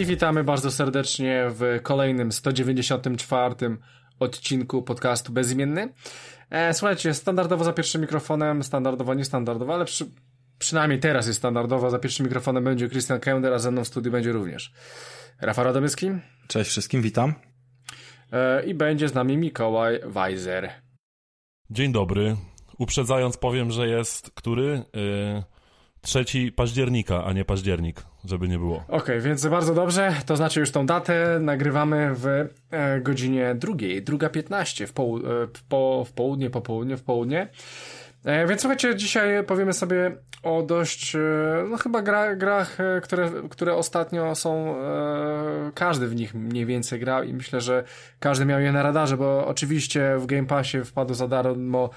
I witamy bardzo serdecznie w kolejnym 194 odcinku podcastu Bezimienny. E, słuchajcie, standardowo za pierwszym mikrofonem, standardowo niestandardowo, ale przy, przynajmniej teraz jest standardowo, za pierwszym mikrofonem będzie Christian Kender, a ze mną w studiu będzie również Rafał Radomyski. Cześć wszystkim, witam. E, I będzie z nami Mikołaj Weiser. Dzień dobry. Uprzedzając powiem, że jest który? Yy, trzeci października, a nie październik, żeby nie było. Okej, okay, więc bardzo dobrze, to znaczy już tą datę nagrywamy w e, godzinie drugiej, druga 15 w, poł e, po, w południe, po południu, w południe. E, więc słuchajcie, dzisiaj powiemy sobie o dość, e, no chyba gra, grach, e, które, które ostatnio są, e, każdy w nich mniej więcej grał i myślę, że każdy miał je na radarze, bo oczywiście w Game Passie wpadł za darmo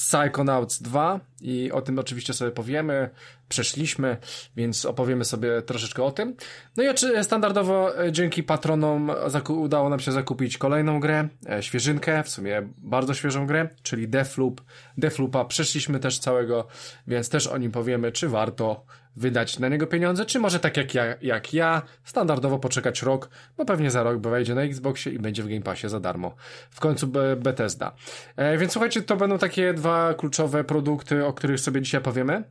Psychonauts 2 i o tym oczywiście sobie powiemy, przeszliśmy, więc opowiemy sobie troszeczkę o tym. No i standardowo e, dzięki patronom udało nam się zakupić kolejną grę, e, świeżynkę, w sumie bardzo świeżą grę, czyli Deathloop. Deathloopa przeszliśmy też całego, więc też o nim powiemy, czy warto wydać na niego pieniądze, czy może tak jak ja, jak ja standardowo poczekać rok, bo pewnie za rok wejdzie na Xboxie i będzie w Game Passie za darmo. W końcu Bethesda. E, więc słuchajcie, to będą takie dwa kluczowe produkty, o których sobie dzisiaj powiemy.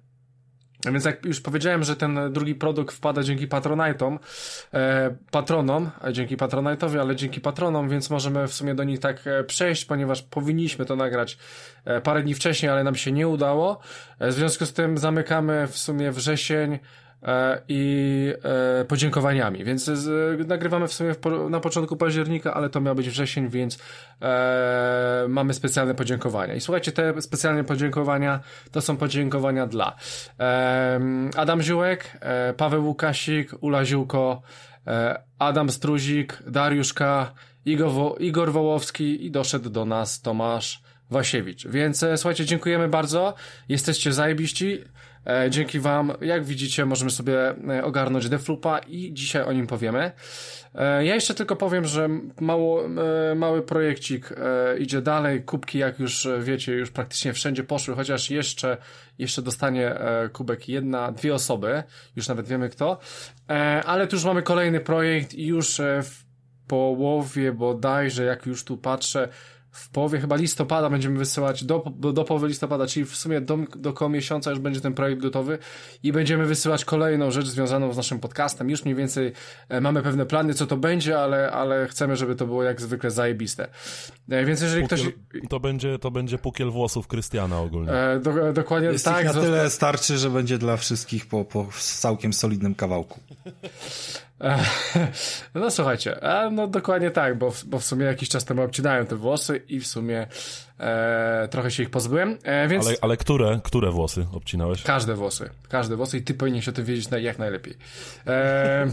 Więc jak już powiedziałem, że ten drugi produkt wpada dzięki patronajtom, e, patronom, dzięki patronajtowi, ale dzięki patronom, więc możemy w sumie do nich tak e, przejść, ponieważ powinniśmy to nagrać e, parę dni wcześniej, ale nam się nie udało. E, w związku z tym zamykamy w sumie wrzesień E, i e, podziękowaniami. Więc z, nagrywamy w sumie na początku października, ale to miał być wrzesień, więc e, mamy specjalne podziękowania. I słuchajcie, te specjalne podziękowania to są podziękowania dla e, Adam Ziółek, e, Paweł Łukasik, Ula Ziółko, e, Adam Struzik, Dariusz K., Igor, Wo Igor Wołowski i doszedł do nas Tomasz Wasiewicz. Więc słuchajcie, dziękujemy bardzo. Jesteście zajebiści. E, dzięki Wam, jak widzicie, możemy sobie e, ogarnąć Defloopa i dzisiaj o nim powiemy. E, ja jeszcze tylko powiem, że mało, mały projekcik idzie dalej. Kubki, jak już wiecie, już praktycznie wszędzie poszły, chociaż jeszcze, jeszcze dostanie kubek jedna, dwie osoby, już nawet wiemy kto. Ale tu już mamy kolejny projekt i już w połowie bodajże, jak już tu patrzę, w połowie chyba listopada będziemy wysyłać, do, do, połowy listopada, czyli w sumie do, do koło miesiąca już będzie ten projekt gotowy i będziemy wysyłać kolejną rzecz związaną z naszym podcastem. Już mniej więcej e, mamy pewne plany, co to będzie, ale, ale chcemy, żeby to było jak zwykle zajebiste. E, więc jeżeli pukiel, ktoś... To będzie, to będzie pukiel włosów Krystiana ogólnie. E, do, dokładnie Jest tak. na tyle starczy, że będzie dla wszystkich po, po całkiem solidnym kawałku. No słuchajcie, no dokładnie tak, bo, bo w sumie jakiś czas temu obcinałem te włosy i w sumie e, trochę się ich pozbyłem, e, więc... Ale, ale które, które włosy obcinałeś? Każde włosy, każde włosy i ty powinieneś o tym wiedzieć jak najlepiej. E,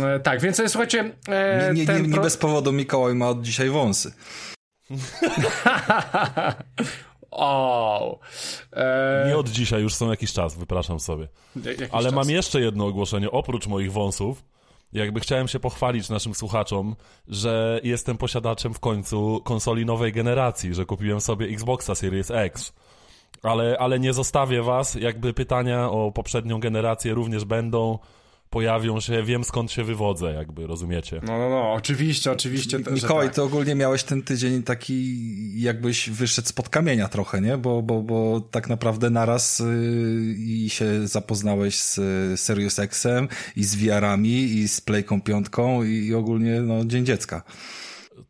e, tak, więc e, słuchajcie... E, nie, nie, nie, nie bez powodu Mikołaj ma od dzisiaj wąsy. O. E... Nie od dzisiaj, już są jakiś czas, wypraszam sobie. Ale czas. mam jeszcze jedno ogłoszenie, oprócz moich wąsów. Jakby chciałem się pochwalić naszym słuchaczom, że jestem posiadaczem w końcu konsoli nowej generacji, że kupiłem sobie Xboxa Series X. Ale, ale nie zostawię was, jakby pytania o poprzednią generację również będą pojawią się, wiem skąd się wywodzę, jakby, rozumiecie? No, no, no, oczywiście, oczywiście. Mikołaj, tak. ty ogólnie miałeś ten tydzień taki, jakbyś wyszedł spod kamienia trochę, nie? Bo, bo, bo tak naprawdę naraz yy, i się zapoznałeś z y, Serious Xem i z VR-ami i z Playką piątką i, i ogólnie, no, Dzień Dziecka.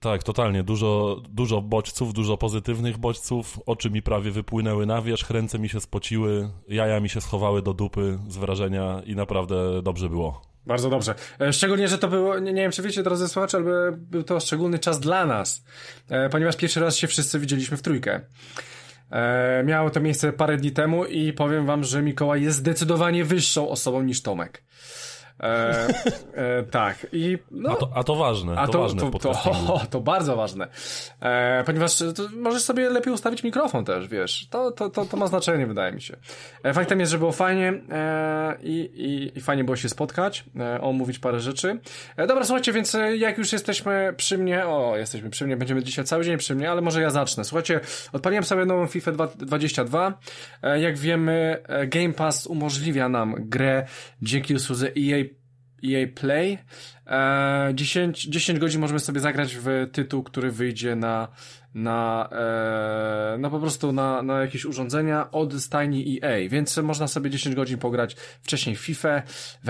Tak, totalnie. Dużo, dużo bodźców, dużo pozytywnych bodźców. Oczy mi prawie wypłynęły na wierzch, ręce mi się spociły, jaja mi się schowały do dupy z wrażenia i naprawdę dobrze było. Bardzo dobrze. E, szczególnie, że to było, nie, nie wiem czy wiecie drodzy słuchacze, ale był to szczególny czas dla nas, e, ponieważ pierwszy raz się wszyscy widzieliśmy w trójkę. E, miało to miejsce parę dni temu i powiem wam, że Mikołaj jest zdecydowanie wyższą osobą niż Tomek. E, e, tak. I, no, a, to, a to ważne. A to, to ważne to, to, to, to, bardzo ważne. E, ponieważ możesz sobie lepiej ustawić mikrofon też, wiesz. To, to, to, to ma znaczenie, wydaje mi się. E, faktem jest, że było fajnie e, i, i, i fajnie było się spotkać, e, omówić parę rzeczy. Dobra, słuchajcie, więc jak już jesteśmy przy mnie, o, jesteśmy przy mnie, będziemy dzisiaj cały dzień przy mnie, ale może ja zacznę. Słuchajcie, odpaliłem sobie nową FIFA 22. E, jak wiemy, Game Pass umożliwia nam grę dzięki usłudze EA EA Play. E, 10, 10 godzin możemy sobie zagrać w tytuł, który wyjdzie na na, e, no po prostu na, na jakieś urządzenia od stajni EA, więc można sobie 10 godzin pograć wcześniej w FIFA, w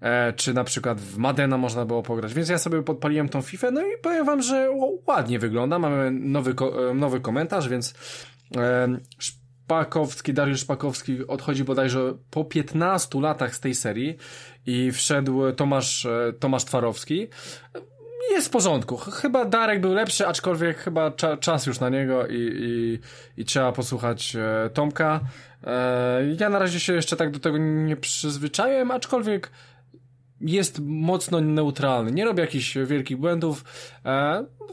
e, czy na przykład w Madena można było pograć, więc ja sobie podpaliłem tą FIFA, no i powiem wam, że ładnie wygląda, mamy nowy, e, nowy komentarz, więc e, Szpakowski, Dariusz Szpakowski odchodzi bodajże po 15 latach z tej serii i wszedł Tomasz, e, Tomasz Twarowski jest w porządku. Chyba Darek był lepszy, aczkolwiek chyba cza, czas już na niego i, i, i trzeba posłuchać e, Tomka. E, ja na razie się jeszcze tak do tego nie przyzwyczaiłem, aczkolwiek jest mocno neutralny, nie robi jakichś wielkich błędów,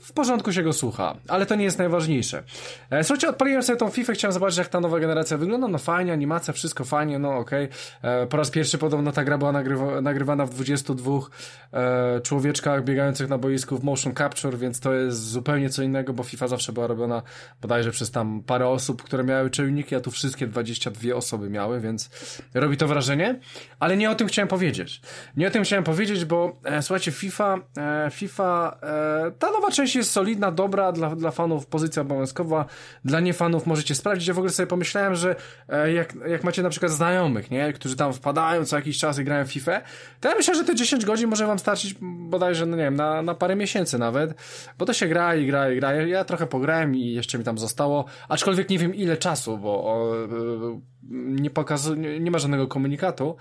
w porządku się go słucha, ale to nie jest najważniejsze. E, słuchajcie, odpaliłem sobie tą FIFA, chciałem zobaczyć jak ta nowa generacja wygląda, no fajnie, animacja, wszystko fajnie, no okej. Okay. E, po raz pierwszy podobno ta gra była nagrywa, nagrywana w 22 e, człowieczkach biegających na boisku w motion capture, więc to jest zupełnie co innego, bo FIFA zawsze była robiona bodajże przez tam parę osób, które miały czujniki, a tu wszystkie 22 osoby miały, więc robi to wrażenie, ale nie o tym chciałem powiedzieć. Nie o tym chciałem powiedzieć, bo e, słuchajcie, FIFA, e, FIFA, e, ta nowa część jest solidna, dobra, dla, dla fanów pozycja obowiązkowa, dla niefanów możecie sprawdzić. Ja w ogóle sobie pomyślałem, że e, jak, jak macie na przykład znajomych, nie, którzy tam wpadają co jakiś czas i grają w FIFA, to ja myślę, że te 10 godzin może wam starczyć bodajże, no nie wiem, na, na parę miesięcy nawet, bo to się gra i gra i gra. Ja trochę pograłem i jeszcze mi tam zostało, aczkolwiek nie wiem ile czasu, bo o, e, nie pokazuje, nie ma żadnego komunikatu,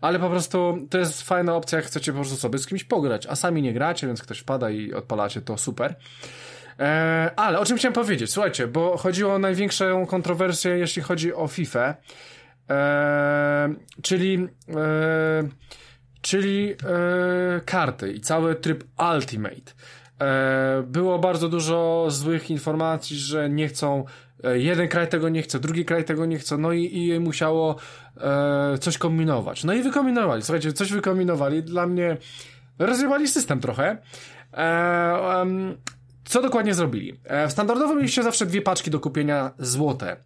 ale po prostu to jest fajna opcja, jak chcecie po prostu sobie z kimś pograć, a sami nie gracie, więc ktoś wpada i odpalacie, to super. E, ale o czym chciałem powiedzieć? Słuchajcie, bo chodziło o największą kontrowersję, jeśli chodzi o FIFA, e, czyli e, czyli karty i cały tryb Ultimate. E, było bardzo dużo złych informacji, że nie chcą E, jeden kraj tego nie chce, drugi kraj tego nie chce, no i, i musiało e, coś kombinować. No i wykombinowali, słuchajcie, coś wykombinowali, dla mnie rozrywali system trochę. Co dokładnie zrobili? W standardowym mieliście zawsze dwie paczki do kupienia złote.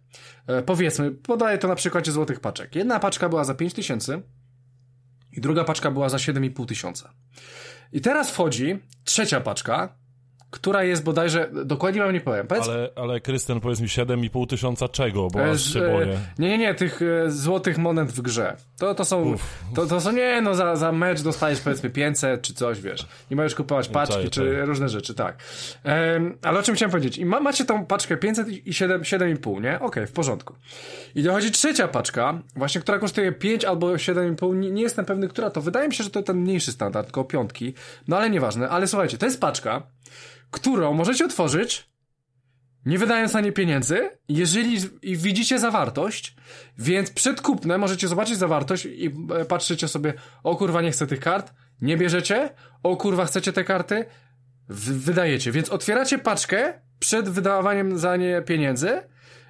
Powiedzmy, podaję to na przykładzie złotych paczek. Jedna paczka była za 5000 i druga paczka była za 7,5 tysiąca. I teraz wchodzi trzecia paczka, która jest bodajże, dokładnie wam nie powiem. Powiedz... Ale, ale Krystian, powiedz mi 7,5 tysiąca czego, bo aż się boję. Nie, nie, nie, tych e, złotych monet w grze. To, to są, to, to są, nie, no za, za mecz dostajesz powiedzmy 500 czy coś, wiesz. Nie możesz kupować paczki czaj, czy czaj. różne rzeczy, tak. Um, ale o czym chciałem powiedzieć? I ma, macie tą paczkę 500 i 7, 7,5, nie? Okej, okay, w porządku. I dochodzi trzecia paczka, właśnie, która kosztuje 5 albo 7,5, nie, nie jestem pewny, która to. Wydaje mi się, że to ten mniejszy standard, tylko piątki. No ale nieważne. Ale słuchajcie, to jest paczka, którą możecie otworzyć, nie wydając na nie pieniędzy, jeżeli widzicie zawartość, więc przed kupnem możecie zobaczyć zawartość i e, patrzycie sobie, o kurwa nie chcę tych kart, nie bierzecie, o kurwa chcecie te karty, wydajecie, więc otwieracie paczkę przed wydawaniem za nie pieniędzy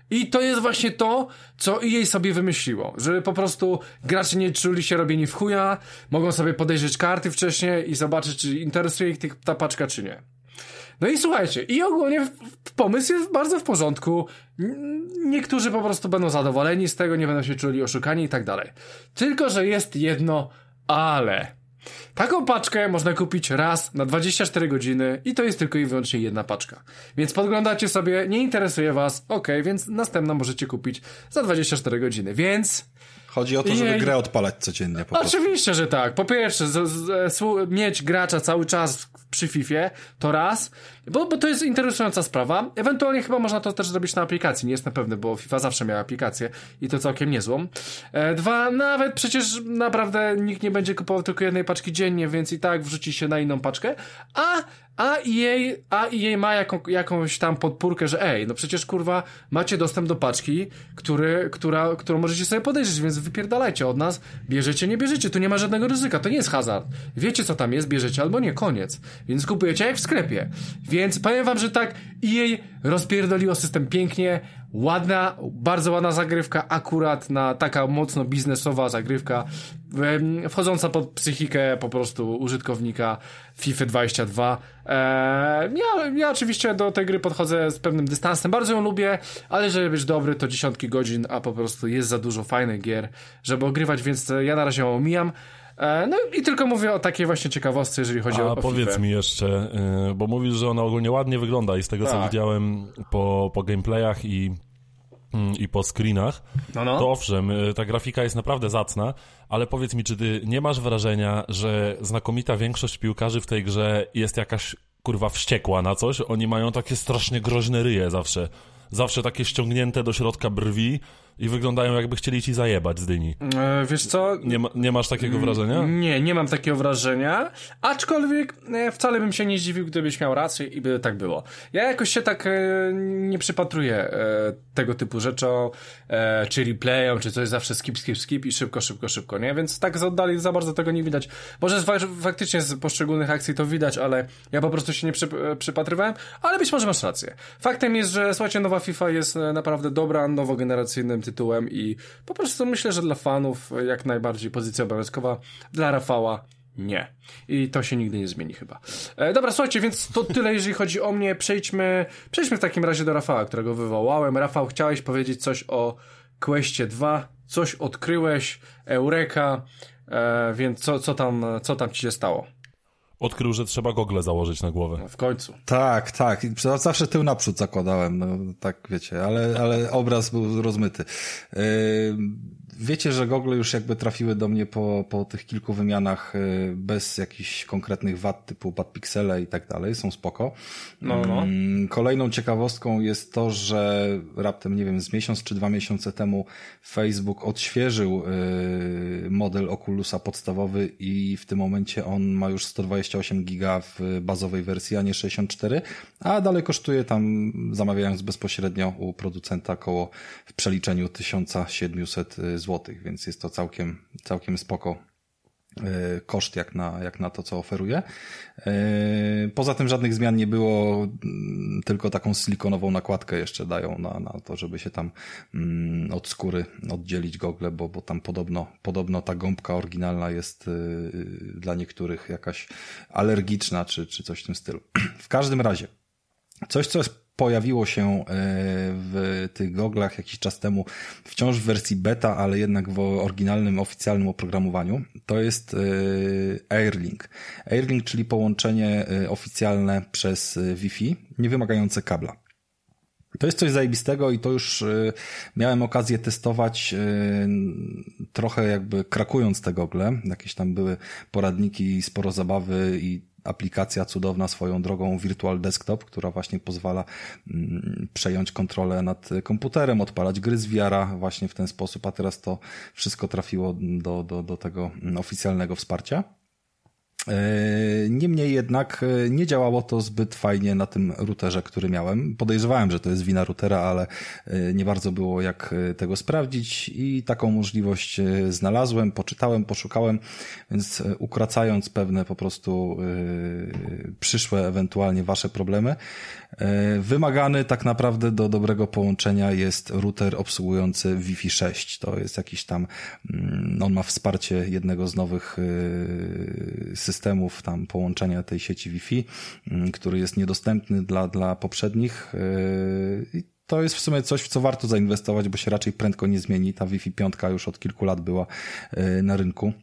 i to jest właśnie to, co jej sobie wymyśliło, żeby po prostu gracze nie czuli się robieni w chuja, mogą sobie podejrzeć karty wcześniej i zobaczyć, czy interesuje ich ta paczka, czy nie. No i słuchajcie, i ogólnie pomysł jest bardzo w porządku. Niektórzy po prostu będą zadowoleni z tego, nie będą się czuli oszukani i tak dalej. Tylko, że jest jedno ale. Taką paczkę można kupić raz na 24 godziny i to jest tylko i wyłącznie jedna paczka. Więc podglądacie sobie, nie interesuje was, ok, więc następną możecie kupić za 24 godziny. Więc Chodzi o to, żeby grę odpalać codziennie. Po Oczywiście, prostu. że tak. Po pierwsze, z, z, z, mieć gracza cały czas przy FIFA to raz, bo, bo to jest interesująca sprawa. Ewentualnie chyba można to też zrobić na aplikacji, nie jestem pewny, bo FIFA zawsze miała aplikację i to całkiem niezłą. E, dwa, nawet przecież naprawdę nikt nie będzie kupował tylko jednej paczki dziennie, więc i tak wrzuci się na inną paczkę, a a jej, a jej ma jaką, jakąś tam podpórkę, że ej, no przecież kurwa macie dostęp do paczki, który, która, którą możecie sobie podejrzeć, więc wypierdalajcie od nas, bierzecie, nie bierzecie, tu nie ma żadnego ryzyka, to nie jest hazard. Wiecie co tam jest, bierzecie albo nie, koniec. Więc kupujecie jak w sklepie. Więc powiem wam, że tak jej rozpierdoliło system pięknie, ładna, bardzo ładna zagrywka, akurat na taka mocno biznesowa zagrywka, wchodząca pod psychikę po prostu użytkownika FIFA 22. Eee, ja, ja oczywiście do tej gry podchodzę z pewnym dystansem, bardzo ją lubię, ale żeby być dobry to dziesiątki godzin, a po prostu jest za dużo fajnych gier, żeby ogrywać, więc ja na razie ją omijam. E, no i tylko mówię o takiej właśnie ciekawostce, jeżeli chodzi A o, o powiedz FIFA. mi jeszcze, y, bo mówisz, że ona ogólnie ładnie wygląda i z tego, co Tak. widziałem po, po gameplayach i, i po screenach, No, no. to owszem, y, ta grafika jest naprawdę zacna, ale powiedz mi, czy ty nie masz wrażenia, że znakomita większość piłkarzy w tej grze jest jakaś kurwa wściekła na coś? Oni mają takie strasznie groźne ryje zawsze. Zawsze takie ściągnięte do środka brwi i wyglądają jakby chcieli ci zajebać z dyni. E, wiesz co? Nie, ma, nie masz takiego wrażenia? Nie, nie mam takiego wrażenia, aczkolwiek e, wcale bym się nie zdziwił, gdybyś miał rację i by tak było. Ja jakoś się tak e, nie przypatruję e, tego typu rzeczom, e, czy replayom, czy coś, zawsze skip, skip, skip i szybko, szybko, szybko, nie? Więc tak z oddali za bardzo tego nie widać. Może z, faktycznie z poszczególnych akcji to widać, ale ja po prostu się nie przy, e, przypatrywałem, ale być może masz rację. Faktem jest, że słuchajcie, nowa FIFA jest naprawdę dobra, nowogeneracyjnym tytułem i po prostu myślę, że dla fanów jak najbardziej pozycja obowiązkowa, dla Rafała nie. I to się nigdy nie zmieni chyba. E, dobra, słuchajcie, więc to tyle, jeżeli chodzi o mnie. Przejdźmy, przejdźmy w takim razie do Rafała, którego wywołałem. Rafał, chciałeś powiedzieć coś o Questie 2, coś odkryłeś, Eureka, e, więc co, co, tam, co tam ci się stało? Odkrył, że trzeba gogle założyć na głowę. W końcu. Tak, tak. Zawsze tył naprzód zakładałem, no, tak wiecie, ale, ale obraz był rozmyty. Yy, wiecie, że gogle już jakby trafiły do mnie po, po tych kilku wymianach yy, bez jakichś konkretnych wad typu padpiksele i tak dalej, są spoko. No, no. Mm, Kolejną ciekawostką jest to, że raptem, nie wiem, z miesiąc czy dwa miesiące temu Facebook odświeżył yy, model Oculusa podstawowy i w tym momencie on ma już 128 giga w bazowej wersji, a nie 64, a dalej kosztuje tam, zamawiając bezpośrednio u producenta koło w przeliczeniu 1700 zł, więc jest to całkiem, całkiem spoko e, koszt jak na, jak na to, co oferuje. E, Poza tym żadnych zmian nie było, mm, tylko taką silikonową nakładkę jeszcze dają na, na to, żeby się tam mm, od skóry oddzielić gogle, bo, bo tam podobno, podobno ta gąbka oryginalna jest y, dla niektórych jakaś alergiczna, czy, czy coś w tym stylu. W każdym razie, Coś, co pojawiło się e, w tych goglach jakiś czas temu, wciąż w wersji beta, ale jednak w oryginalnym, oficjalnym oprogramowaniu, to jest e, Airlink. Airlink, czyli połączenie e, oficjalne przez Wi-Fi, nie wymagające kabla. To jest coś zajebistego i to już miałem okazję testować trochę jakby krakując te gogle. Jakieś tam były poradniki, sporo zabawy i aplikacja cudowna swoją drogą Virtual Desktop, która właśnie pozwala mm, przejąć kontrolę nad komputerem, odpalać gry z VR-a właśnie w ten sposób, a teraz to wszystko trafiło do, do, do tego mm, oficjalnego wsparcia. E, Niemniej jednak e, nie działało to zbyt fajnie na tym routerze, który miałem. Podejrzewałem, że to jest wina routera, ale e, nie bardzo było jak tego sprawdzić i taką możliwość znalazłem, poczytałem, poszukałem, więc ukracając pewne po prostu przyszłe ewentualnie wasze problemy, wymagany tak naprawdę do dobrego połączenia jest router obsługujący Wi-Fi 6. To jest jakiś tam, mm, on ma wsparcie jednego z nowych e, systemów tam połączenia tej sieci Wi-Fi, mm, który jest niedostępny dla, dla poprzednich. i To jest w sumie coś, w co warto zainwestować, bo się raczej prędko nie zmieni. Ta Wi-Fi 5 już od kilku lat była na rynku.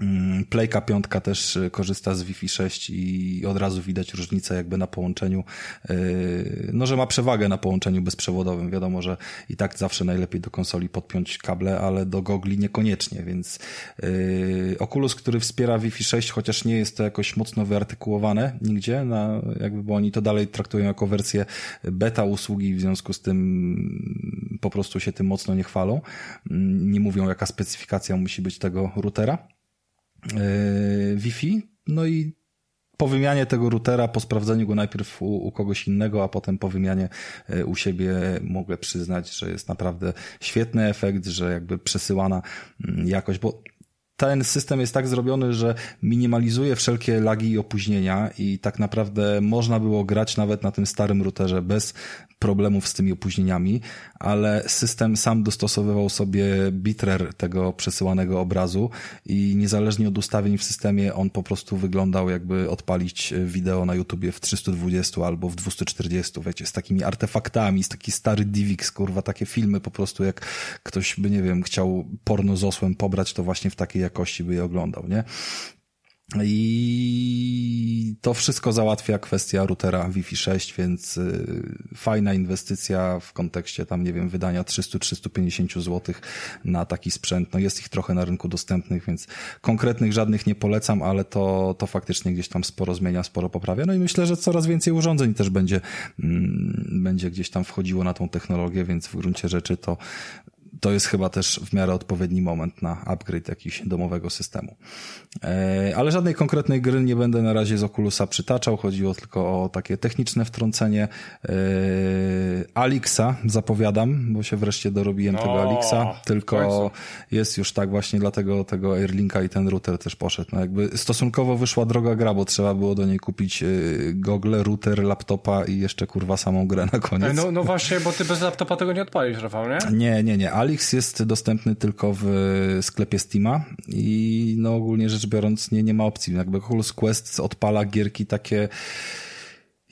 Mm, Playka piątka też y, korzysta z Wi-Fi 6 i od razu widać różnicę jakby na połączeniu, yy, no że ma przewagę na połączeniu bezprzewodowym. Wiadomo, że i tak zawsze najlepiej do konsoli podpiąć kable, ale do gogli niekoniecznie, więc yy, Oculus, który wspiera Wi-Fi 6, chociaż nie jest to jakoś mocno wyartykułowane nigdzie, na, jakby, bo oni to dalej traktują jako wersję beta usługi, w związku z tym po prostu się tym mocno nie chwalą. Mm, Nie mówią, jaka specyfikacja musi być tego routera. Yy, Wi-Fi. No i po wymianie tego routera, po sprawdzeniu go najpierw u, u kogoś innego, a potem po wymianie yy, u siebie mogę przyznać, że jest naprawdę świetny efekt, że jakby przesyłana mm, jakość, bo ten system jest tak zrobiony, że minimalizuje wszelkie lagi i opóźnienia i tak naprawdę można było grać nawet na tym starym routerze bez problemów z tymi opóźnieniami, ale system sam dostosowywał sobie bitrer tego przesyłanego obrazu i niezależnie od ustawień w systemie on po prostu wyglądał jakby odpalić wideo na YouTubie w 320 albo w 240, wiecie, z takimi artefaktami, z taki stary DivX, kurwa, takie filmy po prostu jak ktoś by, nie wiem, chciał porno z osłem pobrać, to właśnie w takiej jakości by je oglądał, nie? I to wszystko załatwia kwestia routera Wi-Fi 6, więc y, fajna inwestycja w kontekście tam, nie wiem, wydania 300-350 zł na taki sprzęt. No jest ich trochę na rynku dostępnych, więc konkretnych żadnych nie polecam, ale to, to faktycznie gdzieś tam sporo zmienia, sporo poprawia. No i myślę, że coraz więcej urządzeń też będzie, mm, będzie gdzieś tam wchodziło na tą technologię, więc w gruncie rzeczy to to jest chyba też w miarę odpowiedni moment na upgrade jakiś domowego systemu. E, ale żadnej konkretnej gry nie będę na razie z Oculusa przytaczał, chodziło tylko o takie techniczne wtrącenie. E, Alixa zapowiadam, bo się wreszcie dorobiłem no, tego Alixa, tylko jest już tak właśnie dlatego tego Airlinka i ten router też poszedł. No jakby stosunkowo wyszła droga gra, bo trzeba było do niej kupić e, gogle, router, laptopa i jeszcze kurwa samą grę na koniec. No, no właśnie, bo ty bez laptopa tego nie odpalisz, Rafał, nie? Nie, nie, nie. Alix jest dostępny tylko w sklepie Steama i no ogólnie rzecz biorąc nie, nie ma opcji. Jakby Oculus Quest odpala gierki takie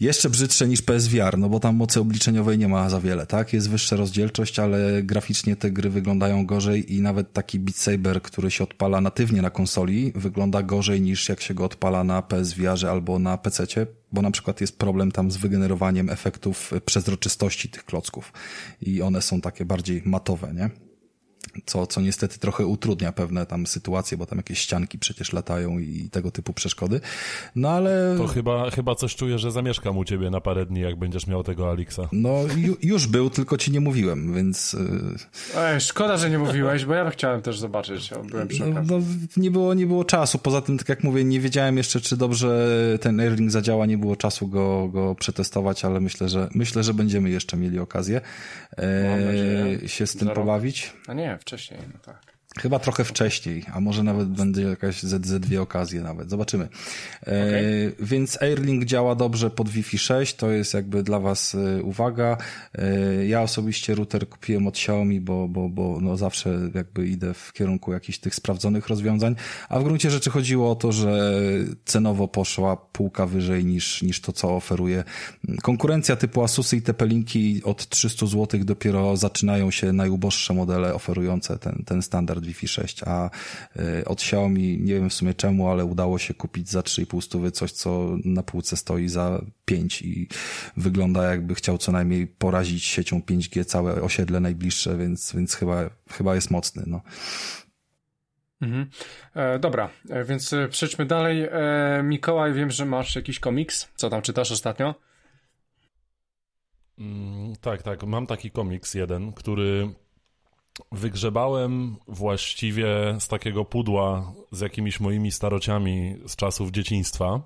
jeszcze brzydsze niż PSVR, no bo tam mocy obliczeniowej nie ma za wiele, tak? Jest wyższa rozdzielczość, ale graficznie te gry wyglądają gorzej i nawet taki Beat Saber, który się odpala natywnie na konsoli, wygląda gorzej niż jak się go odpala na PSVR albo na PC, bo na przykład jest problem tam z wygenerowaniem efektów przezroczystości tych klocków i one są takie bardziej matowe, nie? Co, co niestety trochę utrudnia pewne tam sytuacje, bo tam jakieś ścianki przecież latają i tego typu przeszkody. No ale... To chyba, chyba coś czuję, że zamieszkam u ciebie na parę dni, jak będziesz miał tego Alixa. No ju, już był, tylko ci nie mówiłem, więc... Y, Ej, szkoda, że nie mówiłeś, bo ja chciałem też zobaczyć, byłem przy no, no, nie, było, nie było czasu, poza tym, tak jak mówię, nie wiedziałem jeszcze, czy dobrze ten Airlink zadziała, nie było czasu go, go przetestować, ale myślę, że myślę, że będziemy jeszcze mieli okazję e, się z tym pobawić. A nie, wcześniej, no tak. Chyba trochę wcześniej, a może nawet będzie jakaś ze dwie okazje nawet. Zobaczymy. E, okay. więc Airlink działa dobrze pod Wi-Fi 6, to jest jakby dla was e, uwaga. E, ja osobiście router kupiłem od Xiaomi, bo, bo, bo no zawsze jakby idę w kierunku jakichś tych sprawdzonych rozwiązań, a w gruncie rzeczy chodziło o to, że cenowo poszła półka wyżej niż, niż to, co oferuje. Konkurencja typu Asusy i TP-Linki od 300 zł dopiero zaczynają się najuboższe modele oferujące ten, ten standard Wi-Fi 6, a y, od Xiaomi, nie wiem w sumie czemu, ale udało się kupić za 3,5 stówy coś, co na półce stoi za 5 i wygląda jakby chciał co najmniej porazić siecią 5G całe osiedle najbliższe, więc, więc chyba, chyba jest mocny, no. Mhm. E, dobra, e, więc e, przejdźmy dalej. E, Mikołaj, wiem, że masz jakiś komiks. Co tam czytasz ostatnio? Mm, tak, tak. Mam taki komiks jeden, który wygrzebałem właściwie z takiego pudła z jakimiś moimi starociami z czasów dzieciństwa.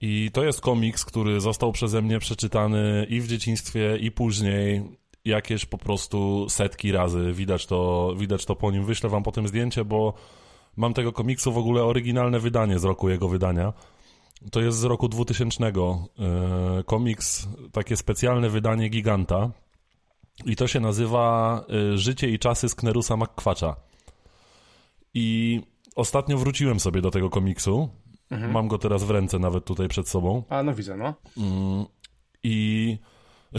I to jest komiks, który został przeze mnie przeczytany i w dzieciństwie, i później jakieś po prostu setki razy. Widać to, widać to po nim. Wyślę wam potem zdjęcie, bo mam tego komiksu w ogóle oryginalne wydanie z roku jego wydania. To jest z roku 2000. E, komiks, takie specjalne wydanie Giganta. I to się nazywa y, Życie i czasy Sknerusa McQuacza. I ostatnio wróciłem sobie do tego komiksu. Mhm. Mam go teraz w ręce nawet tutaj przed sobą. A, no widzę, no. Mm, I...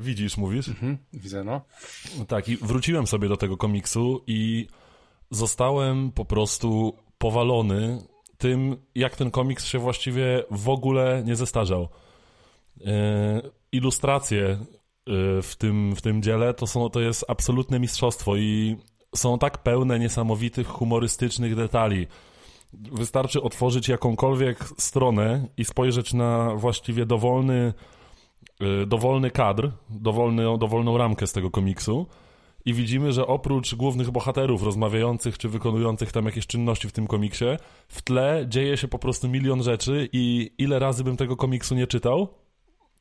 Widzisz, mówisz? Mhm, widzę, no. Tak, i wróciłem sobie do tego komiksu i zostałem po prostu powalony tym, jak ten komiks się właściwie w ogóle nie zestarzał. Yy, ilustracje w tym, w tym dziele, to, są, to jest absolutne mistrzostwo i są tak pełne niesamowitych, humorystycznych detali. Wystarczy otworzyć jakąkolwiek stronę i spojrzeć na właściwie dowolny, y, dowolny kadr, dowolny, dowolną ramkę z tego komiksu i widzimy, że oprócz głównych bohaterów rozmawiających czy wykonujących tam jakieś czynności w tym komiksie, w tle dzieje się po prostu milion rzeczy i ile razy bym tego komiksu nie czytał,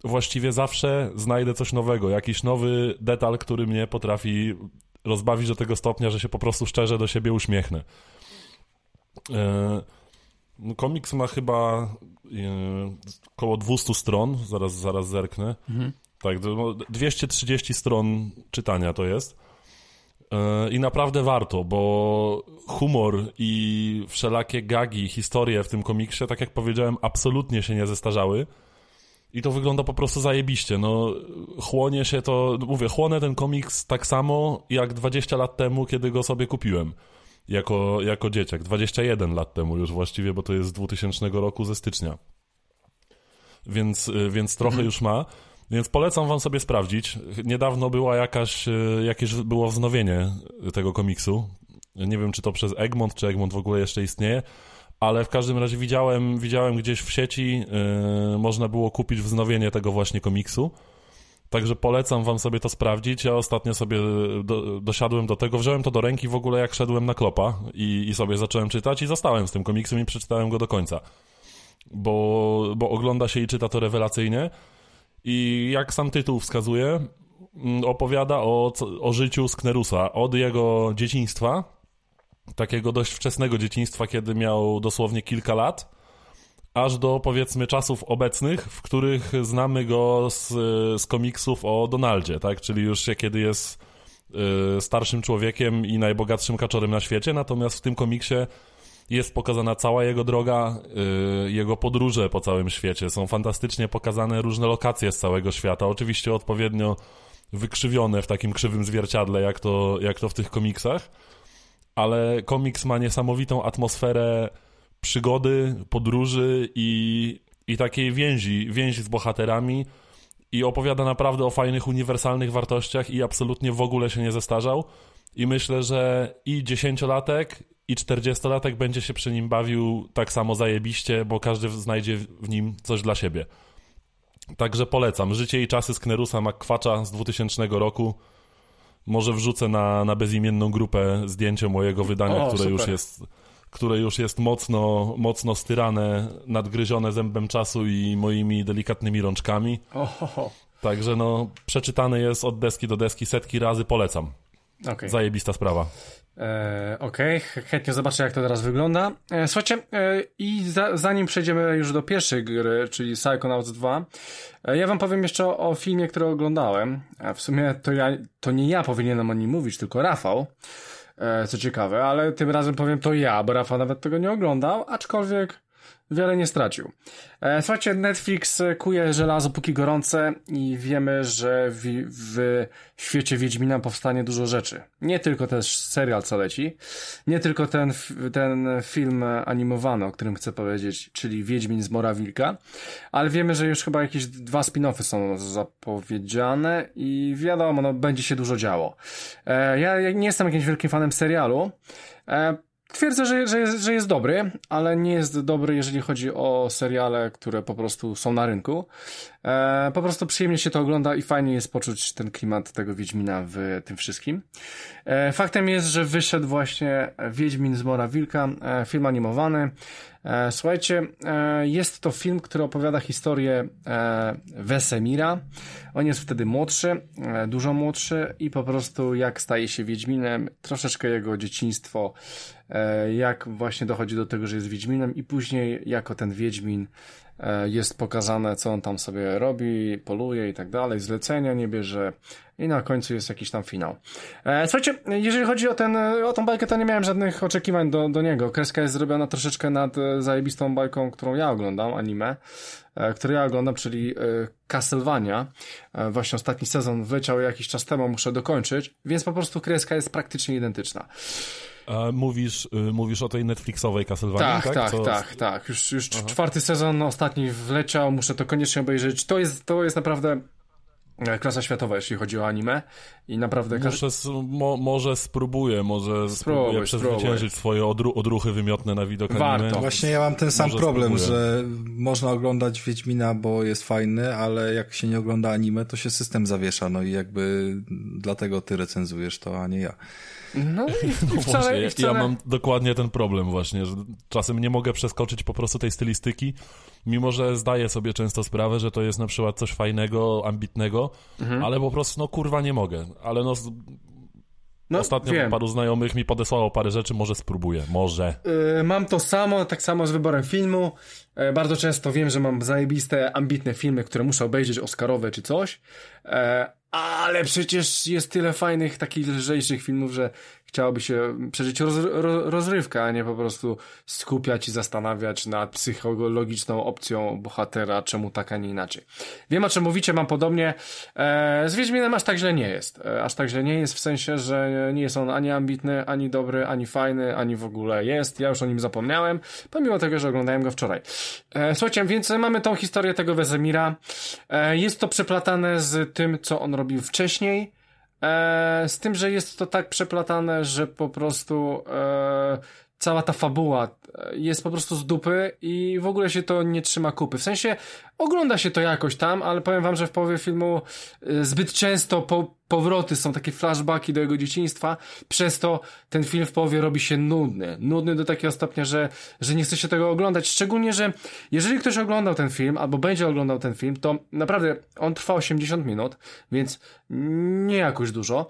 właściwie zawsze znajdę coś nowego, jakiś nowy detal, który mnie potrafi rozbawić do tego stopnia, że się po prostu szczerze do siebie uśmiechnę. E, no, komiks ma chyba e, około 200 stron, zaraz, zaraz zerknę. Mhm. Tak, 230 stron czytania to jest. E, I naprawdę warto, bo humor i wszelakie gagi, historie w tym komiksie, tak jak powiedziałem, absolutnie się nie zestarzały. I to wygląda po prostu zajebiście. No, chłonie się to, mówię, chłonę ten komiks tak samo jak 20 lat temu, kiedy go sobie kupiłem. jako, jako dzieciak. 21 lat temu już właściwie, bo to jest z 2000 roku ze stycznia. Więc, y, więc trochę mhm. już ma. Więc polecam wam sobie sprawdzić. Niedawno była jakaś, y, jakieś było wznowienie tego komiksu. Nie wiem, czy to przez Egmont, czy Egmont w ogóle jeszcze istnieje, ale w każdym razie widziałem, widziałem gdzieś w sieci, yy, można było kupić wznowienie tego właśnie komiksu. Także polecam wam sobie to sprawdzić. Ja ostatnio sobie do, dosiadłem do tego, wziąłem to do ręki w ogóle jak szedłem na klopa i, i sobie zacząłem czytać i zostałem z tym komiksem i przeczytałem go do końca. Bo, bo ogląda się i czyta to rewelacyjnie. I jak sam tytuł wskazuje, mm, opowiada o, o życiu Sknerusa od jego dzieciństwa, takiego dość wczesnego dzieciństwa, kiedy miał dosłownie kilka lat, aż do powiedzmy czasów obecnych, w których znamy go z, z komiksów o Donaldzie, tak? Czyli już kiedy jest y, starszym człowiekiem i najbogatszym kaczorem na świecie, natomiast w tym komiksie jest pokazana cała jego droga, y, jego podróże po całym świecie. Są fantastycznie pokazane różne lokacje z całego świata, oczywiście odpowiednio wykrzywione w takim krzywym zwierciadle, jak to, jak to w tych komiksach, ale komiks ma niesamowitą atmosferę przygody, podróży i, i takiej więzi, więzi z bohaterami i opowiada naprawdę o fajnych, uniwersalnych wartościach i absolutnie w ogóle się nie zestarzał. I myślę, że i dziesięciolatek, i czterdziestolatek będzie się przy nim bawił tak samo zajebiście, bo każdy znajdzie w nim coś dla siebie. Także polecam. Życie i czasy Sknerusa McQuacza z 2000 roku. Może wrzucę na, na bezimienną grupę zdjęcie mojego wydania, o, które super. już jest które już jest mocno, mocno styrane, nadgryzione zębem czasu i moimi delikatnymi rączkami. Ohoho. Także no, przeczytane jest od deski do deski setki razy, polecam. Okay. Zajebista sprawa. E, Okej, okay. chętnie zobaczę jak to teraz wygląda. E, słuchajcie, e, i za, zanim przejdziemy już do pierwszej gry, czyli Psychonauts 2, e, ja wam powiem jeszcze o, o, filmie, który oglądałem. w sumie to, ja, to nie ja powinienem o nim mówić, tylko Rafał. Co ciekawe, ale tym razem powiem to ja, bo Rafa nawet tego nie oglądał, aczkolwiek wiele nie stracił. E, słuchajcie, Netflix kuje żelazo póki gorące i wiemy, że w, w świecie Wiedźmina powstanie dużo rzeczy. Nie tylko też serial, co leci, nie tylko ten, ten film animowany, o którym chcę powiedzieć, czyli Wiedźmin z Mora Wilka, ale wiemy, że już chyba jakieś dwa spin-offy są zapowiedziane i wiadomo, no, będzie się dużo działo. E, ja nie jestem jakimś wielkim fanem serialu, e, Twierdzę, że, że, jest, że jest dobry, ale nie jest dobry, jeżeli chodzi o seriale, które po prostu są na rynku. E, po prostu przyjemnie się to ogląda i fajnie jest poczuć ten klimat tego Wiedźmina w tym wszystkim. E, faktem jest, że wyszedł właśnie Wiedźmin z Mora Wilka, e, film animowany. E, słuchajcie, e, jest to film, który opowiada historię e, Wesemira. On jest wtedy młodszy, dużo młodszy i po prostu jak staje się Wiedźminem, troszeczkę jego dzieciństwo, jak właśnie dochodzi do tego, że jest Wiedźminem i później jako ten Wiedźmin jest pokazane, co on tam sobie robi, poluje i tak dalej, zlecenia nie bierze, i na końcu jest jakiś tam finał. E, słuchajcie, jeżeli chodzi o, ten, o tą bajkę, to nie miałem żadnych oczekiwań do, do niego. Kreska jest zrobiona troszeczkę nad e, zajebistą bajką, którą ja oglądam, anime, e, który ja oglądam, czyli e, Castlevania. E, właśnie ostatni sezon wleciał jakiś czas temu, muszę dokończyć, więc po prostu kreska jest praktycznie identyczna. A mówisz, y, mówisz o tej Netflixowej Castlevania, tak? Tak, tak, Co... tak, tak. Już, już czwarty sezon, ostatni wleciał, muszę to koniecznie obejrzeć. To jest, to jest naprawdę E, klasa światowa, jeśli chodzi o anime i naprawdę... Muszę, mo, może spróbuję, może spróbuję, spróbuj, przezwyciężyć swoje odru, odruchy wymiotne na widok Warto. anime. Właśnie ja mam ten sam może problem, spróbuję. że można oglądać Wiedźmina, bo jest fajny, ale jak się nie ogląda anime, to się system zawiesza, no i jakby dlatego ty recenzujesz to, a nie ja. No i, no wcale, właśnie, i wcale... Ja mam dokładnie ten problem właśnie, że czasem nie mogę przeskoczyć po prostu tej stylistyki, mimo że zdaję sobie często sprawę, że to jest na przykład coś fajnego, ambitnego, mhm. ale po prostu no kurwa nie mogę. Ale no no, Ostatnio wiem. paru znajomych mi podesłało parę rzeczy, może spróbuję, może. Yy, mam to samo, tak samo z wyborem filmu. Yy, bardzo często wiem, że mam zajebiste, ambitne filmy, które muszę obejrzeć, Oscarowe czy coś. Yy, ale przecież jest tyle fajnych, takich lżejszych filmów, że chciałoby się przeżyć roz, roz, rozrywkę, a nie po prostu skupiać i zastanawiać nad psychologiczną opcją bohatera, czemu tak, a nie inaczej. Wiem o czym mówicie, mam podobnie. E, z Wiedźminem aż tak źle nie jest. E, aż tak źle nie jest w sensie, że nie jest on ani ambitny, ani dobry, ani fajny, ani w ogóle jest. Ja już o nim zapomniałem, pomimo tego, że oglądałem go wczoraj. E, słuchajcie, więc mamy tą historię tego Wezemira. E, jest to przeplatane z tym, co on robił wcześniej. E, z tym, że jest to tak przeplatane, że po prostu e, cała ta fabuła e, jest po prostu z dupy i w ogóle się to nie trzyma kupy. W sensie ogląda się to jakoś tam, ale powiem wam, że w połowie filmu e, zbyt często po, powroty są takie flashbacki do jego dzieciństwa, przez to ten film w połowie robi się nudny. Nudny do takiego stopnia, że, że nie chce się tego oglądać. Szczególnie, że jeżeli ktoś oglądał ten film, albo będzie oglądał ten film, to naprawdę on trwa 80 minut, więc nie jakoś dużo.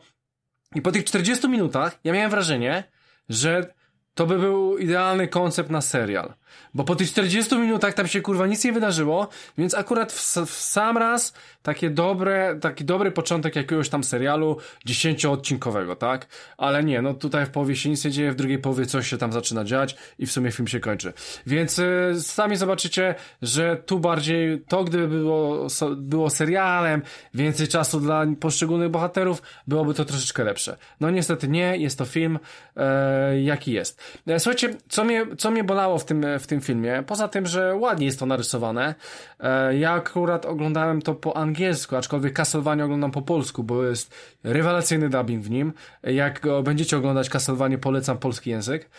I po tych 40 minutach ja miałem wrażenie, że to by był idealny koncept na serial. Bo po tych 40 minutach tam się kurwa nic nie wydarzyło, więc akurat w, w sam raz takie dobre, taki dobry początek jakiegoś tam serialu dziesięcioodcinkowego, tak? Ale nie, no tutaj w połowie się nic nie dzieje, w drugiej połowie coś się tam zaczyna dziać i w sumie film się kończy. Więc y, sami zobaczycie, że tu bardziej to, gdyby było, so, było serialem, więcej czasu dla poszczególnych bohaterów, byłoby to troszeczkę lepsze. No niestety nie, jest to film, e, jaki jest. E, słuchajcie, co mnie, co mnie bolało w tym, w tym filmie, poza tym, że ładnie jest to narysowane, e, ja akurat oglądałem to po angielsku, aczkolwiek Castlevania oglądam po polsku, bo jest rewelacyjny dubbing w nim. Jak go będziecie oglądać Castlevania, polecam polski język.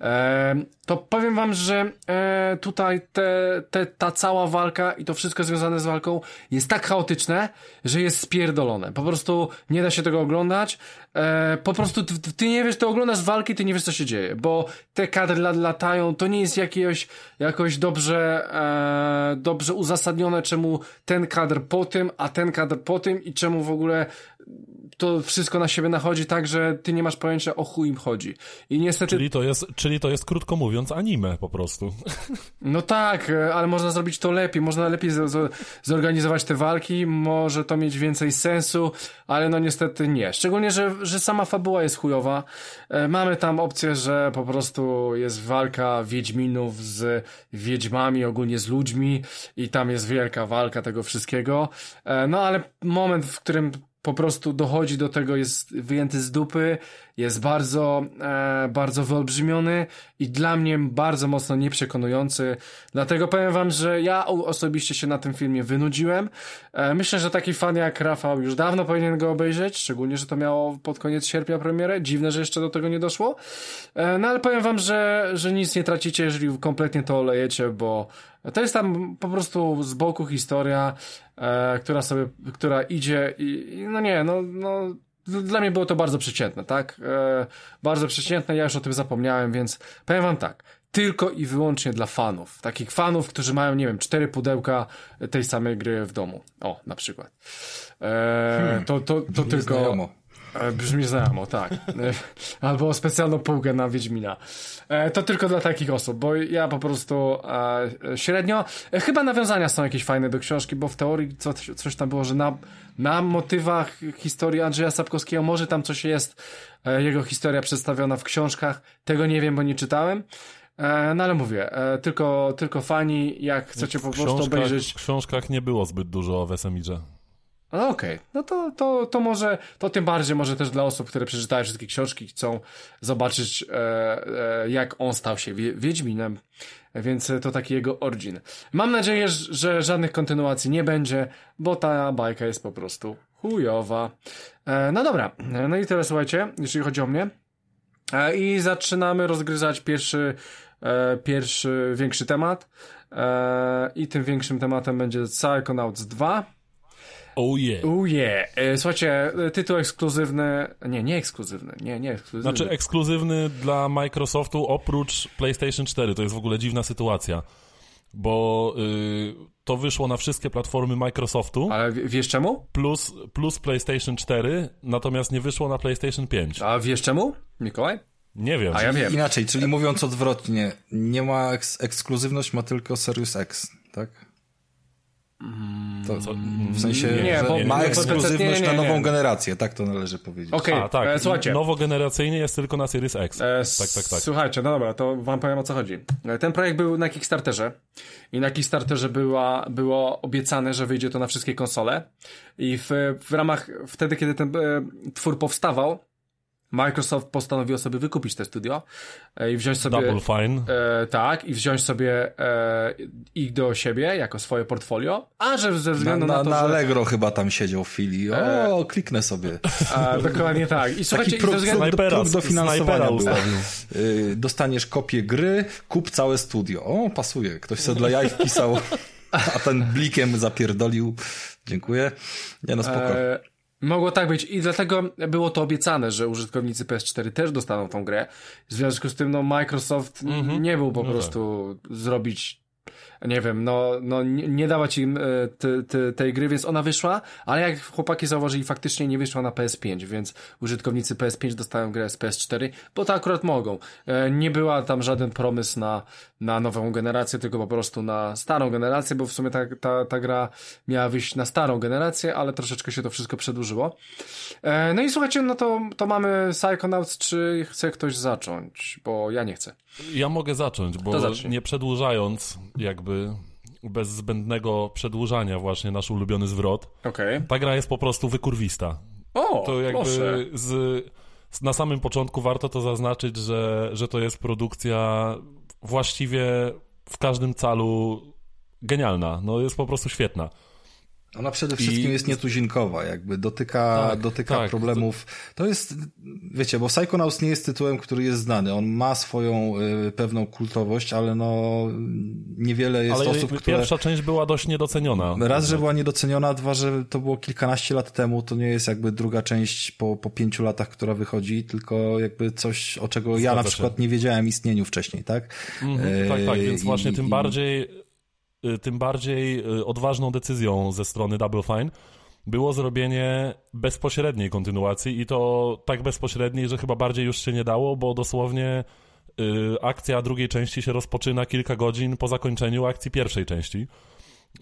E, to powiem wam, że e, tutaj te, te, ta cała walka i to wszystko związane z walką jest tak chaotyczne, że jest spierdolone. Po prostu nie da się tego oglądać. Po prostu ty, ty nie wiesz, ty oglądasz walki, ty nie wiesz, co się dzieje, bo te kadry latają, to nie jest jakiegoś, jakoś dobrze, e, dobrze uzasadnione, czemu ten kadr po tym, a ten kadr po tym i czemu w ogóle to wszystko na siebie nachodzi tak, że ty nie masz pojęcia o chuj im chodzi. I niestety... Czyli to jest, czyli to jest krótko mówiąc anime po prostu. No tak, ale można zrobić to lepiej, można lepiej z, z, zorganizować te walki, może to mieć więcej sensu, ale no niestety nie. Szczególnie, że, że sama fabuła jest chujowa. E, mamy tam opcję, że po prostu jest walka wiedźminów z wiedźmami, ogólnie z ludźmi i tam jest wielka walka tego wszystkiego. E, no ale moment, w którym po prostu dochodzi do tego, jest wyjęty z dupy, jest bardzo, e, bardzo wyolbrzymiony i dla mnie bardzo mocno nieprzekonujący. Dlatego powiem wam, że ja osobiście się na tym filmie wynudziłem. E, myślę, że taki fan jak Rafał już dawno powinien go obejrzeć, szczególnie, że to miało pod koniec sierpnia premierę. Dziwne, że jeszcze do tego nie doszło. E, no ale powiem wam, że, że nic nie tracicie, jeżeli kompletnie to olejecie, bo to jest tam po prostu z boku historia, e, która sobie, która idzie i, no nie, no, no dla mnie było to bardzo przeciętne, tak? E, bardzo przeciętne, ja już o tym zapomniałem, więc powiem wam tak. Tylko i wyłącznie dla fanów. Takich fanów, którzy mają, nie wiem, cztery pudełka tej samej gry w domu. O, na przykład. E, hmm, to to, to tylko. Znajomo. E, brzmi znajomo, tak. E, albo specjalną półkę na Wiedźmina. E, to tylko dla takich osób, bo ja po prostu średnio. Chyba nawiązania są jakieś fajne do książki, bo w teorii coś, coś tam było, że na, na motywach historii Andrzeja Sapkowskiego może tam coś jest, jego historia przedstawiona w książkach. Tego nie wiem, bo nie czytałem. No ale mówię, tylko, tylko fani, jak chcecie po prostu obejrzeć... W książkach nie było zbyt dużo o Wesemirze. No okej, okay. no to, to, to może, to tym bardziej może też dla osób, które przeczytały wszystkie książki, chcą zobaczyć, e, e, jak on stał się Wiedźminem, więc to taki jego origin. Mam nadzieję, że żadnych kontynuacji nie będzie, bo ta bajka jest po prostu chujowa. E, no dobra, no i tyle słuchajcie, jeśli chodzi o mnie. E, I zaczynamy rozgryzać pierwszy, e, pierwszy większy temat. E, I tym większym tematem będzie Psychonauts 2. Oh yeah. Oh yeah. E, słuchajcie, tytuł ekskluzywny, nie, nie ekskluzywny, nie, nie ekskluzywny. Znaczy ekskluzywny dla Microsoftu oprócz PlayStation 4, to jest w ogóle dziwna sytuacja, bo y, to wyszło na wszystkie platformy Microsoftu. Ale wiesz czemu? Plus, plus PlayStation 4, natomiast nie wyszło na PlayStation 5. A wiesz czemu, Mikołaj? Nie wiem. A ja wiem. Inaczej, czyli mówiąc odwrotnie, nie ma eks ekskluzywność, ma tylko Series X, tak? To, co, w sensie, nie, bo, ma ekskluzywność nie, nie, na nową generację, tak to należy powiedzieć. Okej, okay, tak. E, słuchajcie. Nowogeneracyjnie jest tylko na Series X. E, tak, tak, tak. Słuchajcie, no dobra, to wam powiem o co chodzi. E, ten projekt był na Kickstarterze i na Kickstarterze była, było obiecane, że wyjdzie to na wszystkie konsole i w, w ramach, wtedy kiedy ten e, twór powstawał, Microsoft postanowił sobie wykupić te studio e, i wziąć sobie. Double fine. E, tak, i wziąć sobie e, ich do siebie jako swoje portfolio, a że ze względu na, na, na to. Na Allegro że... chyba tam siedział w chwili. O, e... kliknę sobie. A, dokładnie tak. I słuchajcie, Taki próg, i względu... snajpera, próg dofinansowania y, dostaniesz kopię gry, kup całe studio. O, pasuje. Ktoś sobie dla jaj wpisał, a ten blikiem zapierdolił. Dziękuję. Nie no, spoko. Mogło tak być i dlatego było to obiecane, że użytkownicy PS4 też dostaną tą grę. W związku z tym, no, Microsoft mm -hmm. nie był po no prostu tak. zrobić nie wiem, no, no nie, nie dawać im e, te, te, tej gry, więc ona wyszła, ale jak chłopaki zauważyli, faktycznie nie wyszła na PS5, więc użytkownicy PS5 dostają grę z PS4, bo to akurat mogą. E, nie była tam żaden promysł na, na nową generację, tylko po prostu na starą generację, bo w sumie ta, ta, ta gra miała wyjść na starą generację, ale troszeczkę się to wszystko przedłużyło. E, no i słuchajcie, no to, to mamy Psychonauts, czy chce ktoś zacząć, bo ja nie chcę. Ja mogę zacząć, bo nie przedłużając, jakby bez zbędnego przedłużania właśnie nasz ulubiony zwrot. Okay. Ta gra jest po prostu wykurwista. O, to jakby proszę. z, na samym początku warto to zaznaczyć, że, że to jest produkcja właściwie w każdym calu genialna. No jest po prostu świetna. Ona przede wszystkim I... jest nietuzinkowa, jakby dotyka, tak, dotyka tak, problemów. To... to... jest, wiecie, bo Psychonauts nie jest tytułem, który jest znany. On ma swoją y, pewną kultowość, ale no niewiele jest ale osób, które... pierwsza część była dość niedoceniona. Raz, że była niedoceniona, dwa, że to było kilkanaście lat temu, to nie jest jakby druga część po, po pięciu latach, która wychodzi, tylko jakby coś, o czego Zgadza ja na przykład się. nie wiedziałem istnieniu wcześniej, tak? Mhm, e... tak, tak, więc właśnie tym i... bardziej Y, tym bardziej y, odważną decyzją ze strony Double Fine było zrobienie bezpośredniej kontynuacji i to tak bezpośredniej, że chyba bardziej już się nie dało, bo dosłownie y, akcja drugiej części się rozpoczyna kilka godzin po zakończeniu akcji pierwszej części.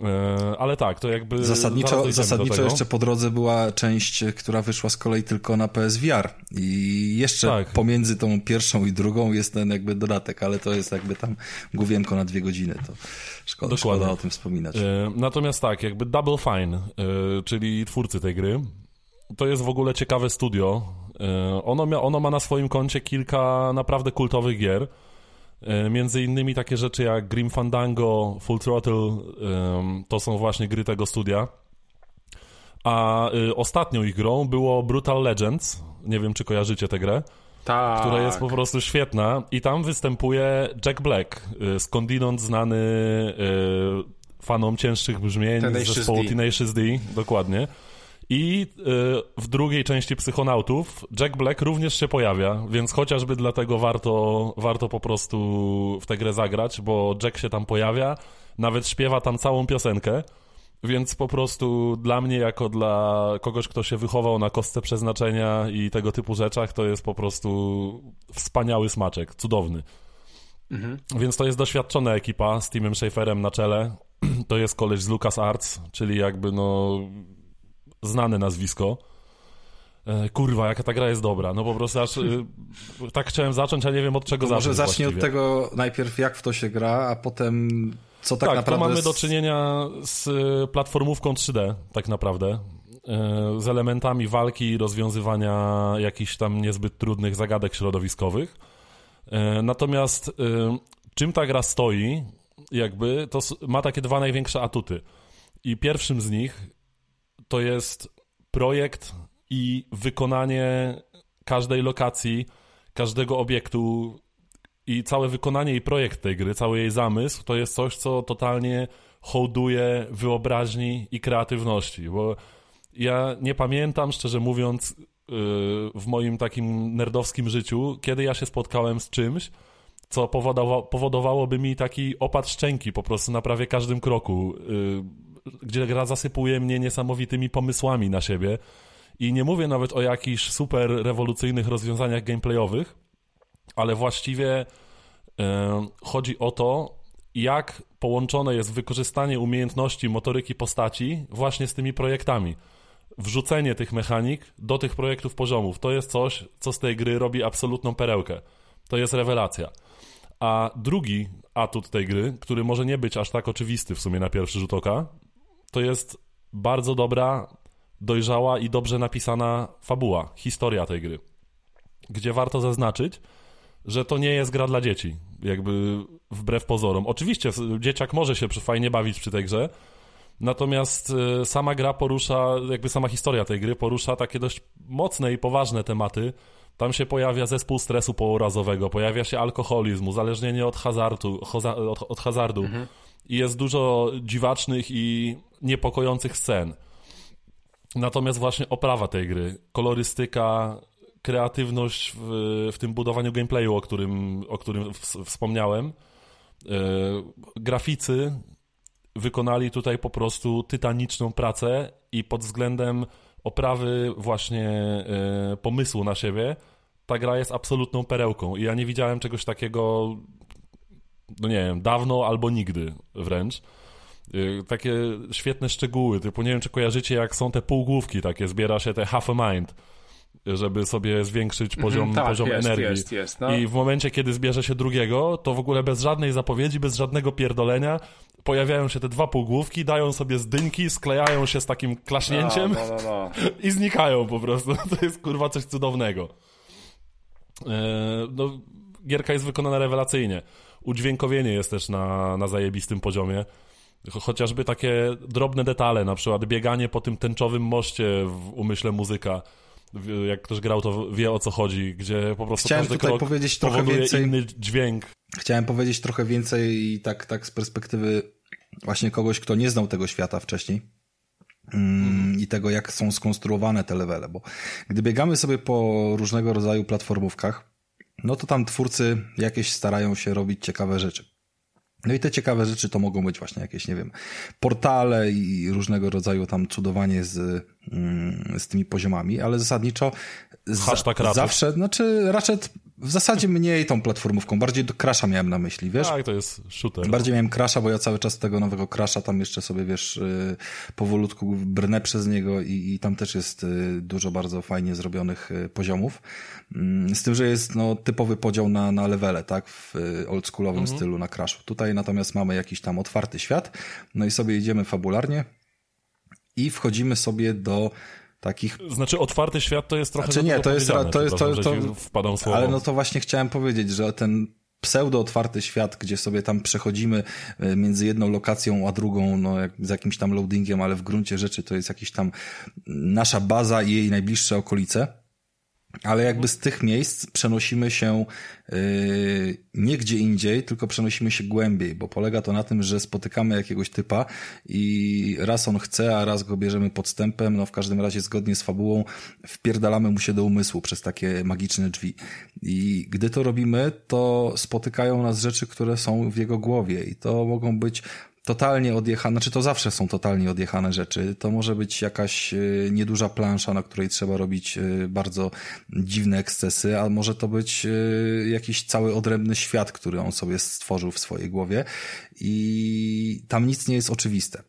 E, ale tak, to jakby. Zasadniczo, zasadniczo jeszcze po drodze była część, która wyszła z kolei tylko na PSVR. I jeszcze tak. pomiędzy tą pierwszą i drugą jest ten jakby dodatek, ale to jest jakby tam główienko na dwie godziny. To szkoda, szkoda o tym wspominać. E, natomiast tak, jakby Double Fine, e, czyli twórcy tej gry, to jest w ogóle ciekawe studio. Ono, mia, ono ma na swoim koncie kilka naprawdę kultowych gier. E, między innymi takie rzeczy jak Grim Fandango, Full Throttle to są właśnie gry tego studia. A y, ostatnią ich grą było Brutal Legends. Nie wiem, czy kojarzycie tę grę. Tak. Która jest po prostu świetna. I tam występuje Jack Black, y, skądinąd znany y, fanom cięższych brzmień z zespołu Tenacious D. Dokładnie. I y, w drugiej części Psychonautów Jack Black również się pojawia, więc chociażby dlatego warto, warto po prostu w tę grę zagrać, bo Jack się tam pojawia, nawet śpiewa tam całą piosenkę. Więc po prostu dla mnie, jako dla kogoś, kto się wychował na kostce przeznaczenia i tego typu rzeczach, to jest po prostu wspaniały smaczek, cudowny. Mhm. Więc to jest doświadczona ekipa z Timem Schaferem na czele. To jest koleś z LucasArts, czyli jakby no znane nazwisko. E, kurwa, jaka ta gra jest dobra. No po prostu aż y, tak chciałem zacząć, a nie wiem od czego to zacząć. Może zacznij od tego najpierw jak w to się gra, a potem co tak, tak naprawdę... Tak, mamy do czynienia z y, platformówką 3D, tak naprawdę. E, z elementami walki i rozwiązywania jakichś tam niezbyt trudnych zagadek środowiskowych. E, natomiast czym ta gra stoi, jakby, to ma takie dwa największe atuty. I pierwszym z nich to jest projekt i wykonanie każdej lokacji, każdego obiektu i całe wykonanie i projekt tej gry, cały jej zamysł, to jest coś, co totalnie hołduje wyobraźni i kreatywności, bo ja nie pamiętam, szczerze mówiąc, yy, w moim takim nerdowskim życiu, kiedy ja się spotkałem z czymś, co powodowałoby mi taki opad szczęki po prostu na prawie każdym kroku. Yy, gdzie gra zasypuje mnie niesamowitymi pomysłami na siebie. I nie mówię nawet o jakichś super rewolucyjnych rozwiązaniach gameplayowych, ale właściwie e, chodzi o to, jak połączone jest wykorzystanie umiejętności motoryki postaci właśnie z tymi projektami. Wrzucenie tych mechanik do tych projektów poziomów to jest coś, co z tej gry robi absolutną perełkę. To jest rewelacja. A drugi atut tej gry, który może nie być aż tak oczywisty w sumie na pierwszy rzut oka, to jest bardzo dobra, dojrzała i dobrze napisana fabuła, historia tej gry. Gdzie warto zaznaczyć, że to nie jest gra dla dzieci, jakby wbrew pozorom. Oczywiście dzieciak może się fajnie bawić przy tej grze, natomiast e, sama gra porusza, jakby sama historia tej gry porusza takie dość mocne i poważne tematy. Tam się pojawia zespół stresu pourazowego, pojawia się alkoholizm, uzależnienie od hazardu, od, od hazardu. Mhm. I jest dużo dziwacznych i niepokojących scen. Natomiast właśnie oprawa tej gry, kolorystyka, kreatywność w, w tym budowaniu gameplayu, o którym, o którym wspomniałem. E, graficy wykonali tutaj po prostu tytaniczną pracę i pod względem oprawy właśnie e, pomysłu na siebie ta gra jest absolutną perełką i ja nie widziałem czegoś takiego no nie wiem, dawno albo nigdy wręcz. E, takie świetne szczegóły, typu nie wiem, czy kojarzycie, jak są te półgłówki takie, zbiera się te half a mind żeby sobie zwiększyć mhm, poziom, tak, poziom jest, energii. Jest, jest, no. I w momencie, kiedy zbierze się drugiego, to w ogóle bez żadnej zapowiedzi, bez żadnego pierdolenia pojawiają się te dwa półgłówki, dają sobie zdynki, sklejają się z takim klaśnięciem no, no, no, no. i znikają po prostu. To jest kurwa coś cudownego. E, no, gierka jest wykonana rewelacyjnie. Udźwiękowienie jest też na, na zajebistym poziomie. Chociażby takie drobne detale, na przykład bieganie po tym tęczowym moście w umyśle muzyka jak ktoś grał, to wie o co chodzi, gdzie po prostu Chciałem każdy tutaj powiedzieć trochę więcej, inny dźwięk. Chciałem powiedzieć trochę więcej i tak, tak z perspektywy właśnie kogoś, kto nie znał tego świata wcześniej. Mm, I tego, jak są skonstruowane te levele, bo gdy biegamy sobie po różnego rodzaju platformówkach, no to tam twórcy jakieś starają się robić ciekawe rzeczy. No i te ciekawe rzeczy to mogą być właśnie jakieś, nie wiem, portale i różnego rodzaju tam cudowanie z, mm, z tymi poziomami, ale zasadniczo za, zawsze, znaczy raczej w zasadzie mniej tą platformówką, bardziej do Crasha miałem na myśli, wiesz? Tak, to jest shooter. Bardziej miałem Crasha, bo ja cały czas tego nowego Crasha tam jeszcze sobie, wiesz, y, powolutku brnę przez niego i, i tam też jest y, dużo bardzo fajnie zrobionych y, poziomów. Mm, z tym, że jest no, typowy podział na, na levele, tak? W oldschoolowym mhm. stylu na Crashu. Tutaj natomiast mamy jakiś tam otwarty świat, no i sobie idziemy fabularnie i wchodzimy sobie do takich... Znaczy otwarty świat to jest trochę... Znaczy nie, to jest... To jest to, to, to, słowo. Ale no to właśnie chciałem powiedzieć, że ten pseudo-otwarty świat, gdzie sobie tam przechodzimy e, między jedną lokacją a drugą, no jak, z jakimś tam loadingiem, ale w gruncie rzeczy to jest jakiś tam nasza baza i jej najbliższe okolice ale jakby z tych miejsc przenosimy się yy, nie gdzie indziej, tylko przenosimy się głębiej, bo polega to na tym, że spotykamy jakiegoś typa i raz on chce, a raz go bierzemy podstępem, no w każdym razie zgodnie z fabułą wpierdalamy mu się do umysłu przez takie magiczne drzwi. I gdy to robimy, to spotykają nas rzeczy, które są w jego głowie i to mogą być totalnie odjechane, znaczy to zawsze są totalnie odjechane rzeczy. To może być jakaś e, nieduża plansza, na której trzeba robić e, bardzo dziwne ekscesy, a może to być e, jakiś cały odrębny świat, który on sobie stworzył w swojej głowie i tam nic nie jest oczywiste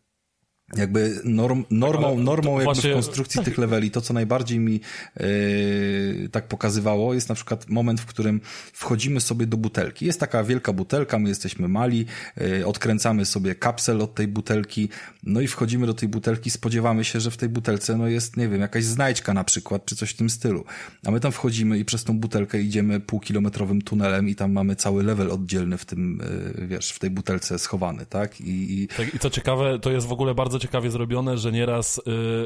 jakby norm, normą, normą jakby właśnie... w konstrukcji tych leveli, to co najbardziej mi yy, tak pokazywało, jest na przykład moment, w którym wchodzimy sobie do butelki. Jest taka wielka butelka, my jesteśmy mali, yy, odkręcamy sobie kapsel od tej butelki, no i wchodzimy do tej butelki, spodziewamy się, że w tej butelce no jest, nie wiem, jakaś znajdźka na przykład, czy coś w tym stylu. A my tam wchodzimy i przez tą butelkę idziemy półkilometrowym tunelem i tam mamy cały level oddzielny w tym, yy, wiesz, w tej butelce schowany, tak? I, i... Tak, I co ciekawe, to jest w ogóle bardzo bardzo ciekawie zrobione, że nieraz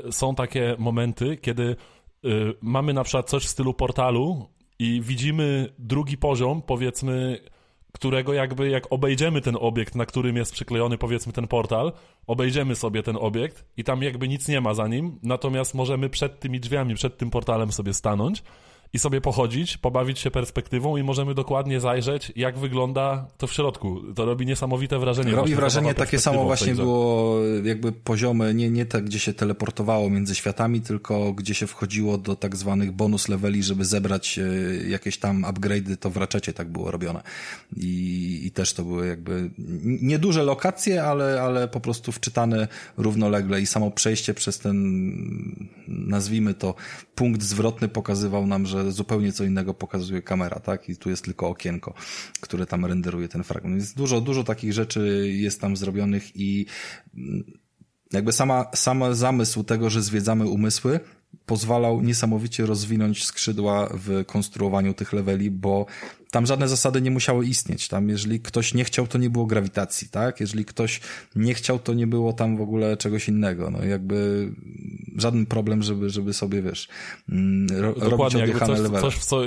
y, są takie momenty, kiedy y, mamy na przykład coś w stylu portalu i widzimy drugi poziom, powiedzmy, którego jakby jak obejdziemy ten obiekt, na którym jest przyklejony powiedzmy ten portal, obejdziemy sobie ten obiekt i tam jakby nic nie ma za nim, natomiast możemy przed tymi drzwiami, przed tym portalem sobie stanąć i sobie pochodzić, pobawić się perspektywą i możemy dokładnie zajrzeć, jak wygląda to w środku. To robi niesamowite wrażenie. Robi wrażenie takie samo właśnie było jakby poziomy, nie, nie tak, gdzie się teleportowało między światami, tylko gdzie się wchodziło do tak zwanych bonus leveli, żeby zebrać e, jakieś tam upgrade'y, to w raczecie tak było robione. I, I też to były jakby nieduże lokacje, ale, ale po prostu wczytane równolegle i samo przejście przez ten, nazwijmy to, punkt zwrotny pokazywał nam, że zupełnie co innego pokazuje kamera, tak? I tu jest tylko okienko, które tam renderuje ten fragment. Więc dużo, dużo takich rzeczy jest tam zrobionych i jakby sama, sam zamysł tego, że zwiedzamy umysły, pozwalał niesamowicie rozwinąć skrzydła w konstruowaniu tych leveli, bo tam żadne zasady nie musiały istnieć. Tam, jeżeli ktoś nie chciał, to nie było grawitacji, tak? Jeżeli ktoś nie chciał, to nie było tam w ogóle czegoś innego. No jakby żaden problem, żeby, żeby sobie, wiesz, mm, ro, Dokładnie, robić jakby coś, coś w co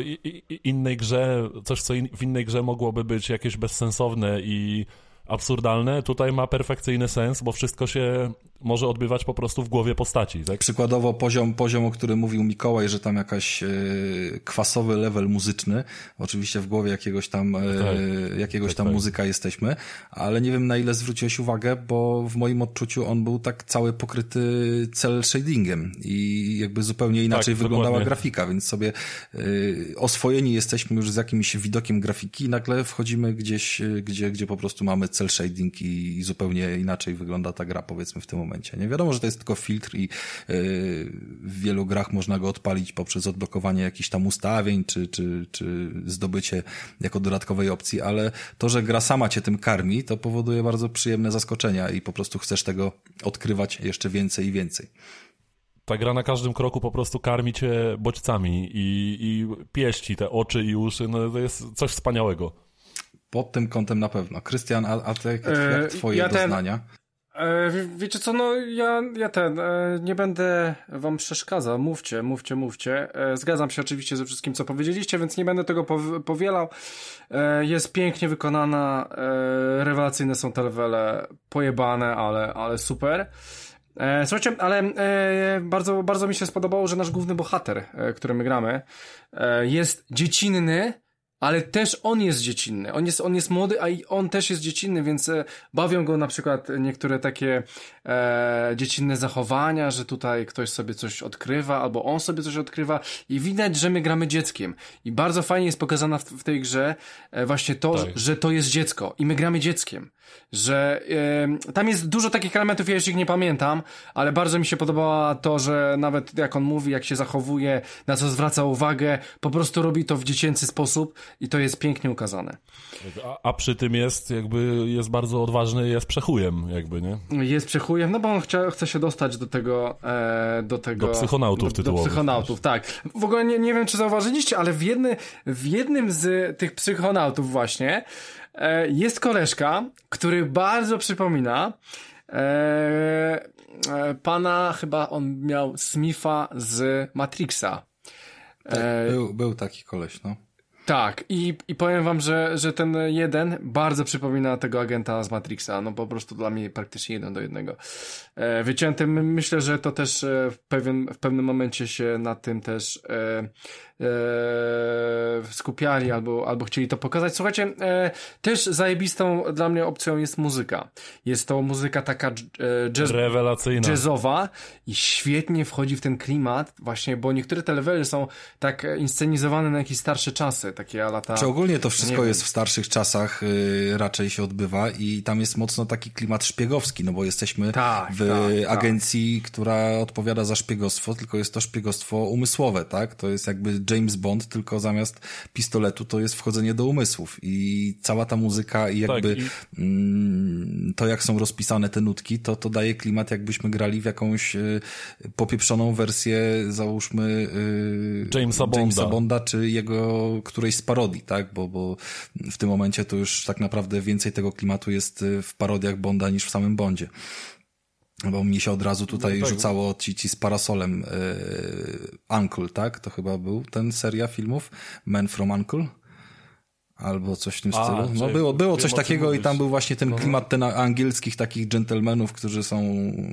innej grze, coś co in, w innej grze mogłoby być jakieś bezsensowne i absurdalne, tutaj ma perfekcyjny sens, bo wszystko się może odbywać po prostu w głowie postaci. Tak? Przykładowo poziom, poziom, o którym mówił Mikołaj, że tam jakaś e, kwasowy level muzyczny, oczywiście w głowie jakiegoś tam, tak. jakiegoś tak, tam tak. muzyka jesteśmy, ale nie wiem na ile zwróciłeś uwagę, bo w moim odczuciu on był tak cały pokryty cel shadingiem i jakby zupełnie inaczej tak, wyglądała dokładnie. grafika, więc sobie e, oswojeni jesteśmy już z jakimś widokiem grafiki i nagle wchodzimy gdzieś, gdzie, gdzie po prostu mamy cel shading i, i zupełnie inaczej wygląda ta gra powiedzmy w tym momencie. Nie wiadomo, że to jest tylko filtr i yy, w wielu grach można go odpalić poprzez odblokowanie jakichś tam ustawień, czy, czy, czy zdobycie jako dodatkowej opcji, ale to, że gra sama cię tym karmi, to powoduje bardzo przyjemne zaskoczenia i po prostu chcesz tego odkrywać jeszcze więcej i więcej ta gra na każdym kroku po prostu karmi cię bodźcami i, i pieści te oczy i uszy, no to jest coś wspaniałego. Pod tym kątem na pewno. Krystian, a, a te, jak, jak twoje ja doznania? Ten... E, wiecie co, no ja, ja ten, e, nie będę wam przeszkadzał, mówcie, mówcie, mówcie. E, zgadzam się oczywiście ze wszystkim, co powiedzieliście, więc nie będę tego powielał. Jest pięknie wykonana, rewelacyjne są te levele, pojebane, ale, ale super. Słuchajcie, ale bardzo, bardzo mi się spodobało, że nasz główny bohater, którym my gramy, jest dziecinny, ale też on jest dziecinny. On jest, on jest młody, a i on też jest dziecinny, więc e, bawią go na przykład niektóre takie e, dziecinne zachowania, że tutaj ktoś sobie coś odkrywa, albo on sobie coś odkrywa i widać, że my gramy dzieckiem. I bardzo fajnie jest pokazana w, w tej grze e, właśnie to, tak. że to jest dziecko i my gramy dzieckiem. Że e, tam jest dużo takich elementów, ja już ich nie pamiętam, ale bardzo mi się podobało to, że nawet jak on mówi, jak się zachowuje, na co zwraca uwagę, po prostu robi to w dziecięcy sposób i to jest pięknie ukazane. A, a przy tym jest jakby, jest bardzo odważny, jest przechujem jakby, nie? Jest przechujem, no bo on chce, chce się dostać do tego, e, do tego... Do psychonautów do, tytułowych. Do psychonautów, tak. W ogóle nie, nie wiem, czy zauważyliście, ale w, jedny, w jednym z tych psychonautów właśnie e, jest koleżka, który bardzo przypomina e, e pana, chyba on miał Smitha z Matrixa. Tak, był, był taki koleś, no. Tak, i, i powiem wam, że, że ten jeden bardzo przypomina tego agenta z Matrixa, no po prostu dla mnie praktycznie jeden do jednego. E, wycięty, myślę, że to też e, w, pewien, w pewnym momencie się na tym też e, skupiali albo, albo chcieli to pokazać. Słuchajcie, e, też zajebistą dla mnie opcją jest muzyka. Jest to muzyka taka e, jazz, Rewelacyjna. jazzowa i świetnie wchodzi w ten klimat właśnie, bo niektóre te levely są tak inscenizowane na jakieś starsze czasy, takie lata... Czy ogólnie to wszystko jest w starszych czasach y, raczej się odbywa i tam jest mocno taki klimat szpiegowski, no bo jesteśmy tak, w tak, tak. agencji, tak. która odpowiada za szpiegostwo, tylko jest to szpiegostwo umysłowe, tak? To jest jakby James Bond, tylko zamiast pistoletu to jest wchodzenie do umysłów i cała ta muzyka i jakby tak, i... Mm, to jak są rozpisane te nutki, to to daje klimat jakbyśmy grali w jakąś y, popieprzoną wersję, załóżmy y, Jamesa Bonda. Jamesa Bonda, czy jego którejś z parodii, tak? Bo, bo w tym momencie to już tak naprawdę więcej tego klimatu jest y, w parodiach Bonda niż w samym Bondzie. Bo mi się od razu tutaj no tak. rzucało ci, ci z parasolem yy, Uncle, tak? To chyba był ten seria filmów Man from Uncle. Albo coś w tym A, stylu. No było, było coś takiego i tam był właśnie ten no. klimat ten angielskich takich dżentelmenów, którzy są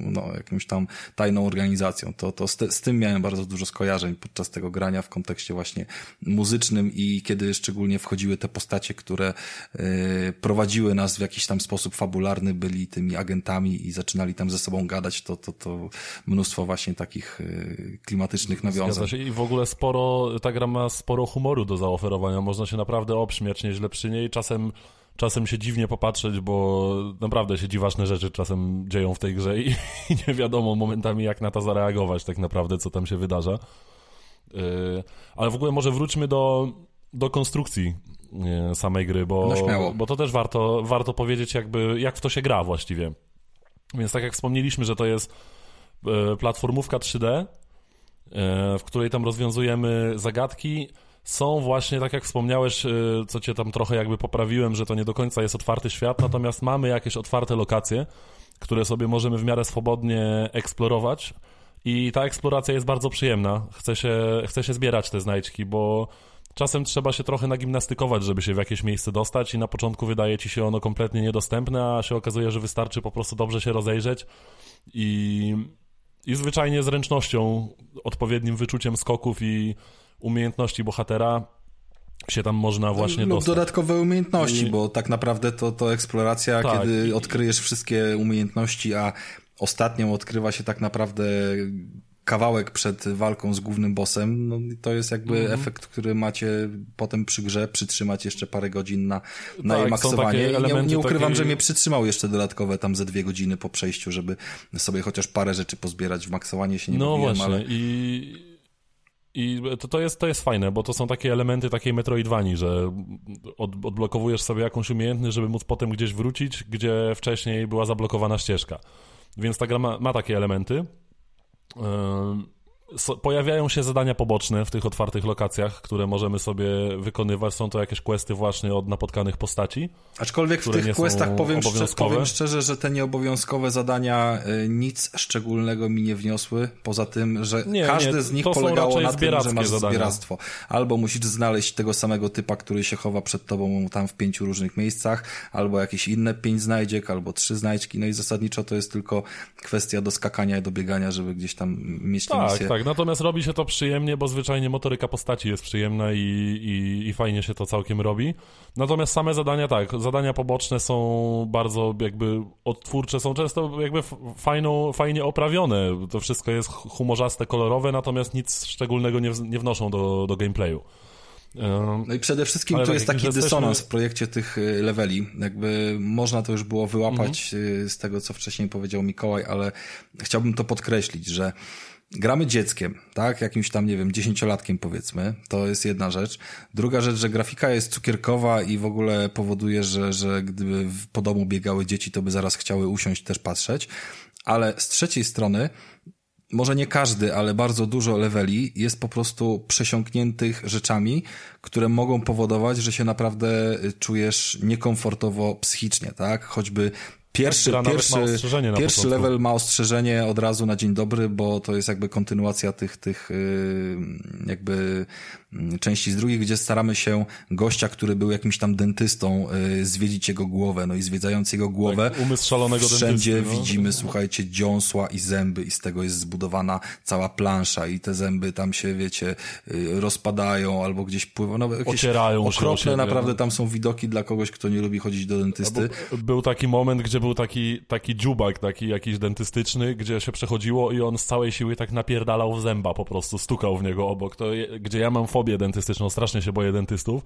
no, jakimś tam tajną organizacją. To, to z, te, z, tym miałem bardzo dużo skojarzeń podczas tego grania w kontekście właśnie muzycznym i kiedy szczególnie wchodziły te postacie, które y, prowadziły nas w jakiś tam sposób fabularny, byli tymi agentami i zaczynali tam ze sobą gadać, to, to, to mnóstwo właśnie takich y, klimatycznych nawiązań. I w ogóle sporo, ta gra ma sporo humoru do zaoferowania, można się naprawdę obśmiać śmiać nieźle przy niej. Czasem, czasem się dziwnie popatrzeć, bo naprawdę się dziwaczne rzeczy czasem dzieją w tej grze i, i nie wiadomo momentami jak na to zareagować tak naprawdę, co tam się wydarza. Yy, ale w ogóle może wróćmy do, do konstrukcji yy, samej gry, bo, no bo to też warto, warto powiedzieć jakby, jak w to się gra właściwie. Więc tak jak wspomnieliśmy, że to jest yy, platformówka 3D, w której tam rozwiązujemy zagadki, są właśnie, tak jak wspomniałeś, y, co cię tam trochę jakby poprawiłem, że to nie do końca jest otwarty świat, natomiast mamy jakieś otwarte lokacje, które sobie możemy w miarę swobodnie eksplorować i ta eksploracja jest bardzo przyjemna. Chce się, chce się zbierać te znajdźki, bo czasem trzeba się trochę nagimnastykować, żeby się w jakieś miejsce dostać i na początku wydaje ci się ono kompletnie niedostępne, a się okazuje, że wystarczy po prostu dobrze się rozejrzeć i, i zwyczajnie zręcznością, odpowiednim wyczuciem skoków i umiejętności bohatera się tam można właśnie Lub dostać. dodatkowe umiejętności, I... bo tak naprawdę to, to eksploracja, tak. kiedy odkryjesz wszystkie umiejętności, a ostatnią odkrywa się tak naprawdę kawałek przed walką z głównym bossem, no to jest jakby -hmm. efekt, który macie potem przy grze przytrzymać jeszcze parę godzin na, na tak, jej maksowanie. Nie, nie, ukrywam, takie... że mnie przytrzymał jeszcze dodatkowe tam ze dwie godziny po przejściu, żeby sobie chociaż parę rzeczy pozbierać. W maksowanie się nie no bawiłem, właśnie. ale... I i to, to, jest, to jest fajne, bo to są takie elementy takiej Metroidvanii, że od, odblokowujesz sobie jakąś umiejętność, żeby móc potem gdzieś wrócić, gdzie wcześniej była zablokowana ścieżka. Więc ta gra ma, ma takie elementy. Yy pojawiają się zadania poboczne w tych otwartych lokacjach, które możemy sobie wykonywać. Są to jakieś questy właśnie od napotkanych postaci. Aczkolwiek w tych questach powiem, szczerze, powiem szczerze, że te nieobowiązkowe zadania y, nic szczególnego mi nie wniosły, poza tym, że nie, każde nie, z nich polegało na tym, że masz zadania. zbieractwo. Albo musisz znaleźć tego samego typa, który się chowa przed tobą tam w pięciu różnych miejscach, albo jakieś inne pięć znajdziek, albo trzy znajdźki, no i zasadniczo to jest tylko kwestia do skakania i do biegania, żeby gdzieś tam mieć tak, misję. Tak, tak, natomiast robi się to przyjemnie, bo zwyczajnie motoryka postaci jest przyjemna i, i, i fajnie się to całkiem robi. Natomiast same zadania, tak, zadania poboczne są bardzo jakby odtwórcze, są często jakby fajną, fajnie oprawione. To wszystko jest humorzaste, kolorowe, natomiast nic szczególnego nie, nie wnoszą do, do gameplayu. No i przede wszystkim Ale tu tak, jest taki dysonans w projekcie tych y, leveli. Jakby można to już było wyłapać mhm. Y, z tego, co wcześniej powiedział Mikołaj, ale chciałbym to podkreślić, że gramy dzieckiem, tak? Jakimś tam, nie wiem, dziesięciolatkiem powiedzmy. To jest jedna rzecz. Druga rzecz, że grafika jest cukierkowa i w ogóle powoduje, że, że gdyby po domu biegały dzieci, to by zaraz chciały usiąść też patrzeć. Ale z trzeciej strony, może nie każdy, ale bardzo dużo leveli jest po prostu przesiąkniętych rzeczami, które mogą powodować, że się naprawdę czujesz niekomfortowo psychicznie, tak? Choćby Pierwszy, pierwszy, pierwszy level ma ostrzeżenie od razu na dzień dobry, bo to jest jakby kontynuacja tych, tych jakby części z drugiej, gdzie staramy się gościa, który był jakimś tam dentystą, y, zwiedzić jego głowę, no i zwiedzając jego głowę, tak, umysł szalonego wszędzie dentysty, no. widzimy, słuchajcie, dziąsła i zęby i z tego jest zbudowana cała plansza i te zęby tam się, wiecie, y, rozpadają albo gdzieś pływają, no jakieś Ocierają okropne naprawdę tam są widoki dla kogoś, kto nie lubi chodzić do dentysty. Był taki moment, gdzie był taki, taki dziubak, taki jakiś dentystyczny, gdzie się przechodziło i on z całej siły tak napierdalał w zęba po prostu, stukał w niego obok. To, gdzie ja mam fobię dentystyczną, strasznie się boję dentystów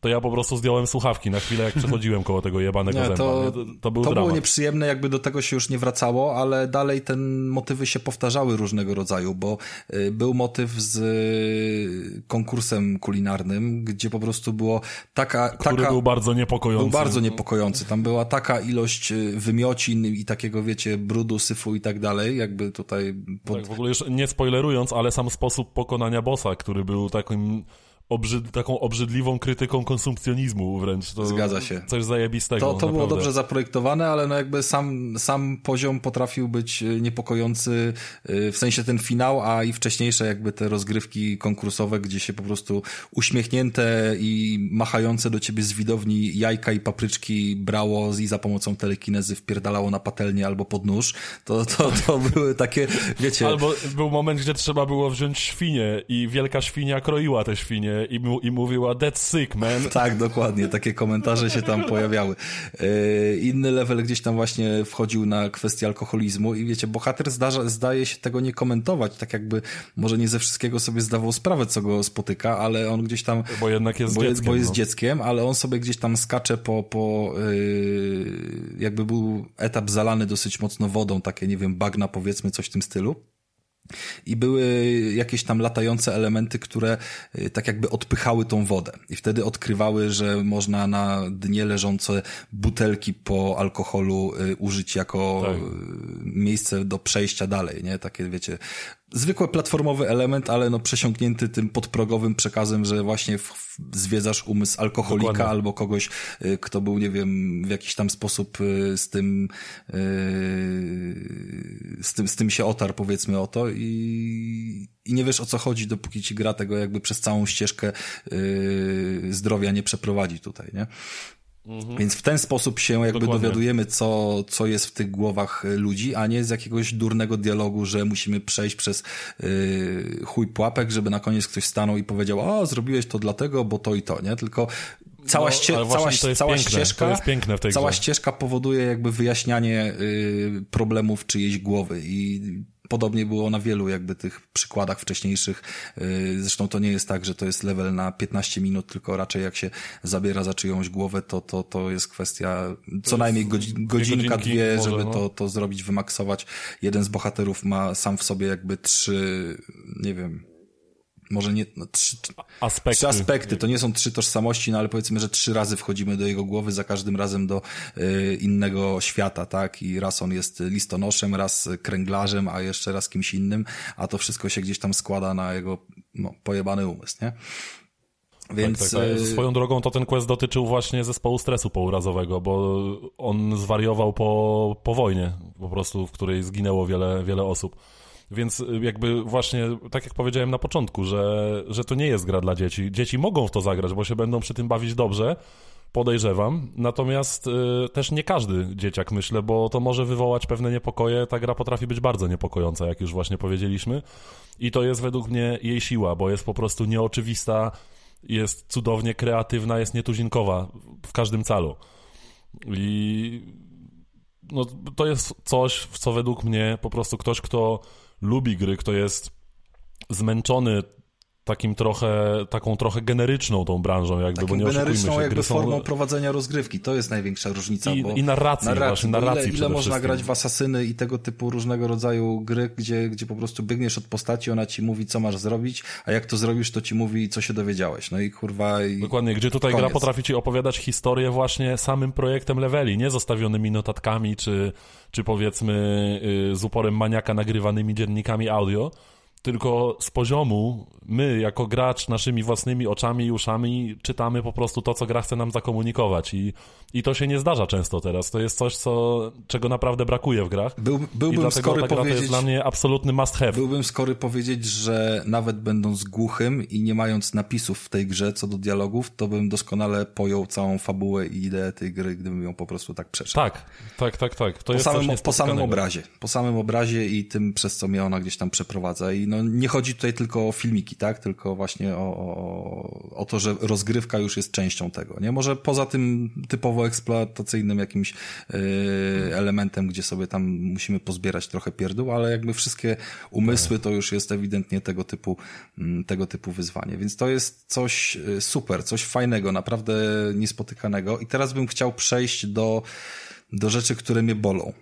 to ja po prostu zdjąłem słuchawki na chwilę, jak przechodziłem koło tego jebanego nie, zęba. To, to, to, był to było nieprzyjemne, jakby do tego się już nie wracało, ale dalej te motywy się powtarzały różnego rodzaju, bo y, był motyw z y, konkursem kulinarnym, gdzie po prostu było taka... Który taka, był bardzo niepokojący. Był bardzo niepokojący. Tam była taka ilość y, wymiocin i takiego, wiecie, brudu, syfu i tak dalej, jakby tutaj... Pod... Tak, w ogóle już nie spoilerując, ale sam sposób pokonania bossa, który był takim obrzyd, taką obrzydliwą krytyką konsumpcjonizmu wręcz. To Zgadza się. Coś zajebistego. To, to było dobrze zaprojektowane, ale no jakby sam, sam poziom potrafił być e, niepokojący, e, w sensie ten finał, a i wcześniejsze jakby te rozgrywki konkursowe, gdzie się po prostu uśmiechnięte i machające do ciebie z widowni jajka i papryczki brało i za pomocą telekinezy wpierdalało na patelnię albo pod nóż. To, to, to były takie, wiecie... Albo był moment, gdzie trzeba było wziąć świnię i wielka świnia kroiła te świnie i, mu, i mówiła that's sick, man. Tak, dokładnie, takie komentarze się tam pojawiały. E, inny level gdzieś tam właśnie wchodził na kwestię alkoholizmu i wiecie, bohater zdarza, zdaje się tego nie komentować, tak jakby może nie ze wszystkiego sobie zdawał sprawę, co go spotyka, ale on gdzieś tam... Bo jednak jest bo, dzieckiem. Bo jest no. dzieckiem, ale on sobie gdzieś tam skacze po, po yy, jakby był etap zalany dosyć mocno wodą, takie nie wiem, bagna powiedzmy, coś w tym stylu. I były jakieś tam latające elementy, które y, tak jakby odpychały tą wodę. I wtedy odkrywały, że można na dnie leżące butelki po alkoholu y, użyć jako tak. Y, miejsce do przejścia dalej, nie? Takie, wiecie, zwykły platformowy element, ale no przesiąknięty tym podprogowym przekazem, że właśnie w, w, zwiedzasz umysł alkoholika Dokładnie. albo kogoś, y, kto był, nie wiem, w jakiś tam sposób y, z tym, y, z tym, z tym się otarł, powiedzmy o to i, i nie wiesz o co chodzi, dopóki ci gra tego jakby przez całą ścieżkę zdrowia nie przeprowadzi tutaj, nie? Mhm. Więc w ten sposób się jakby Dokładnie. dowiadujemy, co, co jest w tych głowach y, ludzi, a nie z jakiegoś durnego dialogu, że musimy przejść przez yy, chuj pułapek, żeby na koniec ktoś stanął i powiedział, o, zrobiłeś to dlatego, bo to i to, nie? Tylko cała, no, cała, cała piękne, ścieżka, cała ścieżka powoduje jakby wyjaśnianie yy, problemów czyjejś głowy i Podobnie było na wielu jakby tych przykładach wcześniejszych. Y, zresztą to nie jest tak, że to jest level na 15 minut, tylko raczej jak się zabiera za czyjąś głowę, to, to, to jest kwestia co najmniej godzinka, godzinki, dwie, może, żeby no. to, to zrobić, wymaksować. Jeden z bohaterów ma sam w sobie jakby trzy, nie wiem, może nie, no, trzy, aspekty. trzy aspekty, to nie są trzy tożsamości, no ale powiedzmy, że trzy razy wchodzimy do jego głowy, za każdym razem do y, innego świata, tak? I raz on jest listonoszem, raz kręglarzem, a jeszcze raz kimś innym, a to wszystko się gdzieś tam składa na jego no, pojebany umysł, nie? Więc... Tak, tak, tak. Swoją drogą to ten quest dotyczył właśnie zespołu stresu pourazowego, bo on zwariował po, po wojnie, po prostu, w której zginęło wiele, wiele osób. Więc y, jakby właśnie, tak jak powiedziałem na początku, że, że to nie jest gra dla dzieci. Dzieci mogą w to zagrać, bo się będą przy tym bawić dobrze, podejrzewam. Natomiast y, też nie każdy dzieciak, myślę, bo to może wywołać pewne niepokoje. Ta gra potrafi być bardzo niepokojąca, jak już właśnie powiedzieliśmy. I to jest według mnie jej siła, bo jest po prostu nieoczywista, jest cudownie kreatywna, jest nietuzinkowa w każdym calu. I no, to jest coś, w co według mnie po prostu ktoś, kto lubi gry, kto jest zmęczony takim trochę, taką trochę generyczną tą branżą, jakby, takim bo nie generyczną się. jakby formą są... prowadzenia rozgrywki, to jest największa różnica. I, bo i narracji, narracji, właśnie, narracji Ile, ile można grać w asasyny i tego typu różnego rodzaju gry, gdzie, gdzie po prostu biegniesz od postaci, ona ci mówi, co masz zrobić, a jak to zrobisz, to ci mówi, co się dowiedziałeś. No i kurwa... I Dokładnie, gdzie tutaj koniec. gra potrafi ci opowiadać historię właśnie samym projektem leveli, nie zostawionymi notatkami, czy, czy powiedzmy y, z uporem maniaka nagrywanymi dziennikami audio, tylko z poziomu my, jako gracz, naszymi własnymi oczami i uszami czytamy po prostu to, co gra chce nam zakomunikować i, i to się nie zdarza często teraz. To jest coś, co, czego naprawdę brakuje w grach. Był, byłbym I dlatego skory ta gra powiedzieć, to jest dla mnie absolutny must have. Byłbym skory powiedzieć, że nawet będąc głuchym i nie mając napisów w tej grze co do dialogów, to bym doskonale pojął całą fabułę i ideę tej gry, gdybym ją po prostu tak przeszedł. Tak, tak, tak, tak. To po, jest samym, po samym obrazie. Po samym obrazie i tym, przez co mnie ona gdzieś tam przeprowadza. I no, nie chodzi tutaj tylko o filmiki, tak? Tylko właśnie o, o, o to, że rozgrywka już jest częścią tego, nie? Może poza tym typowo eksploatacyjnym jakimś yy, elementem, gdzie sobie tam musimy pozbierać trochę pierdół, ale jakby wszystkie umysły to już jest ewidentnie tego typu, mm, tego typu wyzwanie. Więc to jest coś y, super, coś fajnego, naprawdę niespotykanego. I teraz bym chciał przejść do, do rzeczy, które mnie bolą.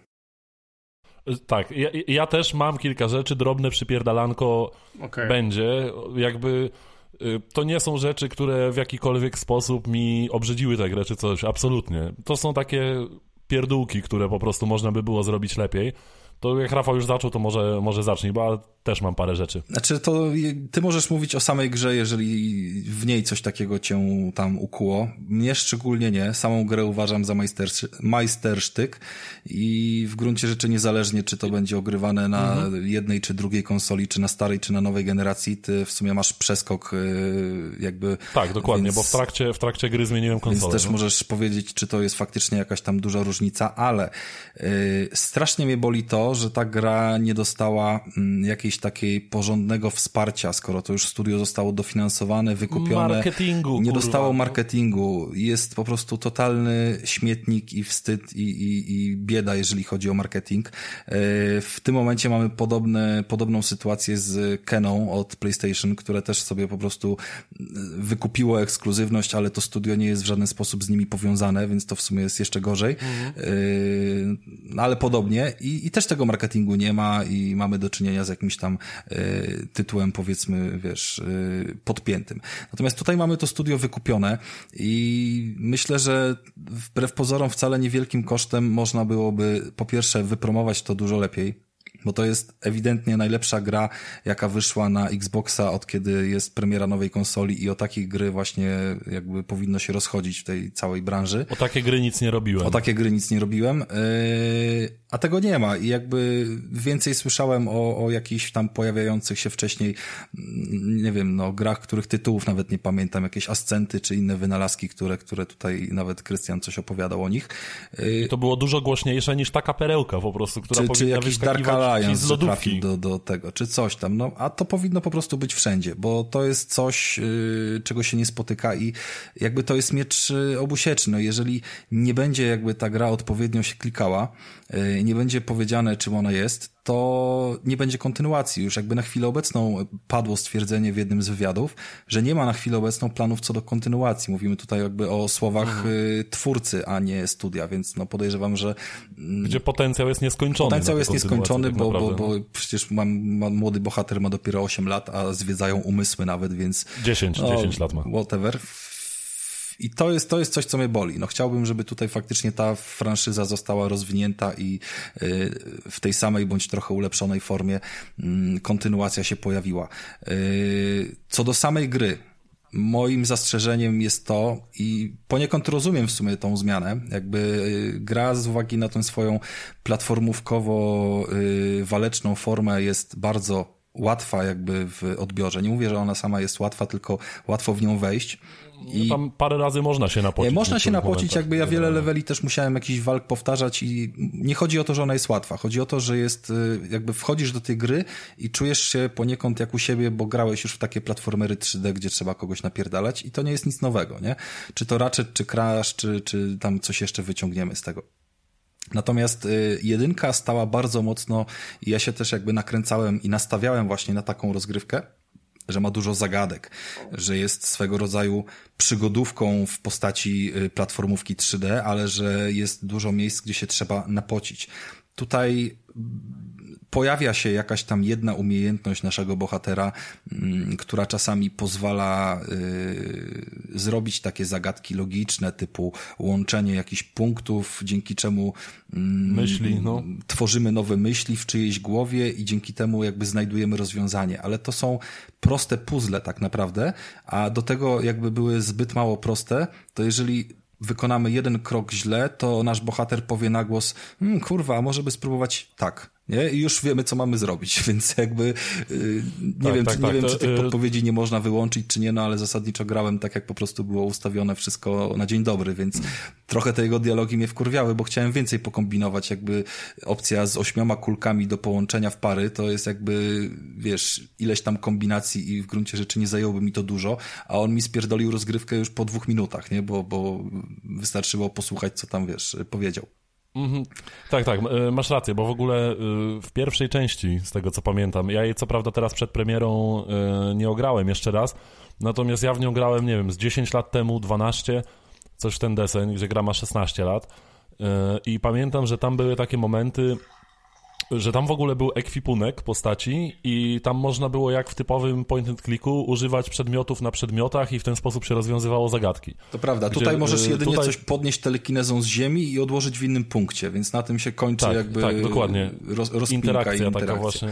Tak, ja, ja, też mam kilka rzeczy, drobne przypierdalanko okay. będzie, jakby y, to nie są rzeczy, które w jakikolwiek sposób mi obrzydziły tę grę czy coś, absolutnie. To są takie pierdółki, które po prostu można by było zrobić lepiej. To jak Rafał już zaczął, to może, może zacznij, bo też mam parę rzeczy. Znaczy, to ty możesz mówić o samej grze, jeżeli w niej coś takiego cię tam ukuło. Mnie szczególnie nie. Samą grę uważam za majstersztyk i w gruncie rzeczy niezależnie, czy to będzie ogrywane na mhm. jednej czy drugiej konsoli, czy na starej, czy na nowej generacji, ty w sumie masz przeskok y, jakby... Tak, dokładnie, więc, bo w trakcie, w trakcie gry zmieniłem konsolę. Więc też no? możesz powiedzieć, czy to jest faktycznie jakaś tam duża różnica, ale y, strasznie mnie boli to, że ta gra nie dostała y, jakiejś takiej porządnego wsparcia, skoro to już studio zostało dofinansowane, wykupione. Marketingu. Nie dostało no. marketingu. Jest po prostu totalny śmietnik i wstyd i, i, i bieda, jeżeli chodzi o marketing. E, w tym momencie mamy podobne, podobną sytuację z Keną od PlayStation, które też sobie po prostu e, wykupiło ekskluzywność, ale to studio nie jest w żaden sposób z nimi powiązane, więc to w sumie jest jeszcze gorzej. Mhm. E, ale podobnie I, i też tego marketingu nie ma i mamy do czynienia z jakimś tam tam y, tytułem powiedzmy, wiesz, y, podpiętym. Natomiast tutaj mamy to studio wykupione i myślę, że wbrew pozorom wcale niewielkim kosztem można byłoby po pierwsze wypromować to dużo lepiej, bo to jest ewidentnie najlepsza gra, jaka wyszła na Xboxa od kiedy jest premiera nowej konsoli i o takiej gry właśnie jakby powinno się rozchodzić w tej całej branży. O takie gry nic nie robiłem. O takie gry nic nie robiłem, yy, a tego nie ma i jakby więcej słyszałem o, o jakichś tam pojawiających się wcześniej, mm, nie wiem, no grach, których tytułów nawet nie pamiętam, jakieś ascenty czy inne wynalazki, które, które tutaj nawet Krystian coś opowiadał o nich. I to było dużo głośniejsze niż taka perełka po prostu, która czy, powinna czy jakiś Dark Alliance, że trafi do, do tego, czy coś tam. No, a to powinno po prostu być wszędzie, bo to jest coś, yy, czego się nie spotyka i jakby to jest miecz y, obusieczny. No, jeżeli nie będzie jakby ta gra odpowiednio się klikała, nie będzie powiedziane, czym ona jest, to nie będzie kontynuacji. Już jakby na chwilę obecną padło stwierdzenie w jednym z wywiadów, że nie ma na chwilę obecną planów co do kontynuacji. Mówimy tutaj jakby o słowach mhm. Y, twórcy, a nie studia, więc no podejrzewam, że... Mm, Gdzie potencjał jest nieskończony. Potencjał jest nieskończony, tak bo, bo, bo no. przecież mam, mam, młody bohater ma dopiero 8 lat, a zwiedzają umysły nawet, więc... 10, no, 10 lat ma. Whatever i to jest, to jest coś, co mnie boli. No chciałbym, żeby tutaj faktycznie ta franszyza została rozwinięta i y, w tej samej bądź trochę ulepszonej formie mm, kontynuacja się pojawiła. Y, co do samej gry, moim zastrzeżeniem jest to i poniekąd rozumiem w sumie tą zmianę, jakby y, gra z uwagi na tę swoją platformówkowo-waleczną formę jest bardzo łatwa jakby w odbiorze. Nie mówię, że ona sama jest łatwa, tylko łatwo w nią wejść. I tam parę razy można się napocić. Można się napocić, jakby ja wiele leveli też musiałem jakiś walk powtarzać i nie chodzi o to, że ona jest łatwa. Chodzi o to, że jest, y, jakby wchodzisz do tej gry i czujesz się poniekąd jak u siebie, bo grałeś już w takie platformery 3D, gdzie trzeba kogoś napierdalać i to nie jest nic nowego, nie? Czy to Ratchet, czy Crash, czy, czy tam coś jeszcze wyciągniemy z tego. Natomiast y, jedynka stała bardzo mocno i ja się też jakby nakręcałem i nastawiałem właśnie na taką rozgrywkę, że ma dużo zagadek, że jest swego rodzaju przygodówką w postaci y, platformówki 3D, ale że jest dużo miejsc, gdzie się trzeba napocić. Tutaj pojawia się jakaś tam jedna umiejętność naszego bohatera, mm, która czasami pozwala y, zrobić takie zagadki logiczne, typu łączenie jakichś punktów, dzięki czemu mm, myśli, no. tworzymy nowe myśli w czyjejś głowie i dzięki temu jakby znajdujemy rozwiązanie. Ale to są proste puzzle tak naprawdę, a do tego jakby były zbyt mało proste, to jeżeli wykonamy jeden krok źle, to nasz bohater powie na głos, hmm, kurwa, może by spróbować tak nie? I już wiemy, co mamy zrobić, więc jakby yy, nie tak, wiem, tak, czy, tak, nie wiem czy tych yy... podpowiedzi nie można wyłączyć, czy nie, no ale zasadniczo grałem tak, jak po prostu było ustawione wszystko na dzień dobry, więc trochę te jego dialogi mnie wkurwiały, bo chciałem więcej pokombinować, jakby opcja z ośmioma kulkami do połączenia w pary, to jest jakby, wiesz, ileś tam kombinacji i w gruncie rzeczy nie zajęłoby mi to dużo, a on mi spierdolił rozgrywkę już po dwóch minutach, nie? Bo, bo wystarczyło posłuchać, co tam, wiesz, powiedział. Mhm. Tak, tak, e, masz rację, bo w ogóle e, w pierwszej części, z tego co pamiętam, ja jej co prawda teraz przed premierą e, nie ograłem jeszcze raz, natomiast ja w nią grałem, nie wiem, z 10 lat temu, 12, coś w ten deseń, gdzie gra ma 16 lat i pamiętam, że tam były takie momenty, że tam w ogóle był ekwipunek postaci i tam można było jak w typowym point and clicku używać przedmiotów na przedmiotach i w ten sposób się rozwiązywało zagadki. To prawda, Gdzie, tutaj możesz y, jedynie tutaj... coś podnieść telekinezą z ziemi i odłożyć w innym punkcie, więc na tym się kończy tak, jakby tak, dokładnie. Roz, interakcja, interakcja taka właśnie.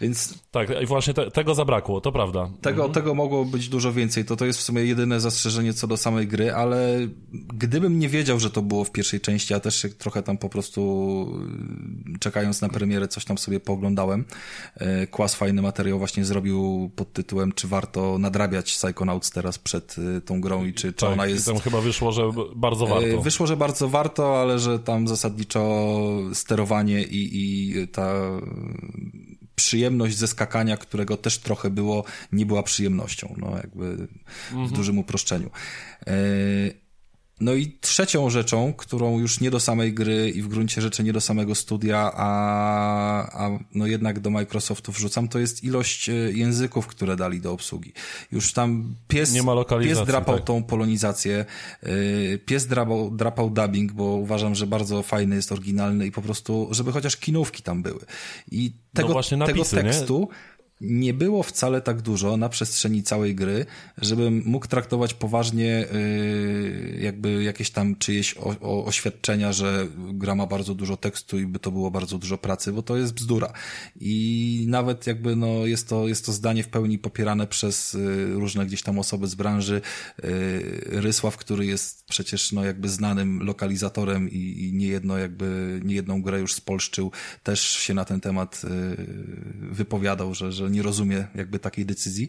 Więc... Tak, i właśnie te, tego zabrakło, to prawda. Tego, mhm. tego mogło być dużo więcej, to to jest w sumie jedyne zastrzeżenie co do samej gry, ale gdybym nie wiedział, że to było w pierwszej części, ja też trochę tam po prostu y, czekając na premierę coś tam sobie pooglądałem. Y, Kłas fajny materiał właśnie zrobił pod tytułem czy warto nadrabiać Psychonauts teraz przed y, tą grą i czy, czy tak, ona jest... tam chyba wyszło, że bardzo warto. Wyszło, że bardzo warto, ale że tam zasadniczo sterowanie i, i ta przyjemność ze skakania, którego też trochę było, nie była przyjemnością, no jakby mhm. w dużym uproszczeniu. E, no i trzecią rzeczą, którą już nie do samej gry i w gruncie rzeczy nie do samego studia, a, a no jednak do Microsoftu wrzucam, to jest ilość e, języków, które dali do obsługi. Już tam pies, pies drapał tak. tą polonizację, e, pies drapał, drapał dubbing, bo uważam, że bardzo fajny jest oryginalny i po prostu, żeby chociaż kinówki tam były. I tego, no napisy, tego tekstu nie? Nie było wcale tak dużo na przestrzeni całej gry, żebym mógł traktować poważnie yy, jakby jakieś tam czyjeś o, o, oświadczenia, że gra ma bardzo dużo tekstu i by to było bardzo dużo pracy, bo to jest bzdura. I nawet jakby no jest to, jest to zdanie w pełni popierane przez yy, różne gdzieś tam osoby z branży. Yy, Rysław, który jest przecież no jakby znanym lokalizatorem i, i niejedno jakby, niejedną grę już spolszczył, też się na ten temat wypowiadał, że, że nie rozumie jakby takiej decyzji.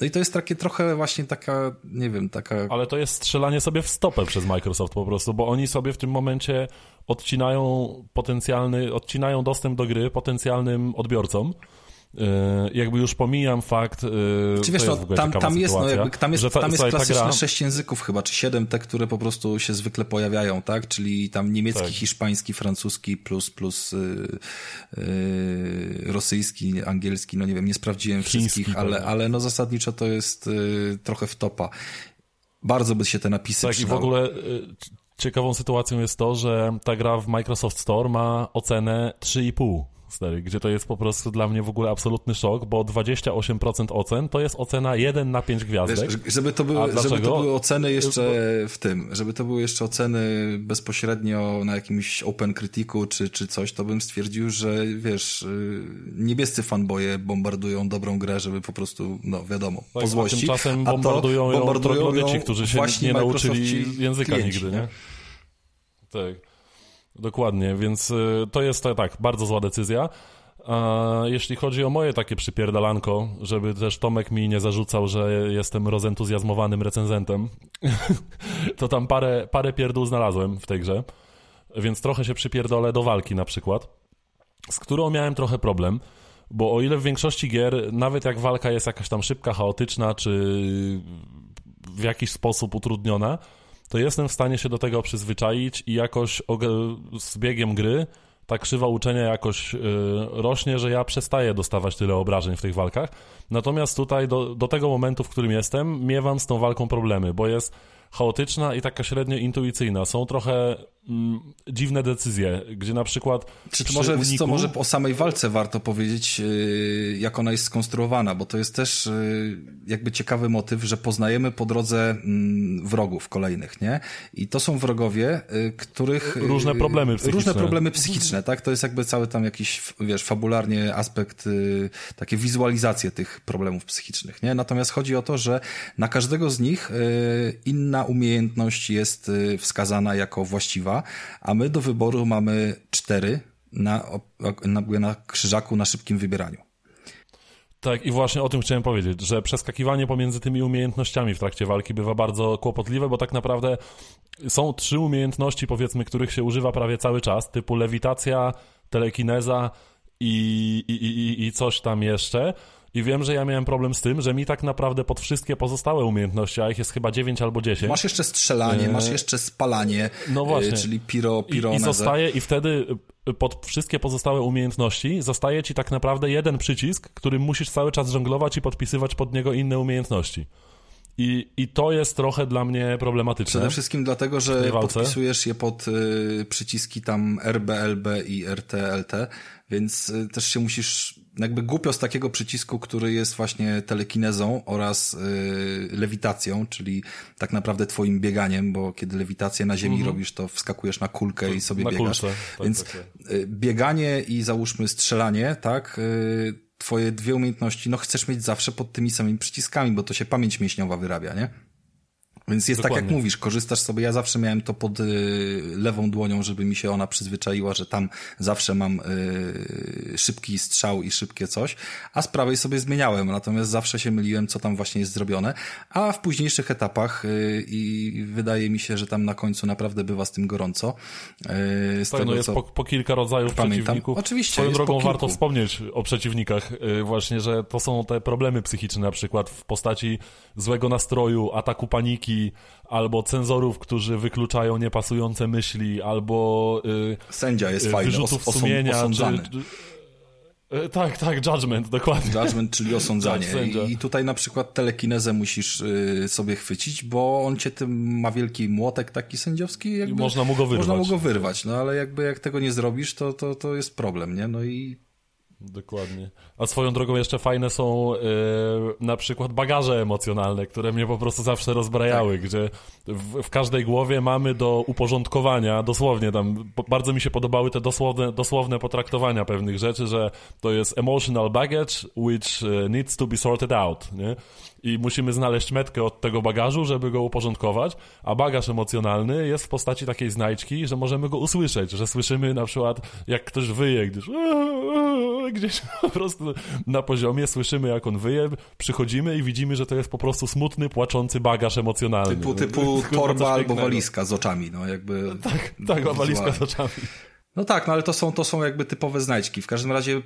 No i to jest takie trochę właśnie taka, nie wiem, taka... Ale to jest strzelanie sobie w stopę przez Microsoft po prostu, bo oni sobie w tym momencie odcinają potencjalny, odcinają dostęp do gry potencjalnym odbiorcom, jakby już pomijam fakt, e, czy wiesz, no, tam, tam jest, no, jakby, tam jest, ta, tam jest klasyczne gra... sześć języków chyba, czy siedem, te, które po prostu się zwykle pojawiają, tak? Czyli tam niemiecki, tak. hiszpański, francuski plus, plus yy, yy, rosyjski, angielski, no nie wiem, nie sprawdziłem Chiński, wszystkich, ale, ale no zasadniczo to jest yy, trochę w topa. Bardzo by się te napisy Tak przydały. i w ogóle ciekawą sytuacją jest to, że ta gra w Microsoft Store ma ocenę 3,5 stary, gdzie to jest po prostu dla mnie w ogóle absolutny szok, bo 28% ocen to jest ocena 1 na 5 gwiazdek. Wiesz, żeby, to były, żeby to były oceny jeszcze w tym, żeby to były jeszcze oceny bezpośrednio na jakimś Open Criticu czy, czy coś, to bym stwierdził, że wiesz, y, niebiescy fanboje bombardują dobrą grę, żeby po prostu, no wiadomo, tak. A tymczasem bombardują, ją bombardują którzy się nie nauczyli języka klienci, nigdy, nie? Tak. Dokładnie, więc y, to jest tak, bardzo zła decyzja. A jeśli chodzi o moje takie przypierdalanko, żeby też Tomek mi nie zarzucał, że jestem rozentuzjazmowanym recenzentem, to tam parę, parę pierdół znalazłem w tej grze, więc trochę się przypierdolę do walki na przykład, z którą miałem trochę problem, bo o ile w większości gier, nawet jak walka jest jakaś tam szybka, chaotyczna, czy w jakiś sposób utrudniona, to jestem w stanie się do tego przyzwyczaić i jakoś z biegiem gry ta krzywa uczenia jakoś yy, rośnie, że ja przestaję dostawać tyle obrażeń w tych walkach. Natomiast tutaj do, do tego momentu, w którym jestem, miewam z tą walką problemy, bo jest chaotyczna i taka średnio intuicyjna. Są trochę mm, dziwne decyzje, gdzie na przykład. Czy to może, uniku... co, może o samej walce warto powiedzieć, yy, jak ona jest skonstruowana, bo to jest też yy, jakby ciekawy motyw, że poznajemy po drodze yy, wrogów kolejnych, nie? I to są wrogowie, y, których. Y, różne problemy psychiczne. Różne problemy psychiczne, tak? To jest jakby cały tam jakiś, wiesz, fabularnie aspekt, y, takie wizualizacje tych problemów psychicznych, nie? Natomiast chodzi o to, że na każdego z nich inna umiejętność jest wskazana jako właściwa a my do wyboru mamy cztery na, na, na krzyżaku na szybkim wybieraniu. Tak, i właśnie o tym chciałem powiedzieć, że przeskakiwanie pomiędzy tymi umiejętnościami w trakcie walki bywa bardzo kłopotliwe, bo tak naprawdę są trzy umiejętności, powiedzmy, których się używa prawie cały czas, typu lewitacja, telekineza i, i, i, i coś tam jeszcze. I wiem, że ja miałem problem z tym, że mi tak naprawdę pod wszystkie pozostałe umiejętności, a ich jest chyba 9 albo 10. Masz jeszcze strzelanie, e... masz jeszcze spalanie, no właśnie. czyli piro, piro I, I zostaje, i wtedy y, pod wszystkie pozostałe umiejętności zostaje ci tak naprawdę jeden przycisk, którym musisz cały czas żonglować i podpisywać pod niego inne umiejętności. I, I to jest trochę dla mnie problematyczne. Przede wszystkim dlatego, że podpisujesz je pod y, przyciski tam RBLB i RTLT, więc y, też się musisz jakby głupio z takiego przycisku, który jest właśnie telekinezą oraz y, lewitacją, czyli tak naprawdę twoim bieganiem, bo kiedy lewitację na ziemi mhm. robisz, to wskakujesz na kulkę to, i sobie biegasz. Kulce. Tak, Więc tak, tak. Y, bieganie i załóżmy strzelanie, tak, y, twoje dwie umiejętności, no chcesz mieć zawsze pod tymi samymi przyciskami, bo to się pamięć mięśniowa wyrabia, nie? Więc jest Dokładnie. tak jak mówisz, korzystasz sobie, ja zawsze miałem to pod y, lewą dłonią, żeby mi się ona przyzwyczaiła, że tam zawsze mam y, szybki strzał i szybkie coś, a z prawej sobie zmieniałem, natomiast zawsze się myliłem, co tam właśnie jest zrobione, a w późniejszych etapach y, i wydaje mi się, że tam na końcu naprawdę bywa z tym gorąco. Y, z tak, tego, no jest co... po, po, kilka rodzajów pamiętam. przeciwników. Oczywiście. Swoją drogą warto wspomnieć o przeciwnikach y, właśnie, że to są te problemy psychiczne na przykład w postaci złego nastroju, ataku paniki, albo cenzorów, którzy wykluczają niepasujące myśli, albo yy, Sędzia jest fajny, wyrzutów os sumienia, czy, y, tak, tak, judgment, dokładnie. Judgment, czyli osądzanie. I, I, tutaj na przykład telekinezę musisz y, sobie chwycić, bo on cię tym ma wielki młotek taki sędziowski. Jakby, można mu go wyrwać. Można mu go wyrwać, no ale jakby jak tego nie zrobisz, to, to, to jest problem, nie? No i Dokładnie. A swoją drogą jeszcze fajne są yy, na przykład bagaże emocjonalne, które mnie po prostu zawsze rozbrajały, tak. gdzie w, w, każdej głowie mamy do uporządkowania, dosłownie tam, bardzo mi się podobały te dosłowne, dosłowne potraktowania pewnych rzeczy, że to jest emotional baggage, which e, needs to be sorted out, nie? i musimy znaleźć metkę od tego bagażu, żeby go uporządkować, a bagaż emocjonalny jest w postaci takiej znajdźki, że możemy go usłyszeć, że słyszymy na przykład jak ktoś wyje, gdyż gdzieś po prostu na poziomie słyszymy jak on wyje, przychodzimy i widzimy, że to jest po prostu smutny, płaczący bagaż emocjonalny. Typu, typu torba albo walizka z oczami, no jakby... Tak, tak, walizka z oczami. No tak, no ale to są, to są jakby typowe znajdźki. W każdym razie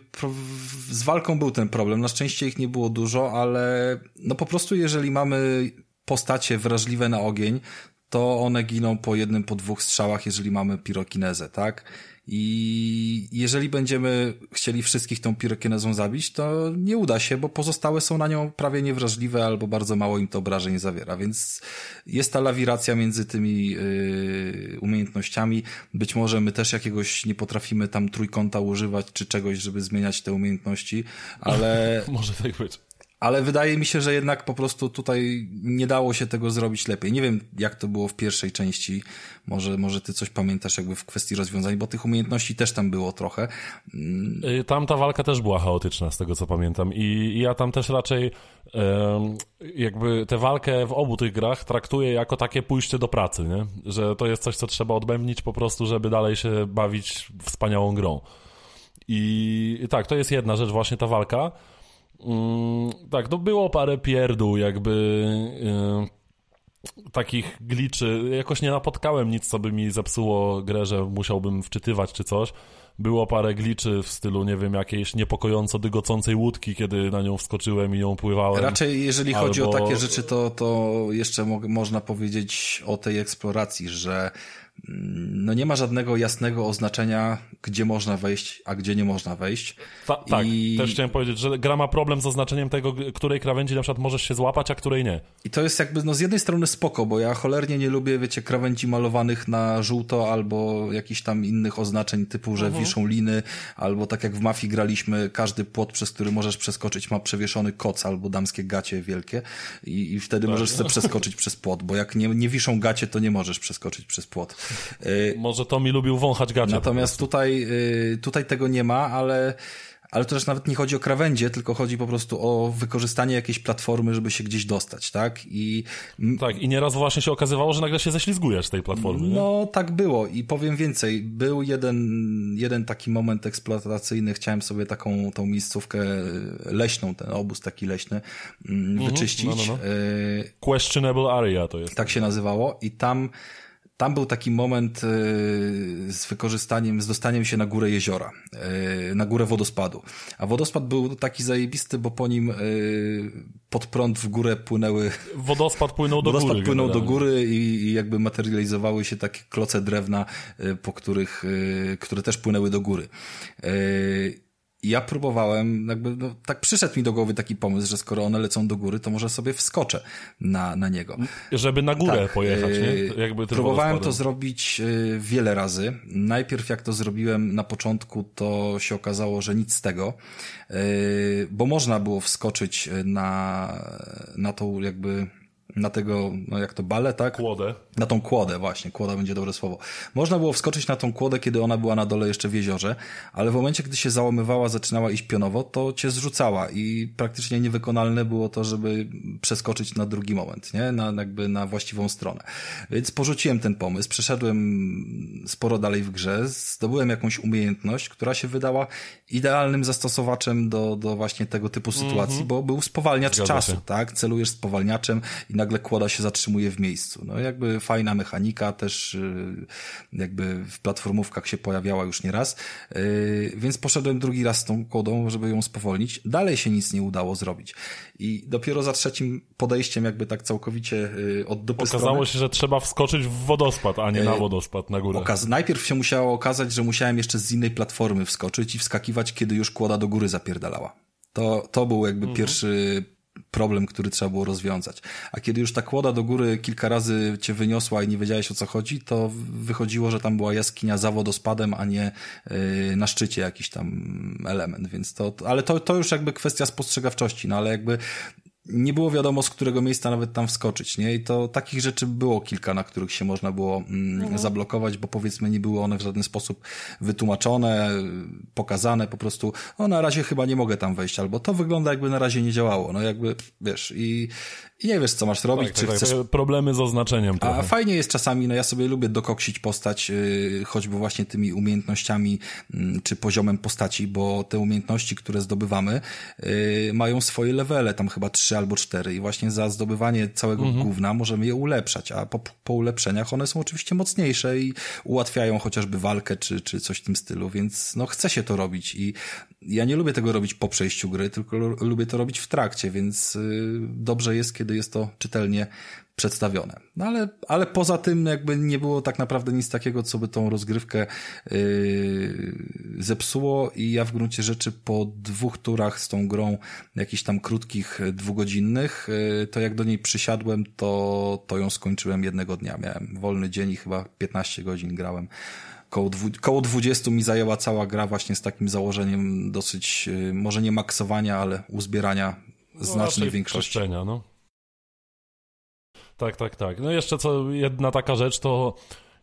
z walką był ten problem. Na szczęście ich nie było dużo, ale no po prostu jeżeli mamy postacie wrażliwe na ogień, to one giną po jednym, po dwóch strzałach, jeżeli mamy pirokinezę, tak? I jeżeli będziemy chcieli wszystkich tą pirokinezą zabić, to nie uda się, bo pozostałe są na nią prawie niewrażliwe albo bardzo mało im to obrażeń zawiera, więc jest ta lawiracja między tymi yy, umiejętnościami. Być może my też jakiegoś nie potrafimy tam trójkąta używać czy czegoś, żeby zmieniać te umiejętności, ale... może tak być ale wydaje mi się, że jednak po prostu tutaj nie dało się tego zrobić lepiej. Nie wiem, jak to było w pierwszej części. Może, może ty coś pamiętasz jakby w kwestii rozwiązań, bo tych umiejętności też tam było trochę. Y, tam ta walka też była chaotyczna, z tego co pamiętam. I ja tam też raczej jakby tę walkę w obu tych grach traktuję jako takie pójście do pracy, nie? Że to jest coś, co trzeba odbębnić po prostu, żeby dalej się bawić wspaniałą grą. I tak, to jest jedna rzecz, właśnie ta walka. Mm, tak, no było parę pierdół, jakby yy, takich gliczy. Jakoś nie napotkałem nic, co by mi zepsuło grę, że musiałbym wczytywać czy coś. Było parę gliczy w stylu, nie wiem, jakiejś niepokojąco dygocącej łódki, kiedy na nią wskoczyłem i ją pływałem. Raczej, jeżeli albo... chodzi o takie rzeczy, to, to jeszcze mo można powiedzieć o tej eksploracji, że no nie ma żadnego jasnego oznaczenia, gdzie można wejść, a gdzie nie można wejść. Ta, tak, I... też chciałem powiedzieć, że gra ma problem z oznaczeniem tego, której krawędzi na przykład możesz się złapać, a której nie. I to jest jakby, no z jednej strony spoko, bo ja cholernie nie lubię, wiecie, krawędzi malowanych na żółto albo jakichś tam innych oznaczeń typu, że mhm. wiszą liny, albo tak jak w Mafii graliśmy, każdy płot, przez który możesz przeskoczyć ma przewieszony koc albo damskie gacie wielkie i, i wtedy tak. możesz sobie przeskoczyć przez płot, bo jak nie, nie wiszą gacie, to nie możesz przeskoczyć przez płot. Y, Może to mi lubił wąchać gacie. Natomiast tutaj, y, tutaj tego nie ma, ale ale to też nawet nie chodzi o krawędzie, tylko chodzi po prostu o wykorzystanie jakiejś platformy, żeby się gdzieś dostać, tak? I... Tak, i nieraz właśnie się okazywało, że nagle się ześlizgujesz z tej platformy. No, nie? tak było i powiem więcej. Był jeden, jeden taki moment eksploatacyjny, chciałem sobie taką tą miejscówkę leśną, ten obóz taki leśny, mm, mhm, wyczyścić. No, no, no. Y, Questionable area to jest. Tak się nazywało i tam tam był taki moment e, z wykorzystaniem, z dostaniem się na górę jeziora, e, na górę wodospadu. A wodospad był taki zajebisty, bo po nim e, pod prąd w górę płynęły... Wodospad płynął do wodospad góry. płynął do góry i, i jakby materializowały się takie kloce drewna, po których, które też płynęły do góry ja próbowałem, jakby, no, tak przyszedł mi do głowy taki pomysł, że skoro one lecą do góry, to może sobie wskoczę na, na niego. Żeby na górę tak, pojechać, nie? E, jakby próbowałem to zrobić e, wiele razy. Najpierw jak to zrobiłem na początku, to się okazało, że nic z tego, e, bo można było wskoczyć na, na tą jakby na tego, no jak to, balę, tak? Kłodę. Na tą kłodę, właśnie, kłoda będzie dobre słowo. Można było wskoczyć na tą kłodę, kiedy ona była na dole jeszcze w jeziorze, ale w momencie, gdy się załamywała, zaczynała iść pionowo, to cię zrzucała i praktycznie niewykonalne było to, żeby przeskoczyć na drugi moment, nie? Na, jakby na właściwą stronę. Więc porzuciłem ten pomysł, przeszedłem sporo dalej w grze, zdobyłem jakąś umiejętność, która się wydała idealnym zastosowaczem do, do właśnie tego typu sytuacji, mm -hmm. bo był spowalniacz Zgadza czasu, się. tak? Celujesz spowalniaczem i nagle kłoda się zatrzymuje w miejscu. No jakby fajna mechanika, też y, jakby w platformówkach się pojawiała już nieraz, y, więc poszedłem drugi raz z tą kłodą, żeby ją spowolnić. Dalej się nic nie udało zrobić. I dopiero za trzecim podejściem jakby tak całkowicie y, od dupy Okazało strony, się, że trzeba wskoczyć w wodospad, a nie na wodospad, na górę. Okaz najpierw się musiało okazać, że musiałem jeszcze z innej platformy wskoczyć i wskakiwać, kiedy już kłoda do góry zapierdalała. To, to był jakby mhm. pierwszy problem, który trzeba było rozwiązać. A kiedy już ta kłoda do góry kilka razy cię wyniosła i nie wiedziałeś o co chodzi, to wychodziło, że tam była jaskinia za wodospadem, a nie yy, na szczycie jakiś tam element, więc to, ale to, to już jakby kwestia spostrzegawczości, no ale jakby nie było wiadomo, z którego miejsca nawet tam wskoczyć, nie? I to takich rzeczy było kilka, na których się można było mm, mhm. zablokować, bo powiedzmy nie były one w żaden sposób wytłumaczone, pokazane, po prostu, o na razie chyba nie mogę tam wejść, albo to wygląda jakby na razie nie działało, no jakby, wiesz, i, i nie wiesz, co masz robić, tak, czy tak, tak chcesz... Problemy z oznaczeniem trochę. A fajnie jest czasami, no ja sobie lubię dokoksić postać, yy, choćby właśnie tymi umiejętnościami, yy, czy poziomem postaci, bo te umiejętności, które zdobywamy, yy, mają swoje levele, tam chyba trzy albo cztery i właśnie za zdobywanie całego mhm. gówna możemy je ulepszać, a po, po ulepszeniach one są oczywiście mocniejsze i ułatwiają chociażby walkę, czy, czy coś w tym stylu, więc no chce się to robić i ja nie lubię tego robić po przejściu gry, tylko lubię to robić w trakcie, więc yy, dobrze jest, kiedy jest to czytelnie przedstawione. No ale, ale poza tym jakby nie było tak naprawdę nic takiego, co by tą rozgrywkę yy, zepsuło i ja w gruncie rzeczy po dwóch turach z tą grą, jakichś tam krótkich, dwugodzinnych, yy, to jak do niej przysiadłem, to, to ją skończyłem jednego dnia. Miałem wolny dzień i chyba 15 godzin grałem koło, dwu, koło 20 mi zajęła cała gra właśnie z takim założeniem dosyć, yy, może nie maksowania, ale uzbierania no, znacznej większości. No. Tak, tak, tak. No jeszcze co jedna taka rzecz, to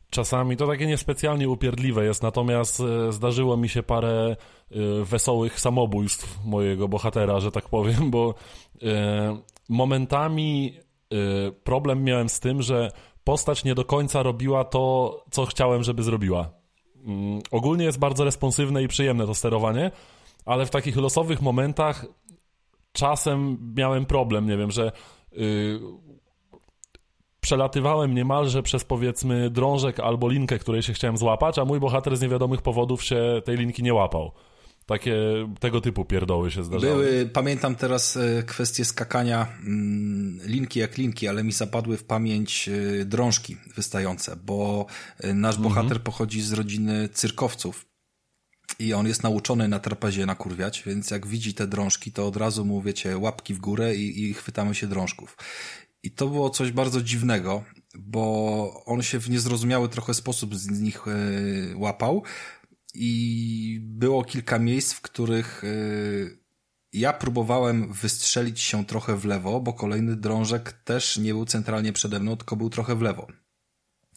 czasami to takie niespecjalnie upierdliwe jest, natomiast e, zdarzyło mi się parę e, wesołych samobójstw mojego bohatera, że tak powiem, bo e, momentami problem miałem z tym, że postać nie do końca robiła to, co chciałem, żeby zrobiła. Mm, ogólnie jest bardzo responsywne i przyjemne to sterowanie, ale w takich losowych momentach czasem miałem problem, nie wiem, że y, przelatywałem niemalże przez powiedzmy drążek albo linkę, której się chciałem złapać, a mój bohater z niewiadomych powodów się tej linki nie łapał. Takie tego typu pierdoły się zdarzały. Były, pamiętam teraz e, kwestię skakania mm, linki jak linki, ale mi zapadły w pamięć e, drążki wystające, bo e, nasz mhm. bohater pochodzi z rodziny cyrkowców i on jest nauczony na trapezie nakurwiać, więc jak widzi te drążki, to od razu mu, wiecie, łapki w górę i, i chwytamy się drążków. I to było coś bardzo dziwnego, bo on się w niezrozumiały trochę sposób z nich e, łapał i było kilka miejsc, w których e, ja próbowałem wystrzelić się trochę w lewo, bo kolejny drążek też nie był centralnie przede mną, tylko był trochę w lewo.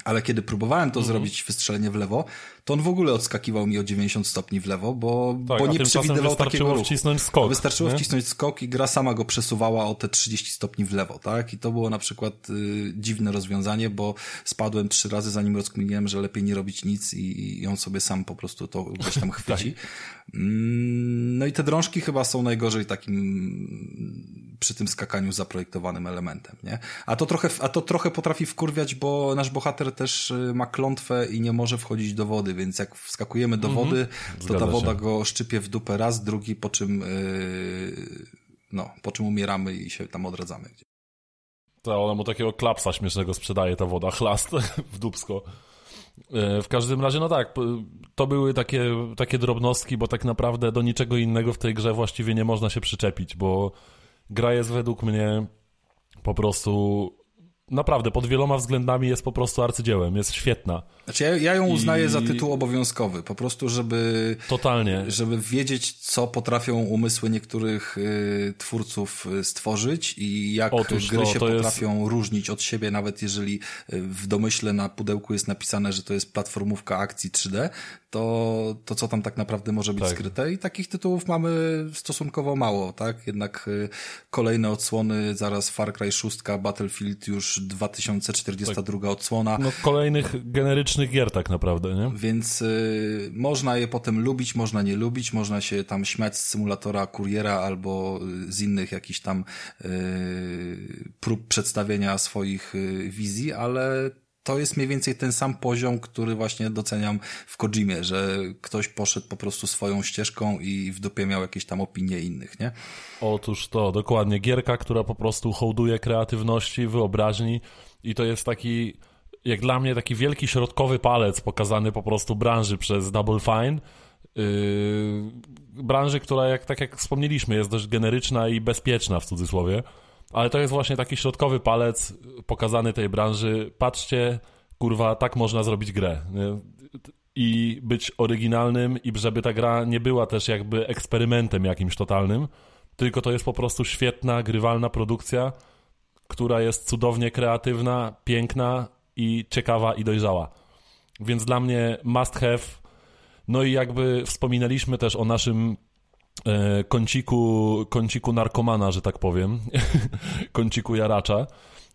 Ale kiedy próbowałem to -hmm. zrobić, wystrzelenie w lewo, to on w ogóle odskakiwał mi o 90 stopni w lewo, bo, tak, bo nie przewidywał takiego ruchu. wcisnąć skok. Wystarczyło nie? wcisnąć skok i gra sama go przesuwała o te 30 stopni w lewo, tak? I to było na przykład y, dziwne rozwiązanie, bo spadłem trzy razy, zanim rozkminiłem, że lepiej nie robić nic i, i on sobie sam po prostu to gdzieś tam chwyci. tak. Mm, no i te drążki chyba są najgorzej takim przy tym skakaniu zaprojektowanym elementem, nie? A to trochę, a to trochę potrafi wkurwiać, bo nasz bohater też y, ma klątwę i nie może wchodzić do wody, więc jak wskakujemy do mhm. wody, to ta woda się. go szczypie w dupę raz, drugi, po czym yy, no, po czym umieramy i się tam odradzamy. To ona mu takiego klapsa śmiesznego sprzedaje ta woda, chlast w dupsko. E, w każdym razie, no tak, to były takie, takie drobnostki, bo tak naprawdę do niczego innego w tej grze właściwie nie można się przyczepić, bo gra jest według mnie po prostu naprawdę pod wieloma względami jest po prostu arcydziełem, jest świetna. Znaczy ja, ja ją uznaję I... za tytuł obowiązkowy, po prostu żeby... Totalnie. Żeby wiedzieć, co potrafią umysły niektórych y, twórców y, stworzyć i jak Otóż gry to, się to potrafią jest... różnić od siebie, nawet jeżeli y, w domyśle na pudełku jest napisane, że to jest platformówka akcji 3D, to, to co tam tak naprawdę może być tak. skryte i takich tytułów mamy stosunkowo mało, tak? Jednak y, kolejne odsłony, zaraz Far Cry 6, Battlefield już 2042 tak. odsłona. No kolejnych generycznych gier tak naprawdę, nie? Więc y, można je potem lubić, można nie lubić, można się tam śmiać z symulatora kuriera albo z innych jakichś tam y, prób przedstawienia swoich y, wizji, ale to jest mniej więcej ten sam poziom, który właśnie doceniam w Kojimie, że ktoś poszedł po prostu swoją ścieżką i w dupie miał jakieś tam opinie innych, nie? Otóż to, dokładnie. Gierka, która po prostu hołduje kreatywności, wyobraźni i to jest taki, jak dla mnie, taki wielki środkowy palec pokazany po prostu branży przez Double Fine. Yy, branży, która, jak, tak jak wspomnieliśmy, jest dość generyczna i bezpieczna w cudzysłowie ale to jest właśnie taki środkowy palec pokazany tej branży. Patrzcie, kurwa, tak można zrobić grę. I być oryginalnym, i żeby ta gra nie była też jakby eksperymentem jakimś totalnym, tylko to jest po prostu świetna, grywalna produkcja, która jest cudownie kreatywna, piękna i ciekawa i dojrzała. Więc dla mnie must have. No i jakby wspominaliśmy też o naszym kąciku, kąciku narkomana, że tak powiem, kąciku jaracza.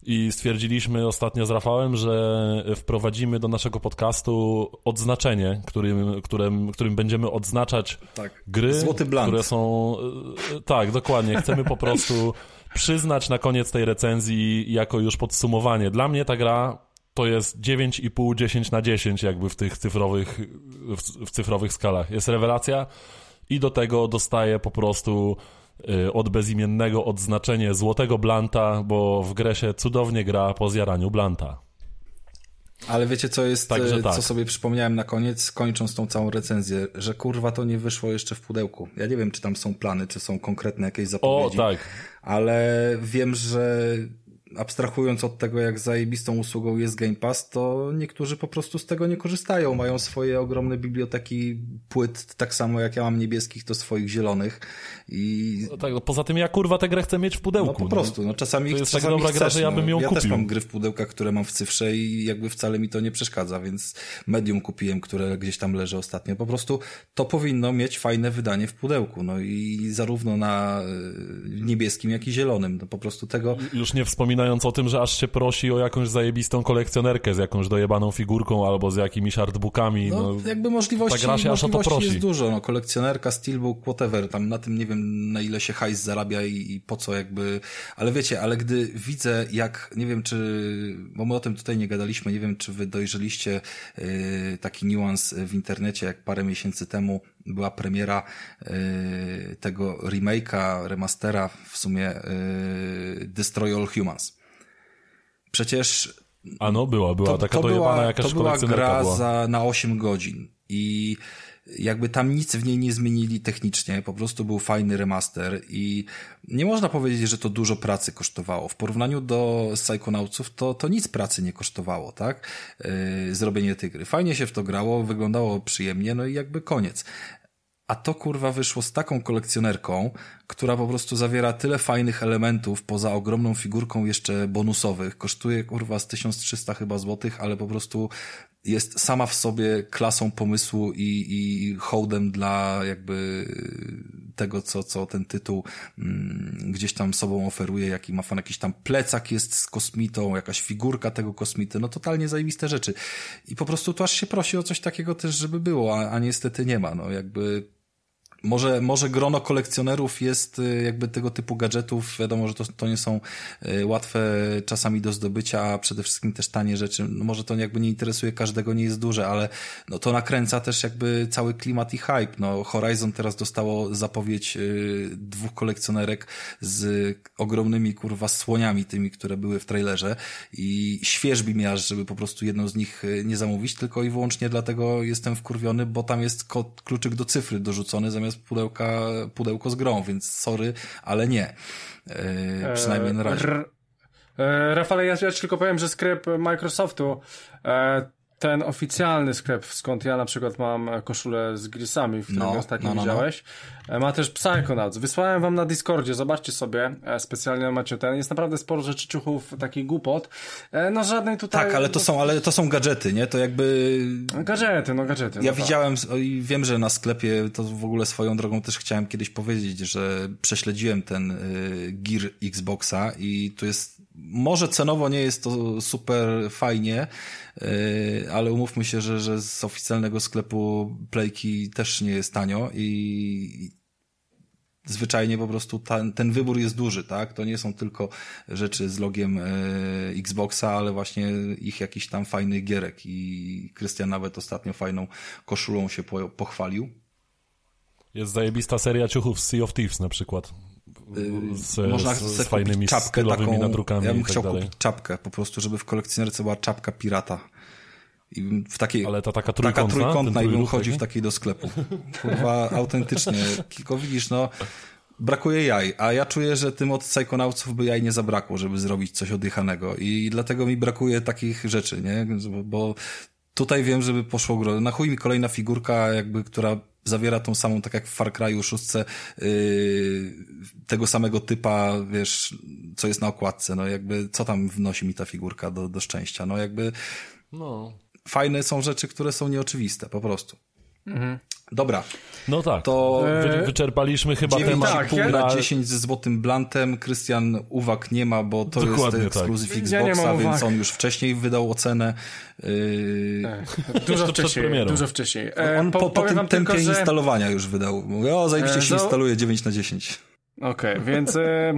I stwierdziliśmy ostatnio z Rafałem, że wprowadzimy do naszego podcastu odznaczenie, którym, którym, którym będziemy odznaczać tak. gry, które są. E, tak, dokładnie. Chcemy po prostu przyznać na koniec tej recenzji jako już podsumowanie. Dla mnie ta gra to jest 9,5, 10 na 10 jakby w tych cyfrowych, w, w cyfrowych skalach. Jest rewelacja i do tego dostaje po prostu y, od bezimiennego odznaczenie złotego blanta, bo w grę się cudownie gra po zjaraniu blanta. Ale wiecie, co jest, Także y, tak. co sobie przypomniałem na koniec, kończąc tą całą recenzję, że kurwa to nie wyszło jeszcze w pudełku. Ja nie wiem, czy tam są plany, czy są konkretne jakieś zapowiedzi. O, tak. Ale wiem, że abstrahując od tego, jak zajebistą usługą jest Game Pass, to niektórzy po prostu z tego nie korzystają. Mają swoje ogromne biblioteki płyt, tak samo jak ja mam niebieskich, to swoich zielonych. I... No tak, no poza tym ja kurwa tę grę chcę mieć w pudełku. No po no. prostu, no czasami To jest tak dobra gra, że ja bym ją ja kupił. Ja też mam gry w pudełkach, które mam w cyfrze i jakby wcale mi to nie przeszkadza, więc Medium kupiłem, które gdzieś tam leży ostatnio. Po prostu to powinno mieć fajne wydanie w pudełku, no i zarówno na e, niebieskim, jak i zielonym. No po prostu tego... Już nie wspominając o tym, że aż się prosi o jakąś zajebistą kolekcjonerkę z jakąś dojebaną figurką albo z jakimiś artbookami. No, no jakby możliwości, ta gra się aż o to prosi. jest dużo, no kolekcjonerka, steelbook, whatever, tam na tym nie wiem na ile się hajs zarabia i, i po co jakby, ale wiecie, ale gdy widzę jak, nie wiem czy, bo my o tym tutaj nie gadaliśmy, nie wiem czy wy dojrzeliście yy, taki niuans w internecie, jak parę miesięcy temu była premiera yy, tego remake'a, remastera w sumie yy, Destroy All Humans. Przecież ano, była, była to, taka to była, jakaś To była gra była. Za, na 8 godzin i jakby tam nic w niej nie zmienili technicznie, po prostu był fajny remaster i nie można powiedzieć, że to dużo pracy kosztowało. W porównaniu do Psychonautsów to, to nic pracy nie kosztowało, tak? Yy, zrobienie tej gry. Fajnie się w to grało, wyglądało przyjemnie, no i jakby koniec. A to kurwa wyszło z taką kolekcjonerką, która po prostu zawiera tyle fajnych elementów, poza ogromną figurką jeszcze bonusowych. Kosztuje kurwa z 1300 chyba złotych, ale po prostu jest sama w sobie klasą pomysłu i, i hołdem dla jakby tego, co, co ten tytuł mm, gdzieś tam sobą oferuje, jaki ma fan, jakiś tam plecak jest z kosmitą, jakaś figurka tego kosmity, no totalnie zajebiste rzeczy. I po prostu to aż się prosi o coś takiego też, żeby było, a, a niestety nie ma, no jakby może, może grono kolekcjonerów jest y, jakby tego typu gadżetów, wiadomo, że to, to nie są y, łatwe czasami do zdobycia, a przede wszystkim też tanie rzeczy. No może to jakby nie interesuje każdego, nie jest duże, ale no to nakręca też jakby cały klimat i hype. No Horizon teraz dostało zapowiedź y, dwóch kolekcjonerek z ogromnymi kurwa słoniami tymi, które były w trailerze i świeżbi mi aż, żeby po prostu jedną z nich nie zamówić, tylko i wyłącznie dlatego jestem wkurwiony, bo tam jest kluczyk do cyfry dorzucony zamiast zamiast pudełka, pudełko z grą, więc sorry, ale nie. Yy, przynajmniej na razie. E, Rafale, ja, ja tylko powiem, że sklep Microsoftu e, ten oficjalny sklep, skąd ja na przykład mam koszulę z grisami, w którym no, ostatnio no, no, no. widziałeś, no. ma też Psychonauts. Wysłałem wam na Discordzie, zobaczcie sobie, e, specjalnie macie ten. Jest naprawdę sporo rzeczy ciuchów, takich głupot. E, no żadnej tutaj... Tak, ale to są, ale to są gadżety, nie? To jakby... Gadżety, no gadżety. Ja no widziałem i wiem, że na sklepie, to w ogóle swoją drogą też chciałem kiedyś powiedzieć, że prześledziłem ten y, Gear Xboxa i tu jest może cenowo nie jest to super fajnie, yy, ale umówmy się, że, że z oficjalnego sklepu Playki też nie jest tanio i zwyczajnie po prostu ten, ten wybór jest duży, tak? To nie są tylko rzeczy z logiem yy, Xboxa, ale właśnie ich jakiś tam fajny gierek i Krystian nawet ostatnio fajną koszulą się po, pochwalił. Jest zajebista seria ciuchów z Sea of Thieves na przykład. Y, z, Można z, z fajnymi czapkę taką, nadrukami Ja bym tak chciał dalej. kupić czapkę, po prostu, żeby w kolekcjonerce była czapka pirata. I w takiej, Ale ta taka trójkątna? Taka trójkątna i bym chodził w takiej do sklepu. Kurwa, autentycznie. Tylko widzisz, no, brakuje jaj, a ja czuję, że tym od Psychonautsów by jaj nie zabrakło, żeby zrobić coś oddychanego i dlatego mi brakuje takich rzeczy, nie? Bo tutaj wiem, żeby poszło gro. Na chuj mi kolejna figurka, jakby, która zawiera tą samą, tak jak w Far Cry'u 6, yy, tego samego typa, wiesz, co jest na okładce, no jakby, co tam wnosi mi ta figurka do, do szczęścia, no jakby, no. fajne są rzeczy, które są nieoczywiste, po prostu. Mhm. Dobra. No tak. To Wy, wyczerpaliśmy chyba 9, temat. Tak, pół na 10 ze złotym blantem. Krystian uwag nie ma, bo to Dokładnie jest ekskluzyw tak. Xboxa, ja więc on już wcześniej wydał ocenę. Yy... Dużo wcześniej. Dużo wcześniej. E, on po, po, po tym tempie tylko, że... instalowania już wydał. Mówię, o, zajebiście e, się instaluje 9 na 10. Okej, okay, więc e,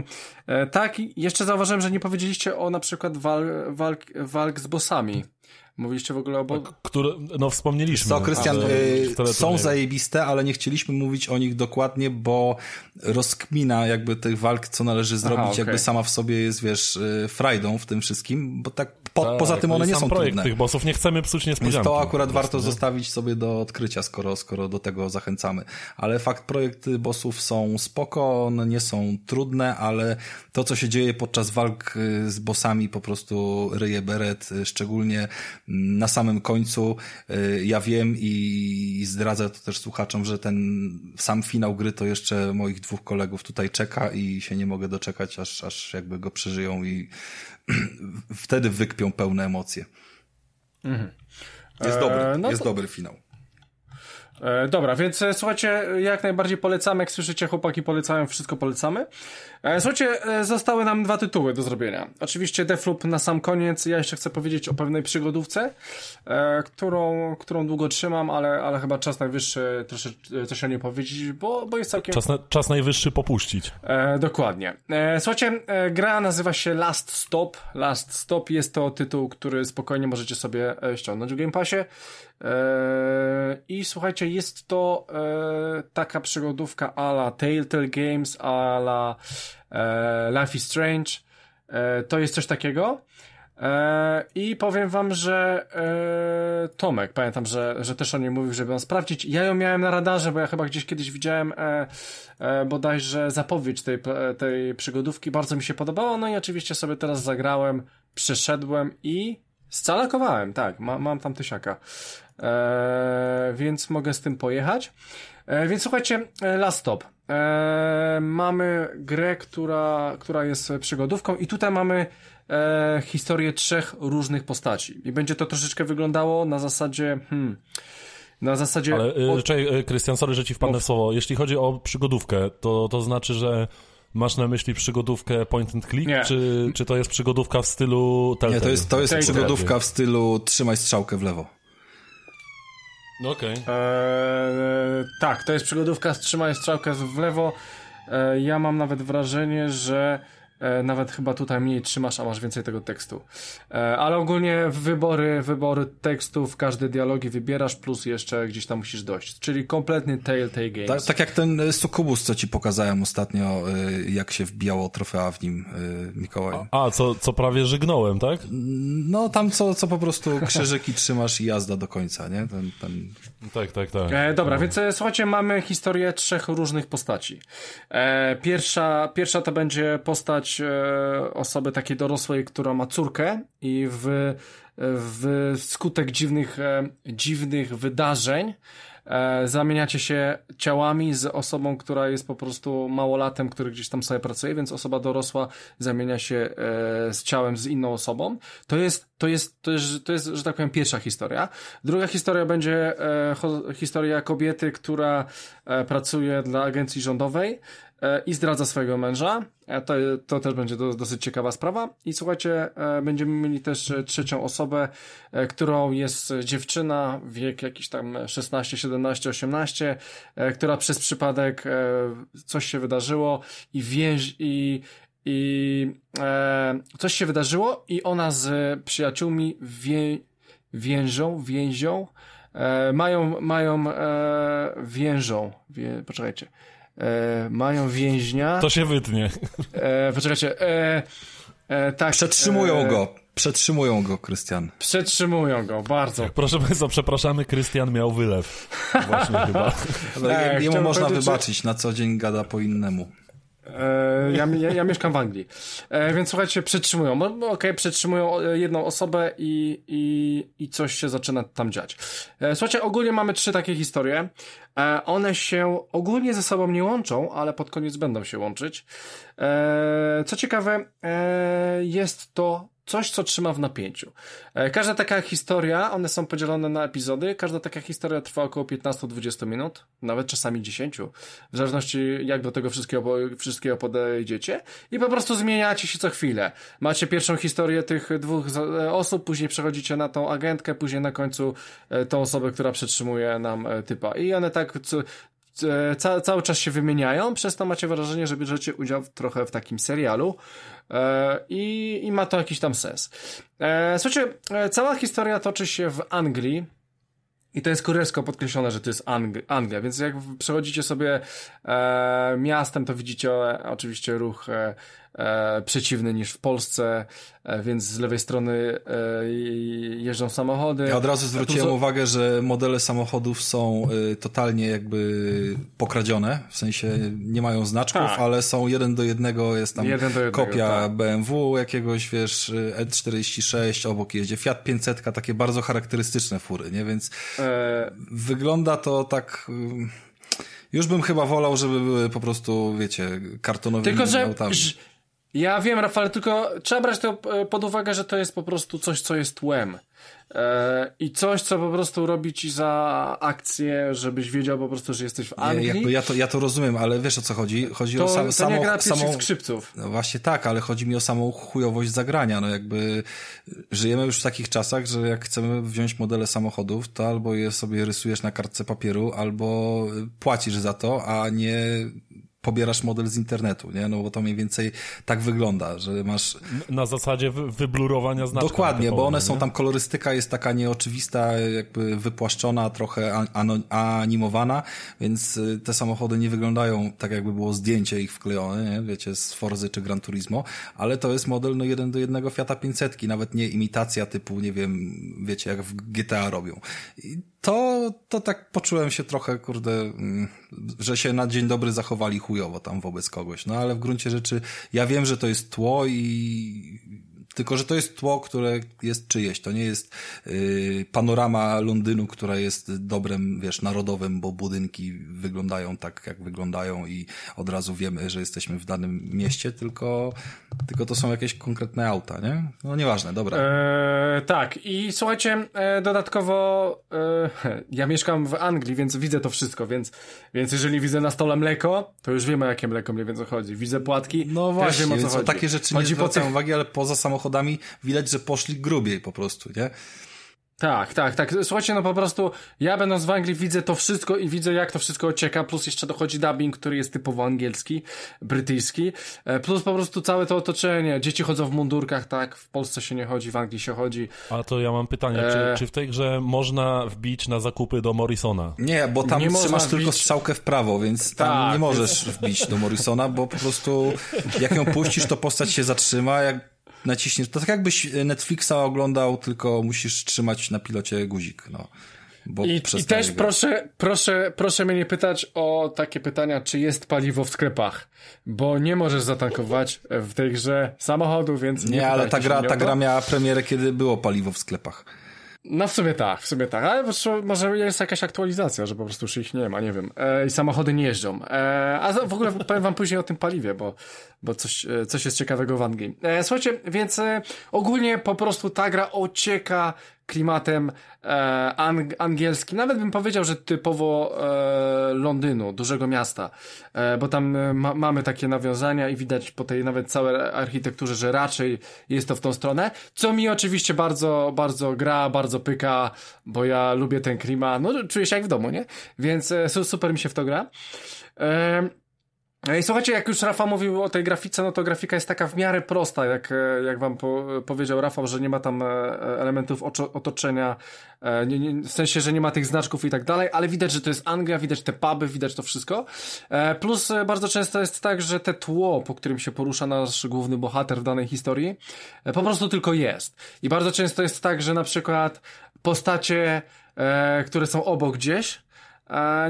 e, tak, jeszcze zauważyłem, że nie powiedzieliście o na przykład walk, walk, walk z bossami. Mówiliście w ogóle o... Bo... Które, no wspomnieliśmy. Co, Krystian, y, są zajebiste, ale nie chcieliśmy mówić o nich dokładnie, bo rozkmina jakby tych walk, co należy zrobić, Aha, okay. jakby sama w sobie jest, wiesz, y, frajdą w tym wszystkim, bo tak po, tak, poza tym one nie są projekt trudne. tych bossów, nie chcemy psuć niespodzianki. Więc to akurat warto nie? zostawić sobie do odkrycia, skoro, skoro do tego zachęcamy. Ale fakt, projekty bossów są spoko, one nie są trudne, ale to, co się dzieje podczas walk y, z bossami po prostu ryje beret, szczególnie na samym końcu y, ja wiem i zdradzę to też słuchaczom, że ten sam finał gry to jeszcze moich dwóch kolegów tutaj czeka i się nie mogę doczekać, aż, aż jakby go przeżyją i wtedy wykpią pełne emocje. Mhm. Jest dobry, e, no jest to... dobry finał. E, dobra, więc e, słuchajcie, jak najbardziej polecamy, jak słyszycie, chłopaki polecają, wszystko polecamy. E, słuchajcie, e, zostały nam dwa tytuły do zrobienia. Oczywiście Defloop na sam koniec, ja jeszcze chcę powiedzieć o pewnej przygodówce, e, którą, którą długo trzymam, ale, ale chyba czas najwyższy troszeczkę coś o niej powiedzieć, bo, bo jest całkiem... Czas, na, czas najwyższy popuścić. E, dokładnie. E, słuchajcie, e, gra nazywa się Last Stop. Last Stop jest to tytuł, który spokojnie możecie sobie ściągnąć w Game Passie. I słuchajcie, jest to taka przygodówka ala Telltale Games, ala e, Life is Strange, e, to jest coś takiego. E, I powiem wam, że e, Tomek, pamiętam, że, że też o niej mówił, żeby ją sprawdzić. Ja ją miałem na radarze, bo ja chyba gdzieś kiedyś widziałem e, e, bodajże zapowiedź tej, tej przygodówki. Bardzo mi się podobało, no i oczywiście sobie teraz zagrałem, przeszedłem i scalakowałem, tak, ma, mam tam tysiaka. E, więc mogę z tym pojechać. E, więc słuchajcie, e, Last Stop. E, mamy grę, która, która jest przygodówką i tutaj mamy e, historię trzech różnych postaci. I będzie to troszeczkę wyglądało na zasadzie, hmm, na zasadzie... Ale, e, od... czekaj, Krystian, sorry, że ci wpadnę w słowo. Jeśli chodzi o przygodówkę, to, to znaczy, że Masz na myśli przygodówkę point and click, czy, czy to jest przygodówka w stylu Telltale? Nie, to jest, to jest przygodówka w stylu trzymaj strzałkę w lewo. No okej. Okay. Eee, tak, to jest przygodówka Wstrzymaj strzałkę w lewo. Eee, ja mam nawet wrażenie, że E, nawet chyba tutaj mniej trzymasz, a masz więcej tego tekstu. E, ale ogólnie wybory, wybory tekstów, każde dialogi wybierasz, plus jeszcze gdzieś tam musisz dojść. Czyli kompletny Telltale Games. Tak, tak jak ten e, Sukubus, co ci pokazałem ostatnio, jak się wbijało trofea w nim, Mikołaj. A, co, co prawie żygnąłem, tak? No, tam co, co po prostu krzyżyki trzymasz i jazda do końca, nie? Ten, ten... Tak, tak, tak. E, dobra, no. więc słuchajcie, mamy historię trzech różnych postaci. E, pierwsza, pierwsza to będzie postać e, osoby takiej dorosłej, która ma córkę i w, w skutek dziwnych, e, dziwnych wydarzeń e, zamieniacie się ciałami z osobą, która jest po prostu małolatem, który gdzieś tam sobie pracuje, więc osoba dorosła zamienia się z ciałem z inną osobą. To jest, to jest, to jest, to jest, że tak powiem, pierwsza historia. Druga historia będzie historia kobiety, która pracuje dla agencji rządowej i zdradza swojego męża. E, to, to też będzie do, dosyć ciekawa sprawa. I słuchajcie, e, będziemy mieli też trzecią osobę, którą jest dziewczyna, wiek jakiś tam 16, 17, 18, która przez przypadek coś się wydarzyło i więź i i e, coś się wydarzyło i ona z przyjaciółmi wie, więżą, więzią, e, mają, mają, e, więżą, wie, poczekajcie, e, mają więźnia. To się wytnie. E, poczekajcie. E, e, tak, Przetrzymują e, go. Przetrzymują go, Krystian. Przetrzymują go, bardzo. Proszę Państwa, przepraszamy, Krystian miał wylew. Właśnie chyba. Ale jemu można wybaczyć, na co dzień gada po innemu. E, ja, ja, ja, mieszkam w Anglii. E, więc słuchajcie, przetrzymują. Okej, okay, przetrzymują jedną osobę i, i, i coś się zaczyna tam dziać. E, słuchajcie, ogólnie mamy trzy takie historie. One się ogólnie ze sobą nie łączą, ale pod koniec będą się łączyć. Co ciekawe, jest to coś, co trzyma w napięciu. E, każda taka historia, one są podzielone na epizody, każda taka historia trwa około 15-20 minut, nawet czasami 10, w zależności jak do tego wszystkiego, wszystkiego podejdziecie i po prostu zmieniacie się co chwilę. Macie pierwszą historię tych dwóch e, osób, później przechodzicie na tą agentkę, później na końcu e, tą osobę, która przetrzymuje nam typa. I one tak ca cały czas się wymieniają, przez to macie wrażenie, że bierzecie udział w, trochę w takim serialu e, i, i ma to jakiś tam sens. E, słuchajcie, e, cała historia toczy się w Anglii, i to jest kuriersko podkreślone, że to jest Ang Anglia, więc jak przechodzicie sobie e, miastem, to widzicie e, oczywiście ruch e, e, przeciwny niż w Polsce, e, więc z lewej strony e, jeżdżą samochody. Ja od razu zwróciłem tu... uwagę, że modele samochodów są totalnie jakby pokradzione, w sensie nie mają znaczków, tak. ale są jeden do jednego, jest tam jednego, kopia tak. BMW jakiegoś, wiesz, E46, obok jeździ Fiat 500, takie bardzo charakterystyczne fury, nie? Więc wygląda to tak... Już bym chyba wolał, żeby były po prostu, wiecie, kartonowe Tylko, że, autami. Ja wiem, Rafał, tylko trzeba brać to e, pod uwagę, że to jest po prostu coś, co jest tłem. E, I coś, co po prostu robi ci za akcję, żebyś wiedział po prostu, że jesteś w Anglii. Nie, ja, to, ja to rozumiem, ale wiesz o co chodzi? Chodzi to, o sam, to samą... nie gra samą skrzypców. No właśnie tak, ale chodzi mi o samą chujowość zagrania. No jakby żyjemy już w takich czasach, że jak chcemy wziąć modele samochodów, to albo je sobie rysujesz na kartce papieru, albo płacisz za to, a nie pobierasz model z internetu, nie? No bo to mniej więcej tak wygląda, że masz... Na zasadzie wyblurowania znaczków. Dokładnie, bo one są nie? tam, kolorystyka jest taka nieoczywista, jakby wypłaszczona, trochę animowana, więc y, te samochody nie wyglądają tak, jakby było zdjęcie ich wklejone, nie? Wiecie, z Forzy czy Gran Turismo, ale to jest model no jeden do jednego Fiata 500, nawet nie imitacja typu, nie wiem, wiecie, jak w GTA robią. I to, to tak poczułem się trochę, kurde, mm, że się na dzień dobry zachowali chujowo tam wobec kogoś. No ale w gruncie rzeczy ja wiem, że to jest tło i tylko, że to jest tło, które jest czyjeś. To nie jest yy, panorama Londynu, która jest dobrem, wiesz, narodowym, bo budynki wyglądają tak, jak wyglądają i od razu wiemy, że jesteśmy w danym mieście, tylko, tylko to są jakieś konkretne auta, nie? No nieważne, dobra. Eee, tak, i słuchajcie, e, dodatkowo e, ja mieszkam w Anglii, więc widzę to wszystko, więc, więc jeżeli widzę na stole mleko, to już wiemy, jakie mleko mniej więcej chodzi. Widzę płatki, no właśnie, wiem, o co chodzi. takie rzeczy chodzi nie zwracam tych... uwagi, ale poza samochodem samochodami widać, że poszli grubiej po prostu, nie? Tak, tak, tak. Słuchajcie, no po prostu ja będąc w Anglii widzę to wszystko i widzę jak to wszystko ocieka, plus jeszcze dochodzi dubbing, który jest typowo angielski, brytyjski, e, plus po prostu całe to otoczenie. Dzieci chodzą w mundurkach, tak, w Polsce się nie chodzi, w Anglii się chodzi. A to ja mam pytanie, e... czy, czy, w tej grze można wbić na zakupy do Morrisona? Nie, bo tam nie trzymasz wbić... tylko strzałkę w prawo, więc tam tak, nie możesz więc... wbić do Morrisona, bo po prostu jak ją puścisz, to postać się zatrzyma, jak naciśniesz. To tak jakbyś Netflixa oglądał, tylko musisz trzymać na pilocie guzik. No. I, I też proszę, proszę, proszę mnie nie pytać o takie pytania, czy jest paliwo w sklepach, bo nie możesz zatankować w tej grze samochodu, więc nie. Nie, ale ta gra, ta gra miała premierę, kiedy było paliwo w sklepach. No w sumie tak, w sumie tak, ale może jest jakaś aktualizacja, że po prostu już ich nie ma, nie wiem. E, I samochody nie jeżdżą. E, a w ogóle powiem wam później o tym paliwie, bo, bo coś, e, coś jest ciekawego w Angame. E, słuchajcie, więc e, ogólnie po prostu ta gra ocieka klimatem e, ang angielskim. Nawet bym powiedział, że typowo e, Londynu, dużego miasta, e, bo tam e, ma, mamy takie nawiązania i widać po tej nawet całej architekturze, że raczej jest to w tą stronę, co mi oczywiście bardzo, bardzo gra, bardzo pyka, bo ja lubię ten klimat, no czuję się jak w domu, nie? Więc e, super mi się w to gra. E, I słuchajcie, jak już Rafał mówił o tej grafice, no to grafika jest taka w miarę prosta, jak, e, jak wam po, powiedział Rafał, że nie ma tam e, elementów otoczenia, e, nie, nie, w sensie, że nie ma tych znaczków i tak dalej, ale widać, że to jest Anglia, widać te puby, widać to wszystko. Plus bardzo często jest tak, że te tło, po którym się porusza nasz główny bohater w danej historii, po prostu tylko jest. I bardzo często jest tak, że na przykład postacie, które są obok gdzieś,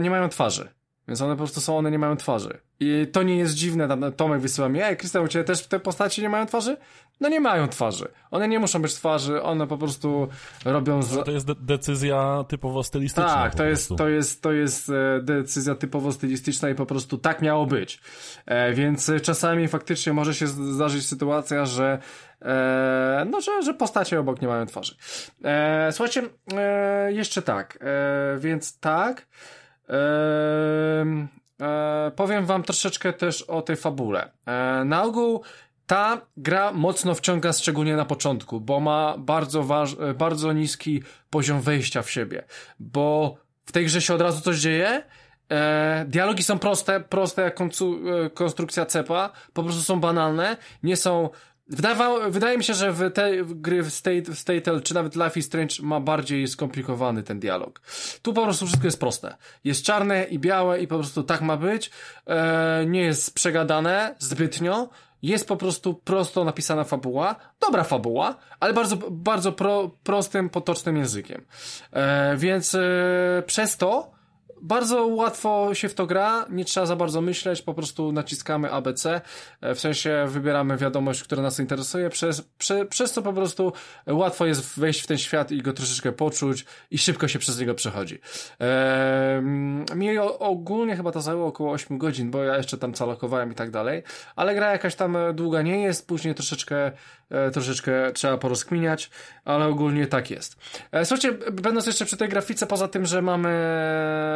nie mają twarzy. Więc one po prostu są, one nie mają twarzy. I to nie jest dziwne, tam Tomek wysyła mi, ej, Krystian, u Ciebie też te postaci nie mają twarzy? No nie mają twarzy. One nie muszą być twarzy, one po prostu robią... Z... To jest de decyzja typowo stylistyczna. Tak, to jest, to jest, to jest e, decyzja typowo stylistyczna i po prostu tak miało być. E, więc czasami faktycznie może się zdarzyć sytuacja, że e, no, że, że postacie obok nie mają twarzy. E, słuchajcie, e, jeszcze tak, e, więc tak... E, powiem wam troszeczkę też o tej fabule. E, na ogół ta gra mocno wciąga, szczególnie na początku, bo ma bardzo, waż, e, bardzo niski poziom wejścia w siebie, bo w tej grze się od razu coś dzieje, E, dialogi są proste, proste jak konstrukcja cepa, po prostu są banalne, nie są Wydawa, wydaje mi się, że w tej w gry w State, w State czy nawet Life is Strange ma bardziej skomplikowany ten dialog. Tu po prostu wszystko jest proste. Jest czarne i białe i po prostu tak ma być. E, nie jest przegadane zbytnio. Jest po prostu prosto napisana fabuła. Dobra fabuła, ale bardzo, bardzo pro, prostym, potocznym językiem. E, więc e, przez to bardzo łatwo się w to gra, nie trzeba za bardzo myśleć, po prostu naciskamy ABC, e, w sensie wybieramy wiadomość, która nas interesuje, przez, prze, przez co po prostu łatwo jest wejść w ten świat i go troszeczkę poczuć i szybko się przez niego przechodzi. Eee, mi ogólnie chyba to zajęło około 8 godzin, bo ja jeszcze tam calokowałem i tak dalej, ale gra jakaś tam długa nie jest, później troszeczkę troszeczkę trzeba porozkminiać, ale ogólnie tak jest. E, słuchajcie, będąc jeszcze przy tej grafice, poza tym, że mamy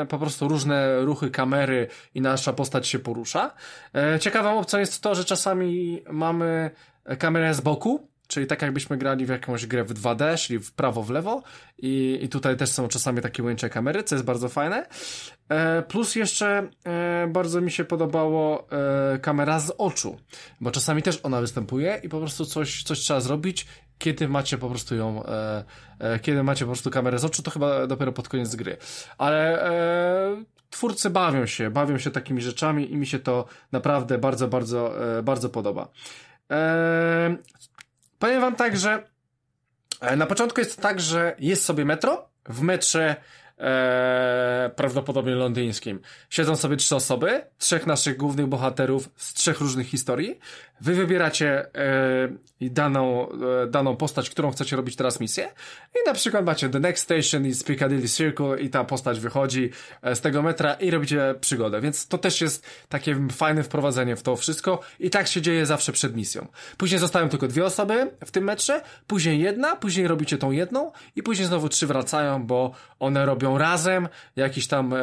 po prostu różne ruchy kamery i nasza postać się porusza, e, ciekawą opcją jest to, że czasami mamy kamerę z boku, Czyli tak jakbyśmy grali w jakąś grę w 2D, czyli w prawo, w lewo i, i tutaj też są czasami takie ujęcia kamery, co jest bardzo fajne. E, plus jeszcze e, bardzo mi się podobało e, kamera z oczu, bo czasami też ona występuje i po prostu coś, coś trzeba zrobić, kiedy macie po prostu ją, e, e, kiedy macie po prostu kamerę z oczu, to chyba dopiero pod koniec gry. Ale e, twórcy bawią się, bawią się takimi rzeczami i mi się to naprawdę bardzo, bardzo, bardzo podoba. Powiem wam tak, że e, na początku jest tak, że jest sobie metro. W metrze e, prawdopodobnie londyńskim. Siedzą sobie trzy osoby, trzech naszych głównych bohaterów z trzech różnych historii. Wy wybieracie e, daną, e, daną postać, którą chcecie robić teraz misję i na przykład macie The Next Station i Piccadilly Circle i ta postać wychodzi e, z tego metra i robicie przygodę, więc to też jest takie fajne wprowadzenie w to wszystko i tak się dzieje zawsze przed misją. Później zostają tylko dwie osoby w tym metrze, później jedna, później robicie tą jedną i później znowu trzy wracają, bo one robią razem jakiś tam e,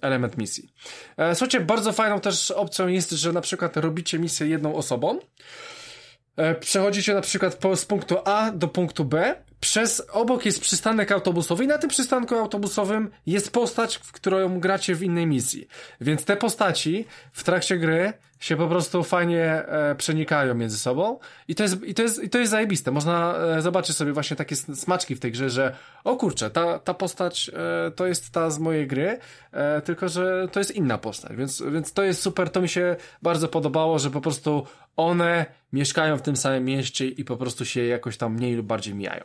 element misji. E, słuchajcie, bardzo fajną też opcją jest, że na przykład robicie misję jedną osobą, e, przechodzicie na przykład z punktu A do punktu B, przez obok jest przystanek autobusowy i na tym przystanku autobusowym jest postać, w którą gracie w innej misji. Więc te postaci w trakcie gry się po prostu fajnie e, przenikają między sobą i to jest, i to jest, i to jest zajebiste. Można e, zobaczyć sobie właśnie takie smaczki w tej grze, że o kurczę, ta, ta postać e, to jest ta z mojej gry, tylko że to jest inna postać, więc, więc to jest super, to mi się bardzo podobało, że po prostu one mieszkają w tym samym mieście i po prostu się jakoś tam mniej lub bardziej mijają.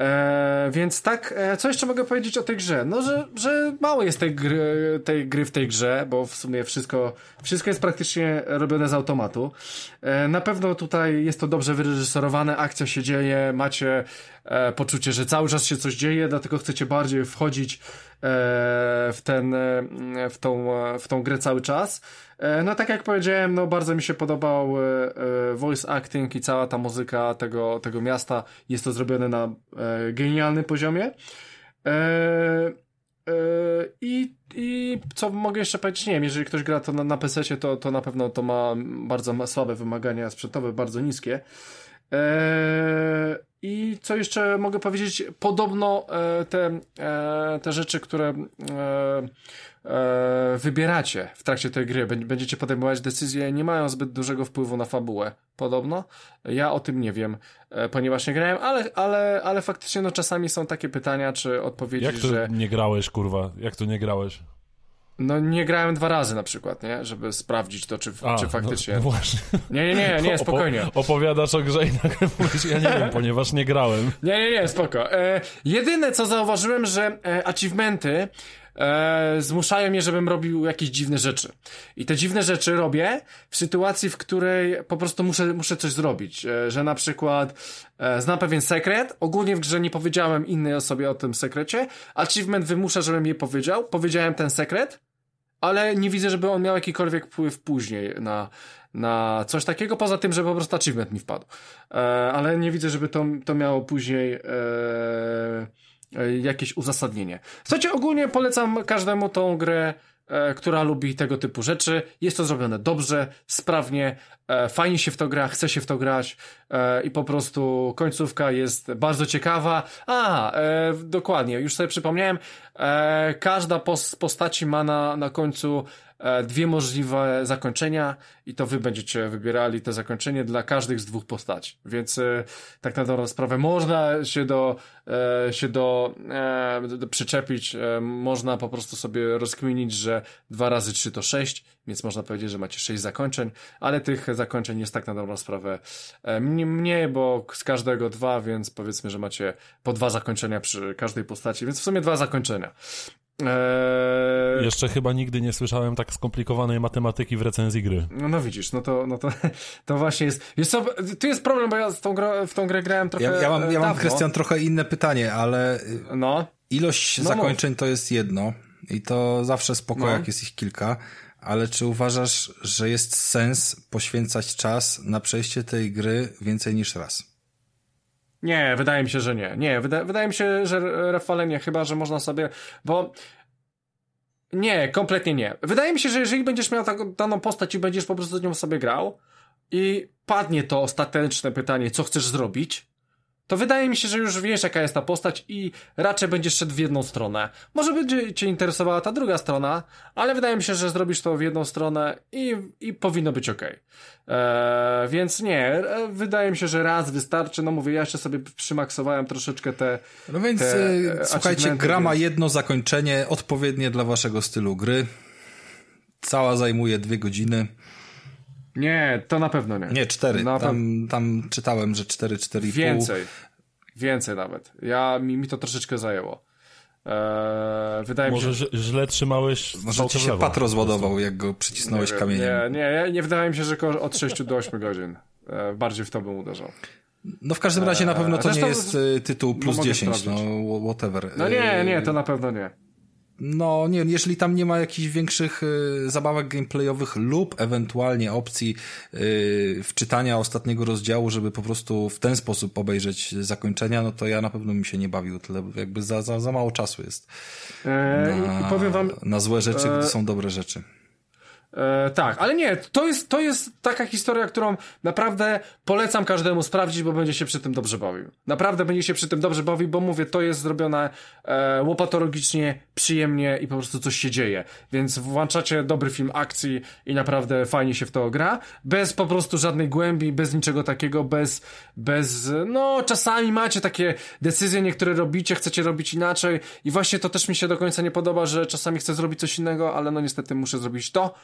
E, więc tak, e, co jeszcze mogę powiedzieć o tej grze? No, że, że mało jest tej gry, tej gry w tej grze, bo w sumie wszystko, wszystko jest praktycznie robione z automatu. E, na pewno tutaj jest to dobrze wyreżyserowane, akcja się dzieje, macie e, poczucie, że cały czas się coś dzieje, dlatego chcecie bardziej wchodzić w ten, e, w tą, w tą grę cały czas. E, no tak jak powiedziałem, no bardzo mi się podobał e, e, voice acting i cała ta muzyka tego, tego miasta. Jest to zrobione na genialnym poziomie. I, I co mogę jeszcze powiedzieć? Nie wiem, jeżeli ktoś gra to na, na PC, to, to na pewno to ma bardzo słabe wymagania sprzętowe, bardzo niskie. I co jeszcze mogę powiedzieć? Podobno te, te rzeczy, które e, wybieracie w trakcie tej gry, będziecie podejmować decyzje, nie mają zbyt dużego wpływu na fabułę. Podobno. Ja o tym nie wiem, e, ponieważ nie grałem, ale, ale, ale faktycznie no czasami są takie pytania, czy odpowiedzi, Jak to że... nie grałeś, kurwa? Jak to nie grałeś? No nie grałem dwa razy na przykład, nie? Żeby sprawdzić to, czy, A, czy faktycznie... No, no właśnie. Nie, nie, nie, nie, spokojnie. Opo opowiadasz o grze i nagle mówisz, ja nie wiem, ponieważ nie grałem. Nie, nie, nie, spoko. E, jedyne, co zauważyłem, że e, achievementy e, zmuszają mnie, żebym robił jakieś dziwne rzeczy. I te dziwne rzeczy robię w sytuacji, w której po prostu muszę, muszę coś zrobić. E, że na przykład e, znam pewien sekret, ogólnie w grze nie powiedziałem innej osobie o tym sekrecie, achievement wymusza, żebym jej powiedział, powiedziałem ten sekret, ale nie widzę, żeby on miał jakikolwiek wpływ później na, na coś takiego, poza tym, że po prostu achievement mi wpadł. E, ale nie widzę, żeby to, to miało później... E, E, jakieś uzasadnienie. Słuchajcie, ogólnie polecam każdemu tą grę, która lubi tego typu rzeczy. Jest to zrobione dobrze, sprawnie, e, fajnie się w to gra, chce się w to grać i po prostu końcówka jest bardzo ciekawa. A, dokładnie, już sobie przypomniałem, każda z postaci ma na, na końcu E, dwie możliwe zakończenia i to wy będziecie wybierali te zakończenie dla każdych z dwóch postaci. Więc e, tak na dobrą sprawę można się do, e, się do, do przyczepić, można po prostu sobie rozkminić, że dwa razy trzy to sześć, więc można powiedzieć, że macie sześć zakończeń, ale tych zakończeń jest tak na dobrą sprawę mniej, bo z każdego dwa, więc powiedzmy, że macie po dwa zakończenia przy każdej postaci, więc w sumie dwa zakończenia. Eee... Jeszcze chyba nigdy nie słyszałem tak skomplikowanej matematyki w recenzji gry. No, no widzisz, no to, no to, to właśnie jest. Jest co, tu jest problem, bo ja w tą, grę, w tą grę grałem trochę. Ja, ja mam, ja mam Krystian, trochę inne pytanie, ale. No. Ilość no zakończeń mów. to jest jedno i to zawsze spoko, no. jak jest ich kilka. Ale czy uważasz, że jest sens poświęcać czas na przejście tej gry więcej niż raz? Nie, wydaje mi się, że nie. Nie, wyda wydaje mi się, że refalenie chyba, że można sobie, bo nie, kompletnie nie. Wydaje mi się, że jeżeli będziesz miał taką daną postać i będziesz po prostu z nią sobie grał i padnie to ostateczne pytanie, co chcesz zrobić, to wydaje mi się, że już wiesz, jaka jest ta postać i raczej będziesz szedł w jedną stronę. Może będzie cię interesowała ta druga strona, ale wydaje mi się, że zrobisz to w jedną stronę i, i powinno być ok. Eee, więc nie, wydaje mi się, że raz wystarczy. No mówię, ja jeszcze sobie przymaksowałem troszeczkę te. No więc te e, słuchajcie, gra ma jedno zakończenie odpowiednie dla waszego stylu gry. Cała zajmuje dwie godziny. Nie, to na pewno nie. Nie, cztery. Na tam, tam czytałem, że cztery, cztery i Więcej. Pół. Więcej nawet. Ja, mi, mi to troszeczkę zajęło. Eee, wydaje Może mi się, źle trzymałeś Może ci się pat rozładował, jak go przycisnąłeś nie, kamieniem. Nie, nie, nie, wydaje mi się, że od 6 do 8 godzin. Eee, bardziej w to bym uderzał. No w każdym razie na pewno to Zresztą, nie jest y, tytuł plus no 10, no whatever. No nie, nie, to na pewno nie. No nie, jeżeli tam nie ma jakichś większych y, zabawek gameplayowych lub ewentualnie opcji y, wczytania ostatniego rozdziału, żeby po prostu w ten sposób obejrzeć zakończenia, no to ja na pewno mi się nie bawił tyle, jakby za, za, za mało czasu jest. Eee, na, powiem wam, na złe rzeczy, gdy są dobre rzeczy. E, tak, ale nie, to jest, to jest taka historia, którą naprawdę polecam każdemu sprawdzić, bo będzie się przy tym dobrze bawił. Naprawdę będzie się przy tym dobrze bawił, bo mówię, to jest zrobione e, łopatologicznie, przyjemnie i po prostu coś się dzieje. Więc włączacie dobry film akcji i naprawdę fajnie się w to gra, bez po prostu żadnej głębi, bez niczego takiego, bez, bez, no czasami macie takie decyzje, niektóre robicie, chcecie robić inaczej i właśnie to też mi się do końca nie podoba, że czasami chcę zrobić coś innego, ale no niestety muszę zrobić to,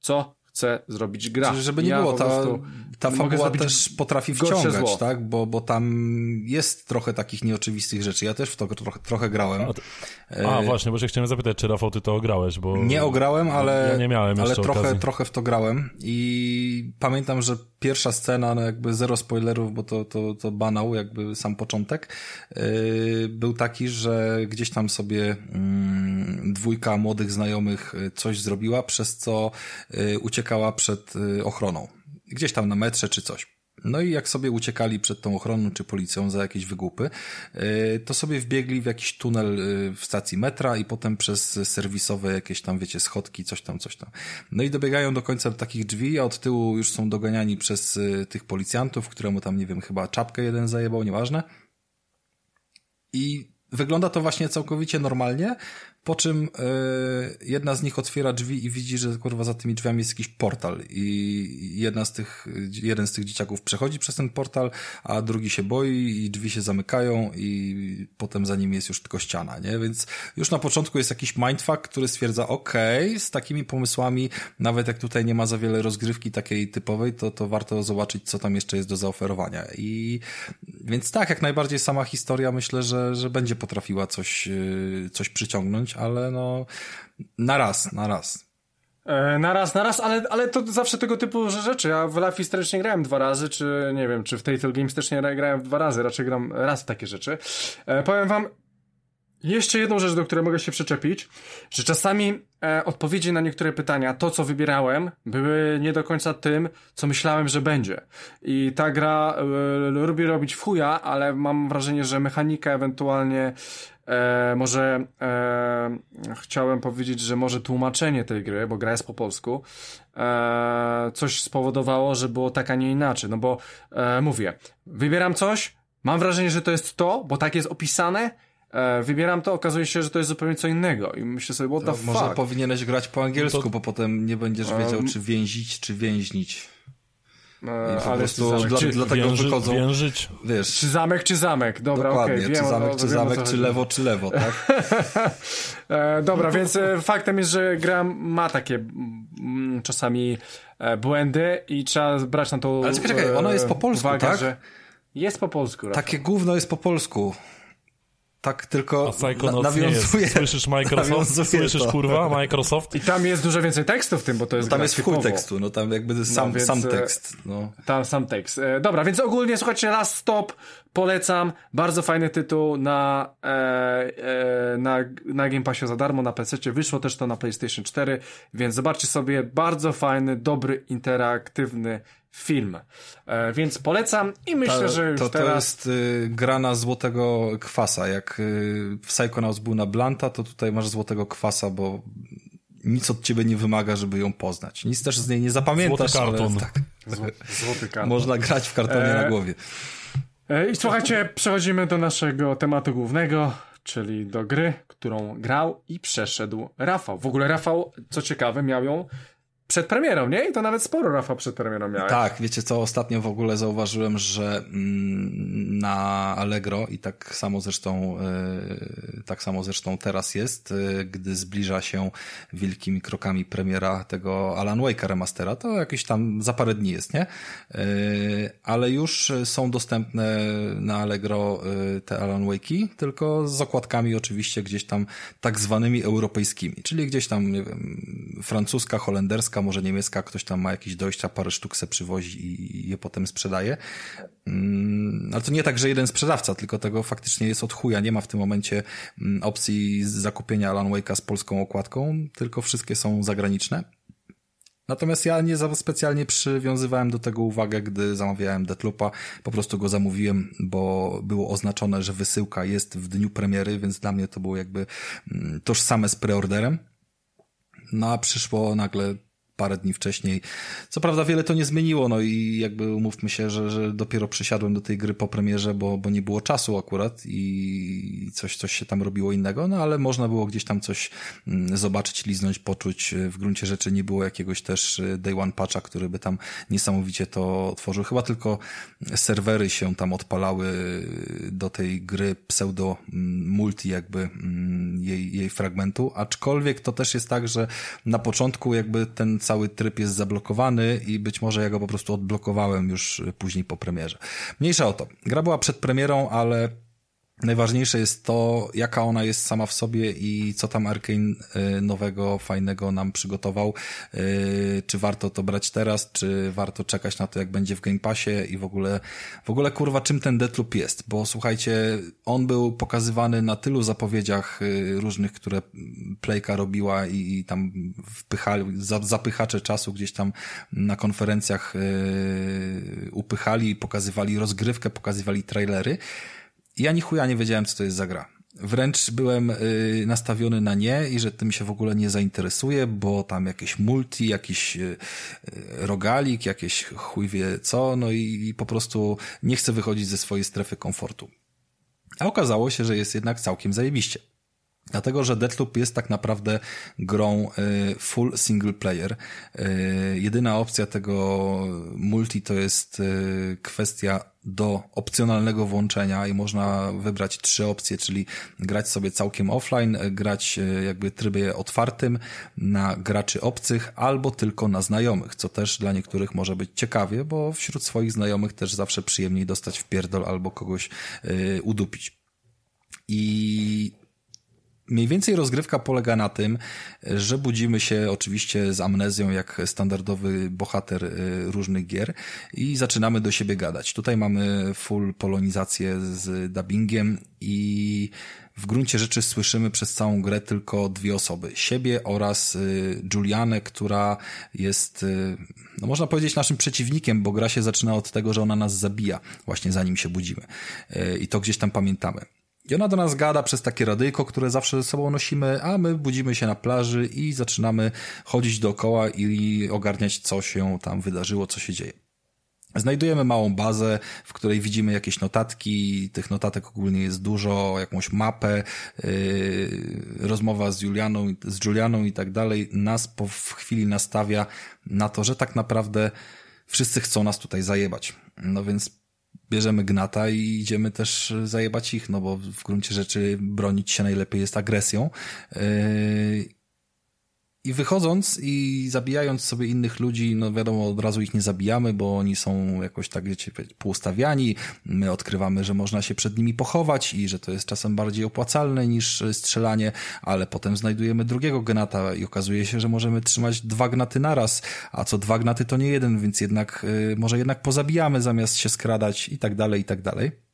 co chcę zrobić gra. Czyli żeby nie ja było, ta, ta fabuła też potrafi wciągać, tak? Bo, bo tam jest trochę takich nieoczywistych rzeczy. Ja też w to trochę, trochę grałem. A, a właśnie, bo się chciałem zapytać, czy Rafał, ty to ograłeś, bo... Nie ograłem, ale, ja nie miałem ale trochę, okazji. trochę w to grałem i pamiętam, że pierwsza scena, no jakby zero spoilerów, bo to, to, to banał, jakby sam początek, yy, był taki, że gdzieś tam sobie yy, dwójka młodych znajomych y, coś zrobiła, przez co yy, uciekała przed y, ochroną. Gdzieś tam na metrze czy coś. No i jak sobie uciekali przed tą ochroną czy policją za jakieś wygłupy, y, to sobie wbiegli w jakiś tunel y, w stacji metra i potem przez serwisowe jakieś tam, wiecie, schodki, coś tam, coś tam. No i dobiegają do końca takich drzwi, a od tyłu już są doganiani przez tych policjantów, któremu tam, nie wiem, chyba czapkę jeden zajebał, nieważne. I wygląda to właśnie całkowicie normalnie, po czym y, jedna z nich otwiera drzwi i widzi, że kurwa za tymi drzwiami jest jakiś portal i jedna z tych, jeden z tych dzieciaków przechodzi przez ten portal, a drugi się boi i drzwi się zamykają i potem za nim jest już tylko ściana, nie? Więc już na początku jest jakiś mindfuck, który stwierdza, okej, okay, z takimi pomysłami, nawet jak tutaj nie ma za wiele rozgrywki takiej typowej, to, to warto zobaczyć, co tam jeszcze jest do zaoferowania. I więc tak, jak najbardziej sama historia myślę, że, że będzie potrafiła coś, y, coś przyciągnąć ale no na raz, na raz. E, na raz, na raz, ale, ale to zawsze tego typu rzeczy. Ja w Life is też nie grałem dwa razy, czy nie wiem, czy w Telltale Games też nie grałem dwa razy, raczej gram raz w takie rzeczy. E, powiem wam, jeszcze jedną rzecz, do której mogę się przyczepić, że czasami e, odpowiedzi na niektóre pytania, to co wybierałem, były nie do końca tym, co myślałem, że będzie. I ta gra e, lubi robić w chuja, ale mam wrażenie, że mechanika ewentualnie E, może e, chciałem powiedzieć, że może tłumaczenie tej gry, bo gra jest po polsku, e, coś spowodowało, że było tak, a nie inaczej. No bo e, mówię, wybieram coś, mam wrażenie, że to jest to, bo tak jest opisane, e, wybieram to, okazuje się, że to jest zupełnie co innego i myślę sobie, what the fuck. Może powinieneś grać po angielsku, to... bo potem nie będziesz wiedział, czy więzić, czy więźnić. E, ale prostu zamek, dla, czy, dlatego więży, wychodzą. Więżyć. Wiesz, czy zamek, czy zamek. Dobra, okej. Okay, czy zamek, czy zamek, czy lewo, czy lewo, tak? e, dobra, więc e, faktem jest, że gra ma takie mm, czasami e, błędy i trzeba brać na to Ale czekaj, czekaj, ona jest po polsku, uwagę, tak? Że jest po polsku. Takie gówno jest po polsku. Tak tylko na, nawiązuje. Słyszysz Microsoft? Słyszysz to. kurwa Microsoft? I tam jest dużo więcej tekstu w tym, bo to jest no Tam jest w chuj tekstu, no tam jakby sam, no, więc, sam e, tekst. No. Tam sam tekst. E, dobra, więc ogólnie słuchajcie, Last Stop polecam. Bardzo fajny tytuł na, e, e, na, na Game Passie za darmo, na PC. Wyszło też to na PlayStation 4, więc zobaczcie sobie. Bardzo fajny, dobry, interaktywny film. E, więc polecam i myślę, Ta, że już to, teraz... To jest y, gra na złotego kwasa. Jak y, w Psychonauts był na Blanta, to tutaj masz złotego kwasa, bo nic od ciebie nie wymaga, żeby ją poznać. Nic też z niej nie zapamiętasz. Złoty karton. Ale, tak, złoty karton. Można grać w kartonie e... na głowie. E, I słuchajcie, przechodzimy do naszego tematu głównego, czyli do gry, którą grał i przeszedł Rafał. W ogóle Rafał, co ciekawe, miał ją przed premierą, nie? I to nawet sporo Rafa przed premierą miałeś. Tak, wiecie co, ostatnio w ogóle zauważyłem, że mm, na Allegro i tak samo zresztą y, tak samo zresztą teraz jest, y, gdy zbliża się wielkimi krokami premiera tego Alan Wake'a remastera, to jakieś tam za parę dni jest, nie? Y, ale już są dostępne na Allegro te Alan Wake'i, tylko z okładkami oczywiście gdzieś tam tak zwanymi europejskimi, czyli gdzieś tam, nie wiem, francuska, holenderska, może niemiecka, ktoś tam ma jakieś dojścia, parę sztuk se przywozi i je potem sprzedaje. Mm, ale to nie tak, że jeden sprzedawca, tylko tego faktycznie jest od chuja. Nie ma w tym momencie mm, opcji zakupienia Alan Wake'a z polską okładką, tylko wszystkie są zagraniczne. Natomiast ja nie za specjalnie przywiązywałem do tego uwagę, gdy zamawiałem Deathloopa. Po prostu go zamówiłem, bo było oznaczone, że wysyłka jest w dniu premiery, więc dla mnie to było jakby mm, tożsame z preorderem. No a przyszło nagle parę dni wcześniej. Co prawda wiele to nie zmieniło, no i jakby umówmy się, że, że dopiero przysiadłem do tej gry po premierze, bo, bo nie było czasu akurat i coś, coś się tam robiło innego, no ale można było gdzieś tam coś mm, zobaczyć, liznąć, poczuć. W gruncie rzeczy nie było jakiegoś też y, day one patcha, który by tam niesamowicie to tworzył. Chyba tylko serwery się tam odpalały do tej gry pseudo mm, multi jakby mm, jej, jej fragmentu, aczkolwiek to też jest tak, że na początku jakby ten cały tryb jest zablokowany i być może ja go po prostu odblokowałem już później po premierze. Mniejsza o to. Gra była przed premierą, ale Najważniejsze jest to, jaka ona jest sama w sobie i co tam Arkane y, nowego, fajnego nam przygotował. Y, czy warto to brać teraz, czy warto czekać na to, jak będzie w Game Passie i w ogóle, w ogóle kurwa, czym ten Deathloop jest? Bo słuchajcie, on był pokazywany na tylu zapowiedziach y, różnych, które Playka robiła i, i tam wpychali, zapychacze czasu gdzieś tam na konferencjach upychali, pokazywali rozgrywkę, pokazywali trailery ja ni chuja nie wiedziałem, co to jest za gra. Wręcz byłem y, nastawiony na nie i że tym się w ogóle nie zainteresuje, bo tam jakieś multi, jakiś y, y, rogalik, jakieś chuj wie co, no i, i po prostu nie chcę wychodzić ze swojej strefy komfortu. A okazało się, że jest jednak całkiem zajebiście. Dlatego, że Deathloop jest tak naprawdę grą y, full single player. Y, jedyna opcja tego multi to jest y, kwestia do opcjonalnego włączenia i można wybrać trzy opcje, czyli grać sobie całkiem offline, grać jakby trybie otwartym na graczy obcych albo tylko na znajomych, co też dla niektórych może być ciekawie, bo wśród swoich znajomych też zawsze przyjemniej dostać w pierdol albo kogoś udupić. I Mniej więcej rozgrywka polega na tym, że budzimy się oczywiście z amnezją jak standardowy bohater y, różnych gier i zaczynamy do siebie gadać. Tutaj mamy full polonizację z dubbingiem i w gruncie rzeczy słyszymy przez całą grę tylko dwie osoby. Siebie oraz y, Julianę, która jest, y, no można powiedzieć, naszym przeciwnikiem, bo gra się zaczyna od tego, że ona nas zabija, właśnie zanim się budzimy. I to gdzieś tam pamiętamy. I ona do nas gada przez takie radyjko, które zawsze ze sobą nosimy, a my budzimy się na plaży i zaczynamy chodzić dookoła i ogarniać, co się tam wydarzyło, co się dzieje. Znajdujemy małą bazę, w której widzimy jakieś notatki, tych notatek ogólnie jest dużo, jakąś mapę, yy, rozmowa z Julianą, z Julianą i tak dalej, nas po w chwili nastawia na to, że tak naprawdę wszyscy chcą nas tutaj zajebać. No więc bierzemy gnata i idziemy też zajebać ich, no bo w gruncie rzeczy bronić się najlepiej jest agresją. Yy, i wychodząc i zabijając sobie innych ludzi, no wiadomo, od razu ich nie zabijamy, bo oni są jakoś tak, wiecie, półstawiani. My odkrywamy, że można się przed nimi pochować i że to jest czasem bardziej opłacalne niż strzelanie, ale potem znajdujemy drugiego gnata i okazuje się, że możemy trzymać dwa gnaty naraz, a co dwa gnaty to nie jeden, więc jednak, yy, może jednak pozabijamy zamiast się skradać i tak dalej, i tak dalej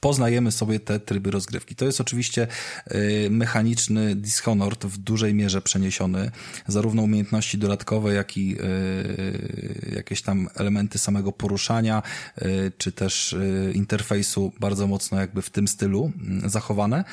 poznajemy sobie te tryby rozgrywki. To jest oczywiście y, mechaniczny Dishonored w dużej mierze przeniesiony, zarówno umiejętności dodatkowe, jak i y, jakieś tam elementy samego poruszania, y, czy też interfejsu bardzo mocno jakby w tym stylu mm, zachowane.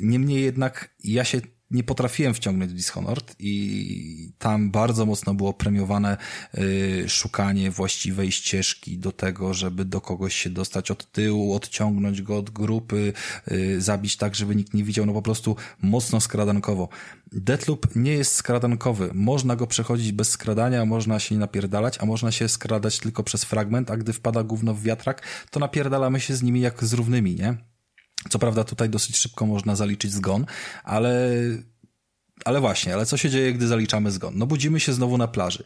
Niemniej jednak ja się nie potrafiłem wciągnąć Dishonored i tam bardzo mocno było premiowane y, szukanie właściwej ścieżki do tego, żeby do kogoś się dostać od tyłu, odciągnąć go od grupy, y, zabić tak, żeby nikt nie widział, no po prostu mocno skradankowo. Deathloop nie jest skradankowy. Można go przechodzić bez skradania, można się nie napierdalać, a można się skradać tylko przez fragment, a gdy wpada gówno w wiatrak, to napierdalamy się z nimi jak z równymi, nie? Co prawda tutaj dosyć szybko można zaliczyć zgon, ale, ale właśnie, ale co się dzieje, gdy zaliczamy zgon? No budzimy się znowu na plaży.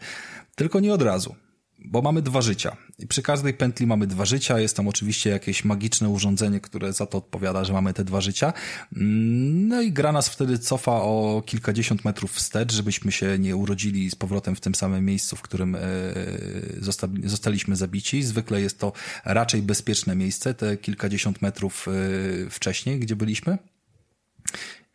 Tylko nie od razu bo mamy dwa życia. I przy każdej pętli mamy dwa życia. Jest tam oczywiście jakieś magiczne urządzenie, które za to odpowiada, że mamy te dwa życia. Mm, no i gra nas wtedy cofa o kilkadziesiąt metrów wstecz, żebyśmy się nie urodzili z powrotem w tym samym miejscu, w którym e, zostaliśmy zabici. Zwykle jest to raczej bezpieczne miejsce, te kilkadziesiąt metrów e, wcześniej, gdzie byliśmy.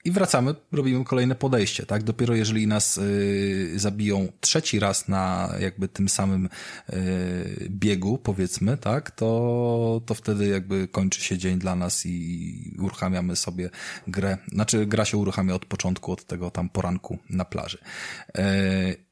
I wracamy, robimy kolejne podejście, tak? Dopiero jeżeli nas y, zabiją trzeci raz na jakby tym samym y, biegu, powiedzmy, tak? To, to wtedy jakby kończy się dzień dla nas i uruchamiamy sobie grę. Znaczy, gra się uruchamia od początku, od tego tam poranku na plaży. Y,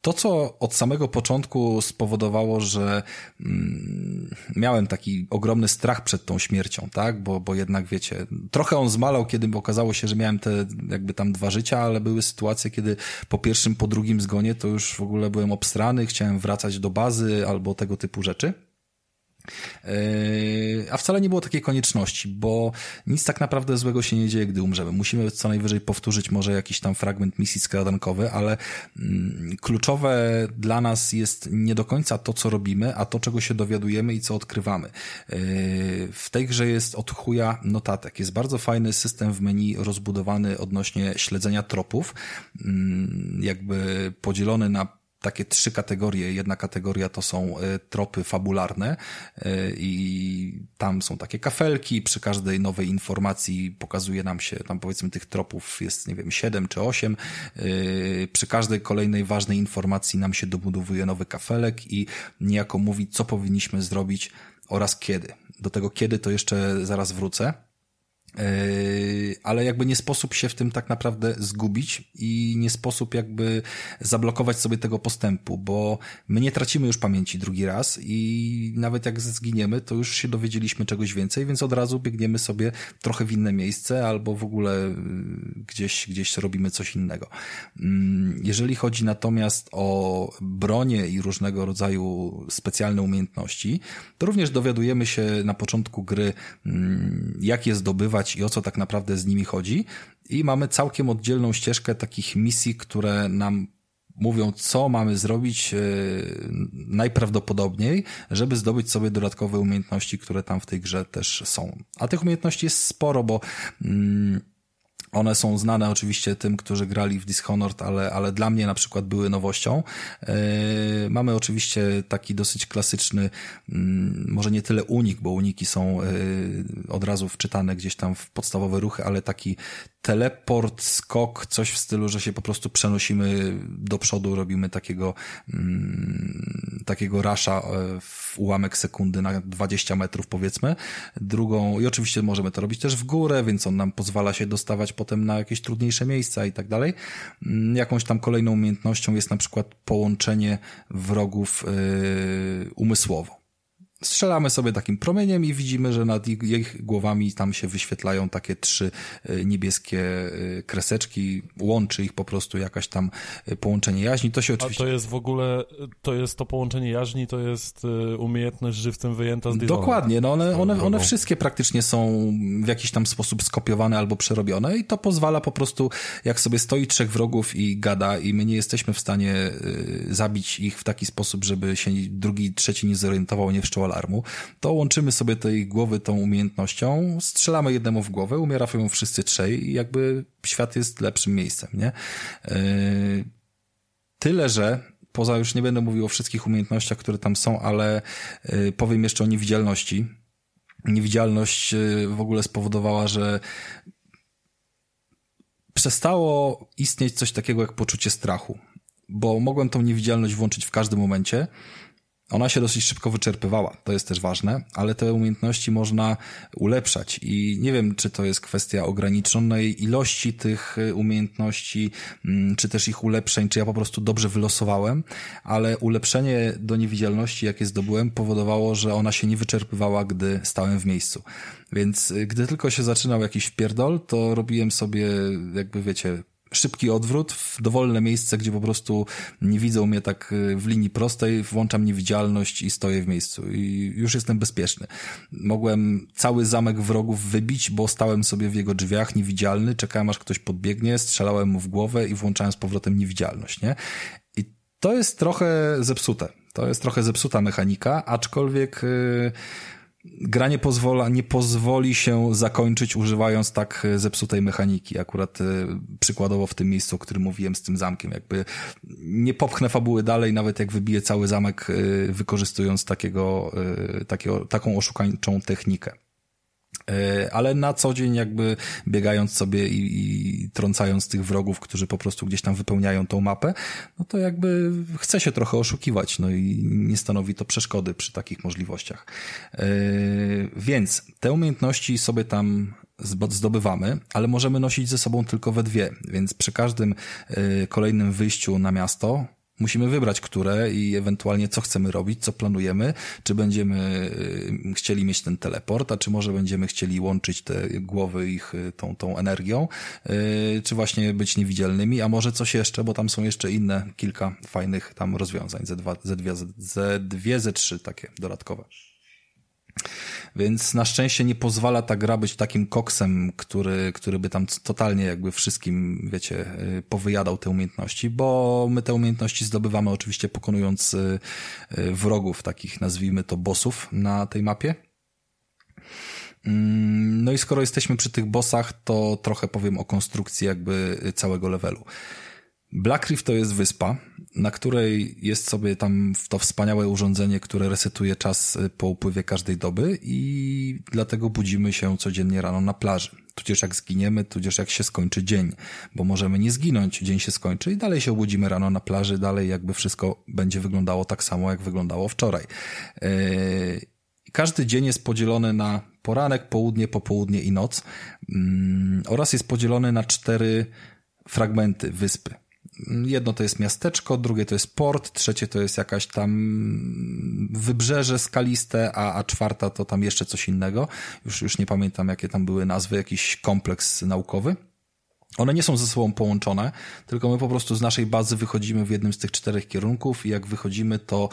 to, co od samego początku spowodowało, że mm, miałem taki ogromny strach przed tą śmiercią, tak? Bo, bo jednak wiecie, trochę on zmalał, kiedy okazało się, że miałem te jakby tam dwa życia, ale były sytuacje, kiedy po pierwszym, po drugim zgonie to już w ogóle byłem obstrany, chciałem wracać do bazy albo tego typu rzeczy. A wcale nie było takiej konieczności, bo nic tak naprawdę złego się nie dzieje, gdy umrzemy. Musimy co najwyżej powtórzyć może jakiś tam fragment misji skradankowy, ale mm, kluczowe dla nas jest nie do końca to, co robimy, a to, czego się dowiadujemy i co odkrywamy. W tej grze jest od chuja notatek. Jest bardzo fajny system w menu rozbudowany odnośnie śledzenia tropów, mm, jakby podzielony na takie trzy kategorie. Jedna kategoria to są e, tropy fabularne e, i tam są takie kafelki. Przy każdej nowej informacji pokazuje nam się, tam powiedzmy tych tropów jest, nie wiem, siedem czy osiem. E, przy każdej kolejnej ważnej informacji nam się dobudowuje nowy kafelek i niejako mówi, co powinniśmy zrobić oraz kiedy. Do tego kiedy to jeszcze zaraz wrócę. Yy, ale jakby nie sposób się w tym tak naprawdę zgubić i nie sposób jakby zablokować sobie tego postępu, bo my nie tracimy już pamięci drugi raz i nawet jak zginiemy, to już się dowiedzieliśmy czegoś więcej, więc od razu biegniemy sobie trochę w inne miejsce albo w ogóle yy, gdzieś, gdzieś robimy coś innego. Mm, jeżeli chodzi natomiast o bronię i różnego rodzaju specjalne umiejętności, to również dowiadujemy się na początku gry, mm, jak je zdobywać, i o co tak naprawdę z nimi chodzi. I mamy całkiem oddzielną ścieżkę takich misji, które nam mówią, co mamy zrobić e, najprawdopodobniej, żeby zdobyć sobie dodatkowe umiejętności, które tam w tej grze też są. A tych umiejętności jest sporo, bo mm, one są znane oczywiście tym, którzy grali w Dishonored, ale, ale dla mnie na przykład były nowością. Yy, mamy oczywiście taki dosyć klasyczny, yy, może nie tyle unik, bo uniki są yy, od razu wczytane gdzieś tam w podstawowe ruchy, ale taki teleport, skok, coś w stylu, że się po prostu przenosimy do przodu, robimy takiego, mm, takiego rasza e, w ułamek sekundy na 20 metrów powiedzmy. Drugą, i oczywiście możemy to robić też w górę, więc on nam pozwala się dostawać potem na jakieś trudniejsze miejsca i tak dalej. Mm, jakąś tam kolejną umiejętnością jest na przykład połączenie wrogów yy, umysłowo strzelamy sobie takim promieniem i widzimy, że nad ich głowami tam się wyświetlają takie trzy e, niebieskie e, kreseczki, łączy ich po prostu jakaś tam e, połączenie jaźni. To się oczywiście... A to jest w ogóle, to jest to połączenie jaźni, to jest umiejętność żywcem wyjęta z Dishonored. Dokładnie, no one, one, one wszystkie praktycznie są w jakiś tam sposób skopiowane albo przerobione i to pozwala po prostu, jak sobie stoi trzech wrogów i gada i my nie jesteśmy w stanie zabić ich w taki sposób, żeby się drugi, trzeci nie zorientował, nie wszczął alarmu, to łączymy sobie tej głowy tą umiejętnością, strzelamy jednemu w głowę, umierają wszyscy trzej i jakby świat jest lepszym miejscem, nie? Yy, tyle, że poza już nie będę mówił o wszystkich umiejętnościach, które tam są, ale yy, powiem jeszcze o niewidzialności. Niewidzialność yy, w ogóle spowodowała, że przestało istnieć coś takiego jak poczucie strachu, bo mogłem tą niewidzialność włączyć w każdym momencie ona się dosyć szybko wyczerpywała, to jest też ważne, ale te umiejętności można ulepszać i nie wiem, czy to jest kwestia ograniczonej ilości tych y, umiejętności, mm, czy też ich ulepszeń, czy ja po prostu dobrze wylosowałem, ale ulepszenie do niewidzialności, jakie zdobyłem, powodowało, że ona się nie wyczerpywała, gdy stałem w miejscu. Więc y, gdy tylko się zaczynał jakiś wpierdol, to robiłem sobie, jakby wiecie, szybki odwrót w dowolne miejsce, gdzie po prostu nie widzą mnie tak y, w linii prostej, włączam niewidzialność i stoję w miejscu i już jestem bezpieczny. Mogłem cały zamek wrogów wybić, bo stałem sobie w jego drzwiach niewidzialny, czekałem aż ktoś podbiegnie, strzelałem mu w głowę i włączałem z powrotem niewidzialność, nie? I to jest trochę zepsute. To jest trochę zepsuta mechanika, aczkolwiek yy, gra nie, pozwala, nie pozwoli się zakończyć używając tak e, zepsutej mechaniki. Akurat e, przykładowo w tym miejscu, o którym mówiłem z tym zamkiem. Jakby nie popchnę fabuły dalej, nawet jak wybiję cały zamek, e, wykorzystując takiego, takiego, taką oszukańczą technikę. E, ale na co dzień jakby biegając sobie i, i trącając tych wrogów, którzy po prostu gdzieś tam wypełniają tą mapę, no to jakby chce się trochę oszukiwać, no i nie stanowi to przeszkody przy takich możliwościach. E, więc te umiejętności sobie tam zdobywamy, ale możemy nosić ze sobą tylko we dwie, więc przy każdym e, kolejnym wyjściu na miasto Musimy wybrać, które i ewentualnie co chcemy robić, co planujemy, czy będziemy y, chcieli mieć ten teleport, a czy może będziemy chcieli łączyć te głowy ich y, tą, tą energią, y, czy właśnie być niewidzialnymi, a może coś jeszcze, bo tam są jeszcze inne kilka fajnych tam rozwiązań, Z2, Z2, Z2, Z3 takie dodatkowe. Więc na szczęście nie pozwala ta gra być takim koksem, który, który by tam totalnie jakby wszystkim, wiecie, y, powyjadał te umiejętności, bo my te umiejętności zdobywamy oczywiście pokonując y, y, wrogów, takich nazwijmy to bossów na tej mapie. Mm, no i skoro jesteśmy przy tych bossach, to trochę powiem o konstrukcji jakby całego levelu. Black Reef to jest wyspa, na której jest sobie tam to wspaniałe urządzenie, które resetuje czas y, po upływie każdej doby i dlatego budzimy się codziennie rano na plaży. Tudzież jak zginiemy, tudzież jak się skończy dzień, bo możemy nie zginąć, dzień się skończy i dalej się obudzimy rano na plaży, dalej jakby wszystko będzie wyglądało tak samo, jak wyglądało wczoraj. Yy, każdy dzień jest podzielony na poranek, południe, popołudnie i noc yy, oraz jest podzielony na cztery fragmenty wyspy. Jedno to jest miasteczko, drugie to jest port, trzecie to jest jakaś tam wybrzeże skaliste, a, a czwarta to tam jeszcze coś innego. Już, już nie pamiętam, jakie tam były nazwy, jakiś kompleks naukowy. One nie są ze sobą połączone, tylko my po prostu z naszej bazy wychodzimy w jednym z tych czterech kierunków i jak wychodzimy, to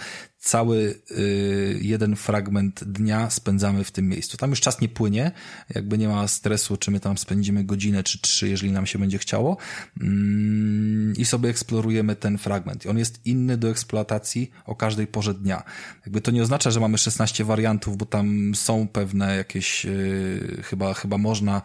cały y, jeden fragment dnia spędzamy w tym miejscu. Tam już czas nie płynie, jakby nie ma stresu, czy my tam spędzimy godzinę czy trzy, jeżeli nam się będzie chciało mm, i sobie eksplorujemy ten fragment. I on jest inny do eksploatacji o każdej porze dnia. Jakby to nie oznacza, że mamy 16 wariantów, bo tam są pewne jakieś, y, chyba, chyba można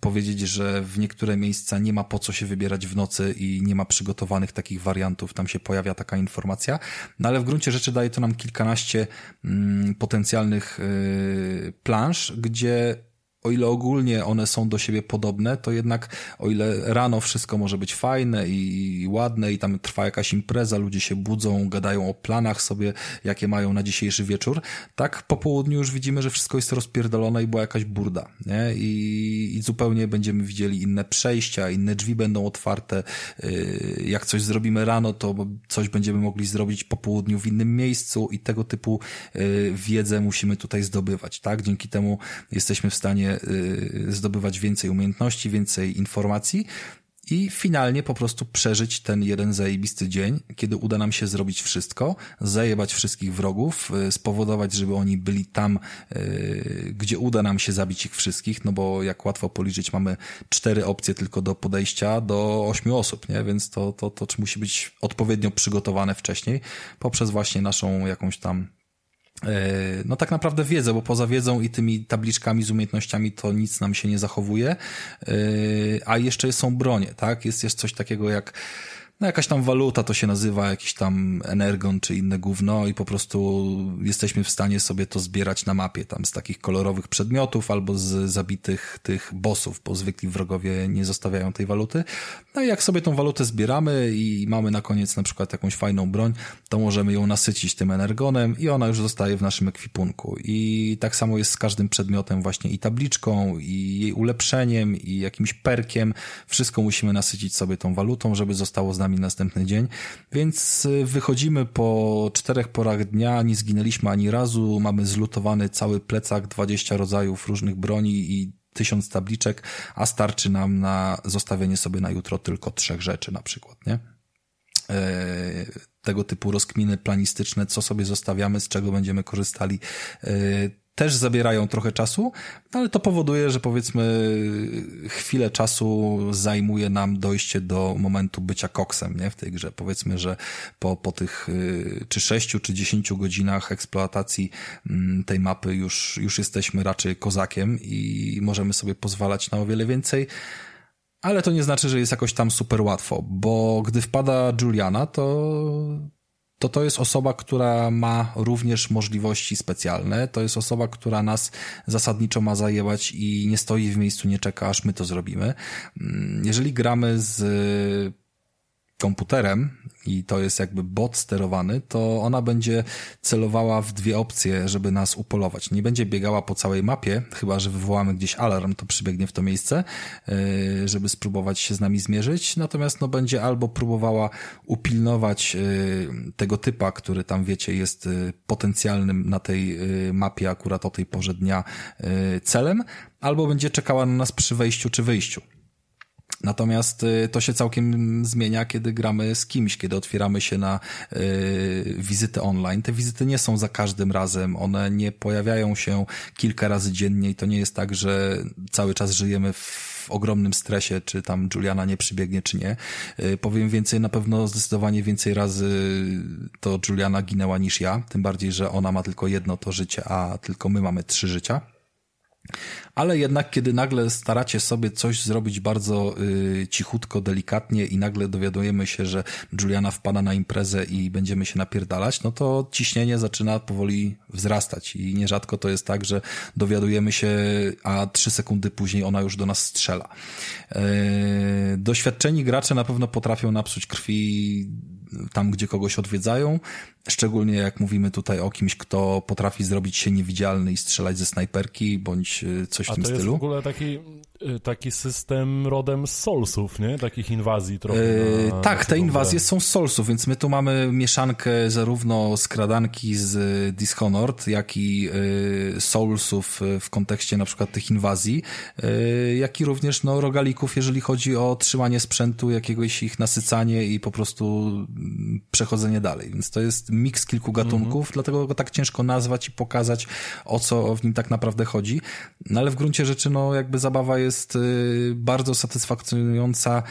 powiedzieć, że w niektóre miejsca nie ma po co się wybierać w nocy i nie ma przygotowanych takich wariantów. Tam się pojawia taka informacja, no ale w gruncie rzeczy daje to nam kilkanaście mm, potencjalnych y, plansz, gdzie o ile ogólnie one są do siebie podobne, to jednak o ile rano wszystko może być fajne i ładne i tam trwa jakaś impreza, ludzie się budzą, gadają o planach sobie, jakie mają na dzisiejszy wieczór, tak po południu już widzimy, że wszystko jest rozpierdolone i była jakaś burda, nie? I, i zupełnie będziemy widzieli inne przejścia, inne drzwi będą otwarte, yy, jak coś zrobimy rano, to coś będziemy mogli zrobić po południu w innym miejscu i tego typu yy, wiedzę musimy tutaj zdobywać, tak? Dzięki temu jesteśmy w stanie Y, zdobywać więcej umiejętności, więcej informacji i finalnie po prostu przeżyć ten jeden zajebisty dzień, kiedy uda nam się zrobić wszystko, zajebać wszystkich wrogów, y, spowodować, żeby oni byli tam, y, gdzie uda nam się zabić ich wszystkich, no bo jak łatwo policzyć, mamy cztery opcje tylko do podejścia do ośmiu osób, nie? Więc to, to, to musi być odpowiednio przygotowane wcześniej poprzez właśnie naszą jakąś tam no tak naprawdę wiedzę, bo poza wiedzą i tymi tabliczkami z umiejętnościami to nic nam się nie zachowuje, e, a jeszcze są bronie, tak? Jest, jest coś takiego jak no jakaś tam waluta to się nazywa, jakiś tam energon czy inne gówno i po prostu jesteśmy w stanie sobie to zbierać na mapie, tam z takich kolorowych przedmiotów albo z zabitych tych bossów, bo zwykli wrogowie nie zostawiają tej waluty. No i jak sobie tą walutę zbieramy i mamy na koniec na przykład jakąś fajną broń, to możemy ją nasycić tym energonem i ona już zostaje w naszym ekwipunku. I tak samo jest z każdym przedmiotem właśnie i tabliczką, i jej ulepszeniem, i jakimś perkiem. Wszystko musimy nasycić sobie tą walutą, żeby zostało z nami następny dzień. Więc y, wychodzimy po czterech porach dnia, nie zginęliśmy ani razu, mamy zlutowany cały plecak, 20 rodzajów różnych broni i tysiąc tabliczek, a starczy nam na zostawienie sobie na jutro tylko trzech rzeczy na przykład, nie? E, tego typu rozkminy planistyczne, co sobie zostawiamy, z czego będziemy korzystali, e, też zabierają trochę czasu, ale to powoduje, że powiedzmy chwilę czasu zajmuje nam dojście do momentu bycia koksem, nie? W tej grze. Powiedzmy, że po, po tych y, czy sześciu, czy dziesięciu godzinach eksploatacji mm, tej mapy już, już jesteśmy raczej kozakiem i możemy sobie pozwalać na o wiele więcej. Ale to nie znaczy, że jest jakoś tam super łatwo, bo gdy wpada Juliana, to to to jest osoba, która ma również możliwości specjalne. To jest osoba, która nas zasadniczo ma zajebać i nie stoi w miejscu, nie czeka, aż my to zrobimy. Mm, jeżeli gramy z komputerem i to jest jakby bot sterowany, to ona będzie celowała w dwie opcje, żeby nas upolować. Nie będzie biegała po całej mapie, chyba że wywołamy gdzieś alarm, to przybiegnie w to miejsce, e, żeby spróbować się z nami zmierzyć. Natomiast no będzie albo próbowała upilnować e, tego typa, który tam wiecie jest e, potencjalnym na tej mapie akurat o tej porze dnia celem, albo będzie czekała na nas przy wejściu czy wyjściu. Natomiast y, to się całkiem zmienia, kiedy gramy z kimś, kiedy otwieramy się na y, wizyty online. Te wizyty nie są za każdym razem, one nie pojawiają się kilka razy dziennie i to nie jest tak, że cały czas żyjemy w ogromnym stresie, czy tam Juliana nie przybiegnie, czy nie. Y, powiem więcej, na pewno zdecydowanie więcej razy to Juliana ginęła niż ja, tym bardziej, że ona ma tylko jedno to życie, a tylko my mamy trzy życia. Ale jednak, kiedy nagle staracie sobie coś zrobić bardzo y, cichutko, delikatnie i nagle dowiadujemy się, że Juliana wpada na imprezę i będziemy się napierdalać, no to ciśnienie zaczyna powoli wzrastać i nierzadko to jest tak, że dowiadujemy się, a trzy sekundy później ona już do nas strzela. Y, doświadczeni gracze na pewno potrafią napsuć krwi tam, gdzie kogoś odwiedzają, szczególnie jak mówimy tutaj o kimś, kto potrafi zrobić się niewidzialny i strzelać ze snajperki, bądź e, coś w tym stylu. A to jest w ogóle taki, taki system rodem z Soulsów, nie? Takich inwazji trochę. Na, tak, te inwazje są z Soulsów, więc my tu mamy mieszankę zarówno skradanki z Dishonored, jak i Soulsów w kontekście na przykład tych inwazji, jak i również no, rogalików, jeżeli chodzi o trzymanie sprzętu, jakiegoś ich nasycanie i po prostu przechodzenie dalej. Więc to jest miks kilku gatunków, mm -hmm. dlatego go tak ciężko nazwać i pokazać, o co w nim tak naprawdę chodzi. No ale w gruncie rzeczy, no jakby zabawa jest y, bardzo satysfakcjonująca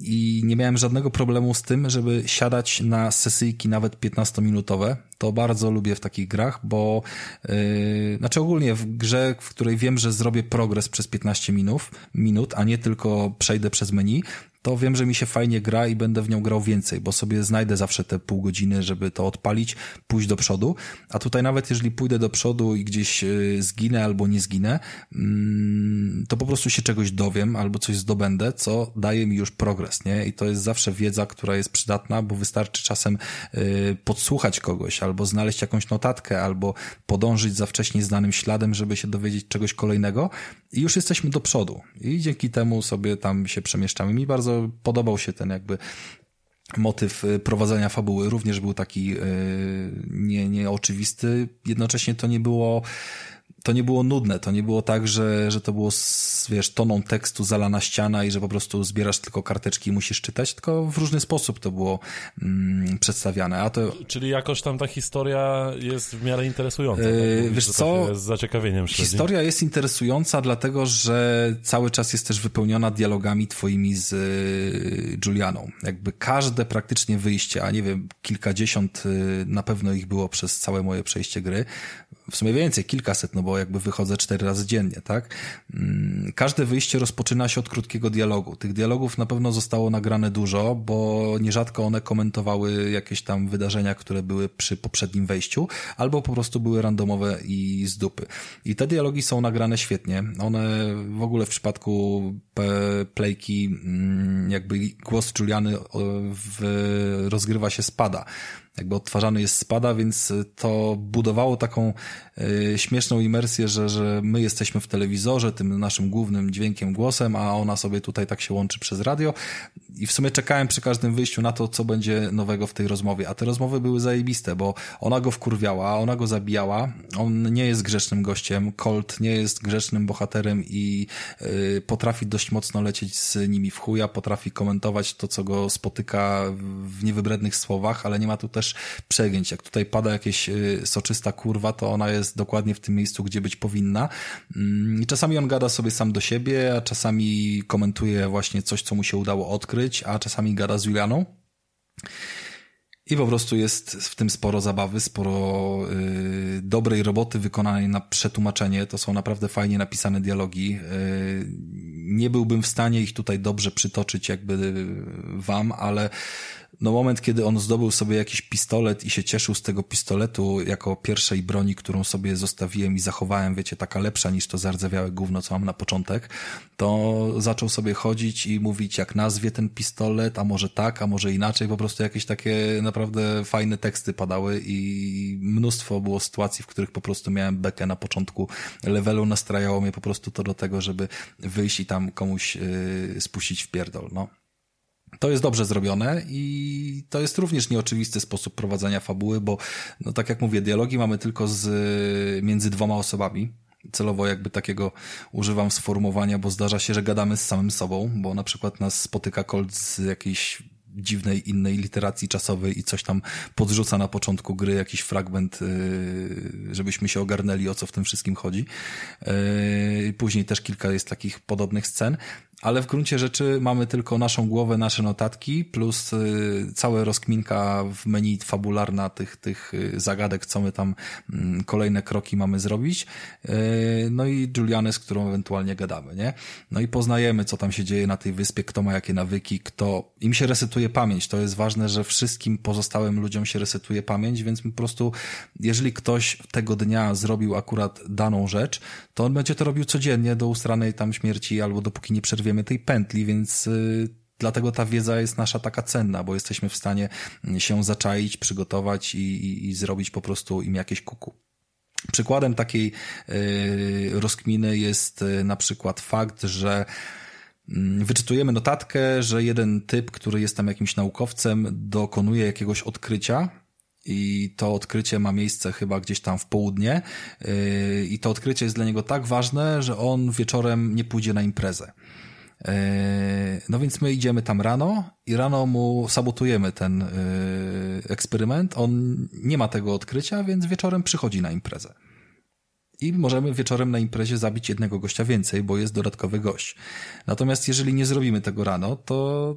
i nie miałem żadnego problemu z tym, żeby siadać na sesyjki nawet 15-minutowe. To bardzo lubię w takich grach, bo yy, znaczy ogólnie w grze, w której wiem, że zrobię progres przez 15 minut, minut, a nie tylko przejdę przez menu, to wiem, że mi się fajnie gra i będę w nią grał więcej, bo sobie znajdę zawsze te pół godziny, żeby to odpalić, pójść do przodu. A tutaj nawet jeżeli pójdę do przodu i gdzieś y, zginę albo nie zginę, mm, to po prostu się czegoś dowiem albo coś zdobędę, co daje mi już progres, nie? I to jest zawsze wiedza, która jest przydatna, bo wystarczy czasem y, podsłuchać kogoś albo znaleźć jakąś notatkę, albo podążyć za wcześniej znanym śladem, żeby się dowiedzieć czegoś kolejnego i już jesteśmy do przodu. I dzięki temu sobie tam się przemieszczamy. Mi bardzo podobał się ten jakby motyw y, prowadzenia fabuły. Również był taki nie, nieoczywisty. Jednocześnie to nie było to nie było nudne, to nie było tak, że, że to było, wiesz, toną tekstu zalana ściana i że po prostu zbierasz tylko karteczki i musisz czytać, tylko w różny sposób to było mm, przedstawiane. A to... Czyli jakoś tam ta historia jest w miarę interesująca. Yy, tak? Wiesz co? Z zaciekawieniem śledzi. Historia jest interesująca, dlatego że cały czas jest też wypełniona dialogami twoimi z Julianą. Jakby każde praktycznie wyjście, a nie wiem, kilkadziesiąt y, na pewno ich było przez całe moje przejście gry, w sumie więcej, kilkaset, no bo jakby wychodzę cztery razy dziennie, tak? Mm, każde wyjście rozpoczyna się od krótkiego dialogu. Tych dialogów na pewno zostało nagrane dużo, bo nierzadko one komentowały jakieś tam wydarzenia, które były przy poprzednim wejściu, albo po prostu były randomowe i z dupy. I te dialogi są nagrane świetnie. One w ogóle w przypadku playki, mm, jakby głos Juliany w, rozgrywa się spada jakby odtwarzany jest spada, więc to budowało taką śmieszną imersję, że, że my jesteśmy w telewizorze, tym naszym głównym dźwiękiem, głosem, a ona sobie tutaj tak się łączy przez radio. I w sumie czekałem przy każdym wyjściu na to, co będzie nowego w tej rozmowie, a te rozmowy były zajebiste, bo ona go wkurwiała, ona go zabijała, on nie jest grzecznym gościem, Colt nie jest grzecznym bohaterem i y, potrafi dość mocno lecieć z nimi w chuja, potrafi komentować to, co go spotyka w niewybrednych słowach, ale nie ma tu też przegięć. Jak tutaj pada jakieś y, soczysta kurwa, to ona jest dokładnie w tym miejscu, gdzie być powinna. Mm, czasami on gada sobie sam do siebie, a czasami komentuje właśnie coś, co mu się udało odkryć, a czasami gada z Julianą. I po prostu jest w tym sporo zabawy, sporo y, dobrej roboty wykonanej na przetłumaczenie. To są naprawdę fajnie napisane dialogi. Y, nie byłbym w stanie ich tutaj dobrze przytoczyć jakby wam, ale no moment, kiedy on zdobył sobie jakiś pistolet i się cieszył z tego pistoletu jako pierwszej broni, którą sobie zostawiłem i zachowałem, wiecie, taka lepsza niż to zardzewiałe gówno, co mam na początek, to zaczął sobie chodzić i mówić, jak nazwie ten pistolet, a może tak, a może inaczej, po prostu jakieś takie naprawdę fajne teksty padały i mnóstwo było sytuacji, w których po prostu miałem bekę na początku levelu, nastrajało mnie po prostu to do tego, żeby wyjść i tam komuś yy, spuścić w pierdol, no. To jest dobrze zrobione i to jest również nieoczywisty sposób prowadzenia fabuły, bo, no tak jak mówię, dialogi mamy tylko z, między dwoma osobami. celowo jakby takiego używam sformułowania, bo zdarza się, że gadamy z samym sobą, bo na przykład nas spotyka Colt z jakiejś dziwnej innej literacji czasowej i coś tam podrzuca na początku gry, jakiś fragment, y, żebyśmy się ogarnęli, o co w tym wszystkim chodzi. Y, później też kilka jest takich podobnych scen, ale w gruncie rzeczy mamy tylko naszą głowę, nasze notatki, plus y, całe rozkminka w menu fabularna tych, tych y, zagadek, co my tam y, kolejne kroki mamy zrobić. Y, no i Julianę, z którą ewentualnie gadamy, nie? No i poznajemy, co tam się dzieje na tej wyspie, kto ma jakie nawyki, kto... Im się resetuje pamięć. To jest ważne, że wszystkim pozostałym ludziom się resetuje pamięć, więc po prostu, jeżeli ktoś tego dnia zrobił akurat daną rzecz, to on będzie to robił codziennie do ustranej tam śmierci albo dopóki nie przerwie wiemy tej pętli, więc y, dlatego ta wiedza jest nasza taka cenna, bo jesteśmy w stanie się zaczaić, przygotować i, i, i zrobić po prostu im jakieś kuku. Przykładem takiej y, rozkminy jest y, na przykład fakt, że mm, wyczytujemy notatkę, że jeden typ, który jest tam jakimś naukowcem, dokonuje jakiegoś odkrycia, i to odkrycie ma miejsce chyba gdzieś tam w południe i to odkrycie jest dla niego tak ważne, że on wieczorem nie pójdzie na imprezę. E, no więc my idziemy tam rano i rano mu sabotujemy ten e, eksperyment. On nie ma tego odkrycia, więc wieczorem przychodzi na imprezę. I możemy wieczorem na imprezie zabić jednego gościa więcej, bo jest dodatkowy gość. Natomiast jeżeli nie zrobimy tego rano, to,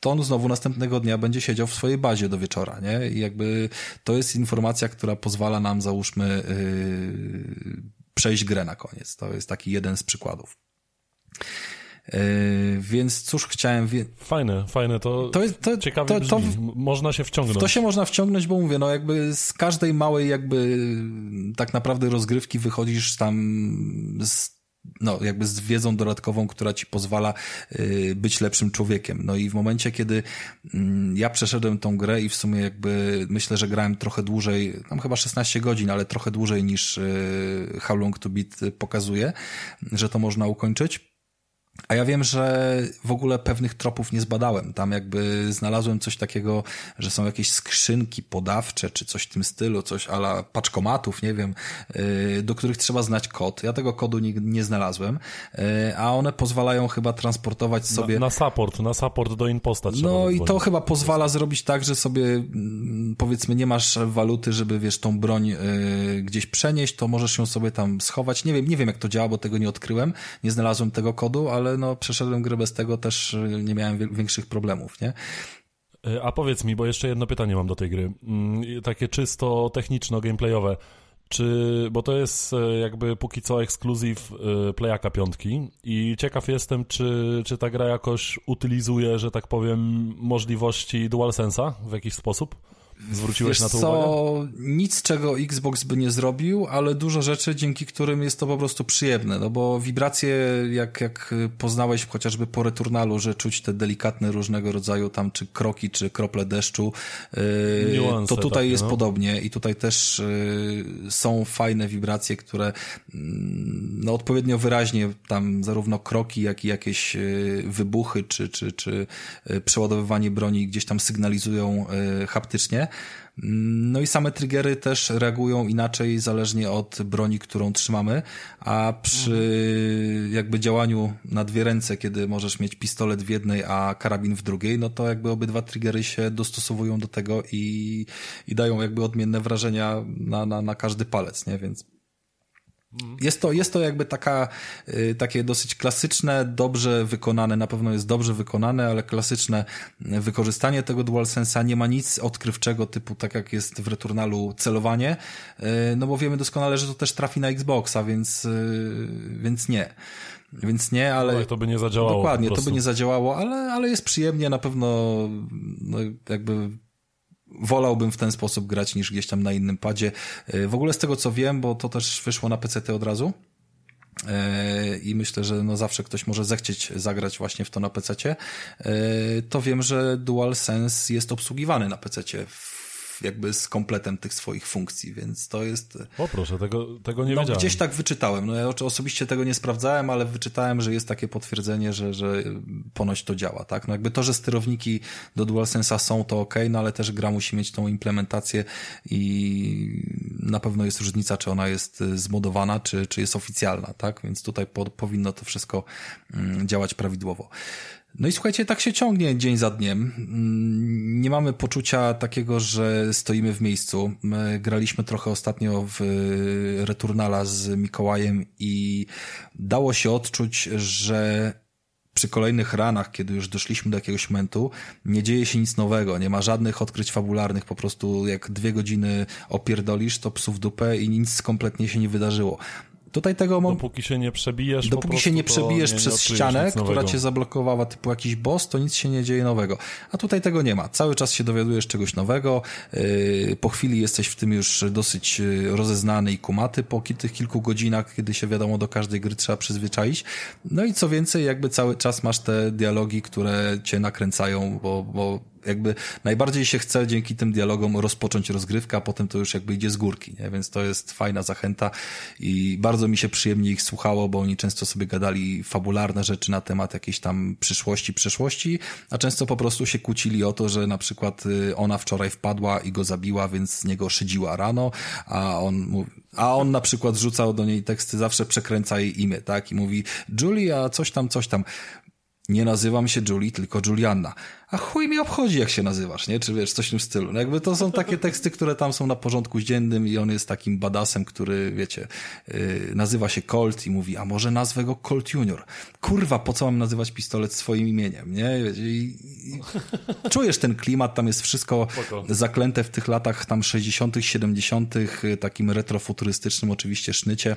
to on znowu następnego dnia będzie siedział w swojej bazie do wieczora, nie? I jakby to jest informacja, która pozwala nam, załóżmy, yy, przejść grę na koniec. To jest taki jeden z przykładów. E, więc cóż chciałem... Wie... Fajne, fajne, to, to, jest, to ciekawie to, to, można się wciągnąć. To się można wciągnąć, bo mówię, no jakby z każdej małej jakby tak naprawdę rozgrywki wychodzisz tam z no, jakby z wiedzą dodatkową, która ci pozwala y, być lepszym człowiekiem. No i w momencie, kiedy mm, ja przeszedłem tą grę i w sumie jakby myślę, że grałem trochę dłużej, tam chyba 16 godzin, ale trochę dłużej niż y, How Long to Beat pokazuje, że to można ukończyć a ja wiem, że w ogóle pewnych tropów nie zbadałem. Tam jakby znalazłem coś takiego, że są jakieś skrzynki podawcze, czy coś w tym stylu, coś ala paczkomatów, nie wiem, y, do których trzeba znać kod. Ja tego kodu nie, nie znalazłem, y, a one pozwalają chyba transportować sobie... Na, na support, na support do imposta No i to chyba pozwala zrobić tak, że sobie mm, powiedzmy nie masz waluty, żeby wiesz, tą broń y, gdzieś przenieść, to możesz ją sobie tam schować. Nie wiem, nie wiem jak to działa, bo tego nie odkryłem, nie znalazłem tego kodu, ale ale no przeszedłem grę bez tego, też y, nie miałem większych problemów, nie? Y, a powiedz mi, bo jeszcze jedno pytanie mam do tej gry. Mm, takie czysto techniczno-gameplayowe. Czy, bo to jest y, jakby póki co ekskluzyw Playaka piątki i ciekaw jestem, czy, czy ta gra jakoś utylizuje, że tak powiem, możliwości DualSense'a w jakiś sposób? Zwróciłeś Wiesz na to co, uwagę? Nic, czego Xbox by nie zrobił, ale dużo rzeczy, dzięki którym jest to po prostu przyjemne, no bo wibracje, jak, jak poznałeś chociażby po Returnalu, że czuć te delikatne różnego rodzaju tam, czy kroki, czy krople deszczu, yy, to tutaj jest no. podobnie i tutaj też yy, są fajne wibracje, które yy, no odpowiednio wyraźnie tam zarówno kroki, jak i jakieś yy, wybuchy, czy, czy, czy yy, przeładowywanie broni gdzieś tam sygnalizują yy, haptycznie. No i same triggery też reagują inaczej zależnie od broni, którą trzymamy, a przy jakby działaniu na dwie ręce, kiedy możesz mieć pistolet w jednej, a karabin w drugiej, no to jakby obydwa triggery się dostosowują do tego i, i dają jakby odmienne wrażenia na, na, na każdy palec, nie? Więc jest to, jest to jakby taka, y, takie dosyć klasyczne, dobrze wykonane, na pewno jest dobrze wykonane, ale klasyczne wykorzystanie tego DualSense'a nie ma nic odkrywczego typu tak jak jest w Returnalu celowanie, y, no bo wiemy doskonale, że to też trafi na Xboxa, więc, y, więc nie. Więc nie, ale... No, to by nie zadziałało. Dokładnie, to by nie zadziałało, ale, ale jest przyjemnie, na pewno no, jakby wolałbym w ten sposób grać niż gdzieś tam na innym padzie. E, w ogóle z tego co wiem, bo to też wyszło na PC od razu, e, i myślę, że no zawsze ktoś może zechcieć zagrać właśnie w to na PC, e, to wiem, że DualSense jest obsługiwany na PC jakby z kompletem tych swoich funkcji, więc to jest... O proszę, tego, tego nie no, wiedziałem. Gdzieś tak wyczytałem. No ja osobiście tego nie sprawdzałem, ale wyczytałem, że jest takie potwierdzenie, że, że ponoć to działa, tak? No jakby to, że sterowniki do DualSense'a są, to ok, no ale też gra musi mieć tą implementację i na pewno jest różnica, czy ona jest zmodowana, czy, czy jest oficjalna, tak? Więc tutaj po, powinno to wszystko mm, działać prawidłowo. No i słuchajcie, tak się ciągnie dzień za dniem. Mm, nie mamy poczucia takiego, że stoimy w miejscu. My graliśmy trochę ostatnio w Returnala z Mikołajem i dało się odczuć, że przy kolejnych ranach, kiedy już doszliśmy do jakiegoś momentu, nie dzieje się nic nowego, nie ma żadnych odkryć fabularnych, po prostu jak dwie godziny opierdolisz, to psów dupę i nic kompletnie się nie wydarzyło. Tutaj tego mam... Dopóki się nie przebijesz Dopóki się nie przebijesz przez nie ścianę, która cię zablokowała, typu jakiś boss, to nic się nie dzieje nowego. A tutaj tego nie ma. Cały czas się dowiadujesz czegoś nowego. Yy, po chwili jesteś w tym już dosyć yy, rozeznany i kumaty po tych kilku godzinach, kiedy się wiadomo, do każdej gry trzeba przyzwyczaić. No i co więcej, jakby cały czas masz te dialogi, które cię nakręcają, bo, bo jakby najbardziej się chce dzięki tym dialogom rozpocząć rozgrywkę, a potem to już jakby idzie z górki, nie? Więc to jest fajna zachęta i bardzo mi się przyjemnie ich słuchało, bo oni często sobie gadali fabularne rzeczy na temat jakiejś tam przyszłości, przeszłości, a często po prostu się kłócili o to, że na przykład y, ona wczoraj wpadła i go zabiła, więc z niego szydziła rano, a on a on na przykład rzucał do niej teksty, zawsze przekręca jej imię, tak? I mówi, Julia, coś tam, coś tam nie nazywam się Julie, tylko Julianna. A chuj mi obchodzi, jak się nazywasz, nie? Czy wiesz, coś w tym stylu. No jakby to są takie teksty, które tam są na porządku dziennym i on jest takim badasem, który, wiecie, yy, nazywa się Colt i mówi, a może nazwę go Colt Junior. Kurwa, po co mam nazywać pistolet swoim imieniem, nie? I, i czujesz ten klimat, tam jest wszystko Spoko. zaklęte w tych latach tam 60., 70., takim retrofuturystycznym oczywiście sznycie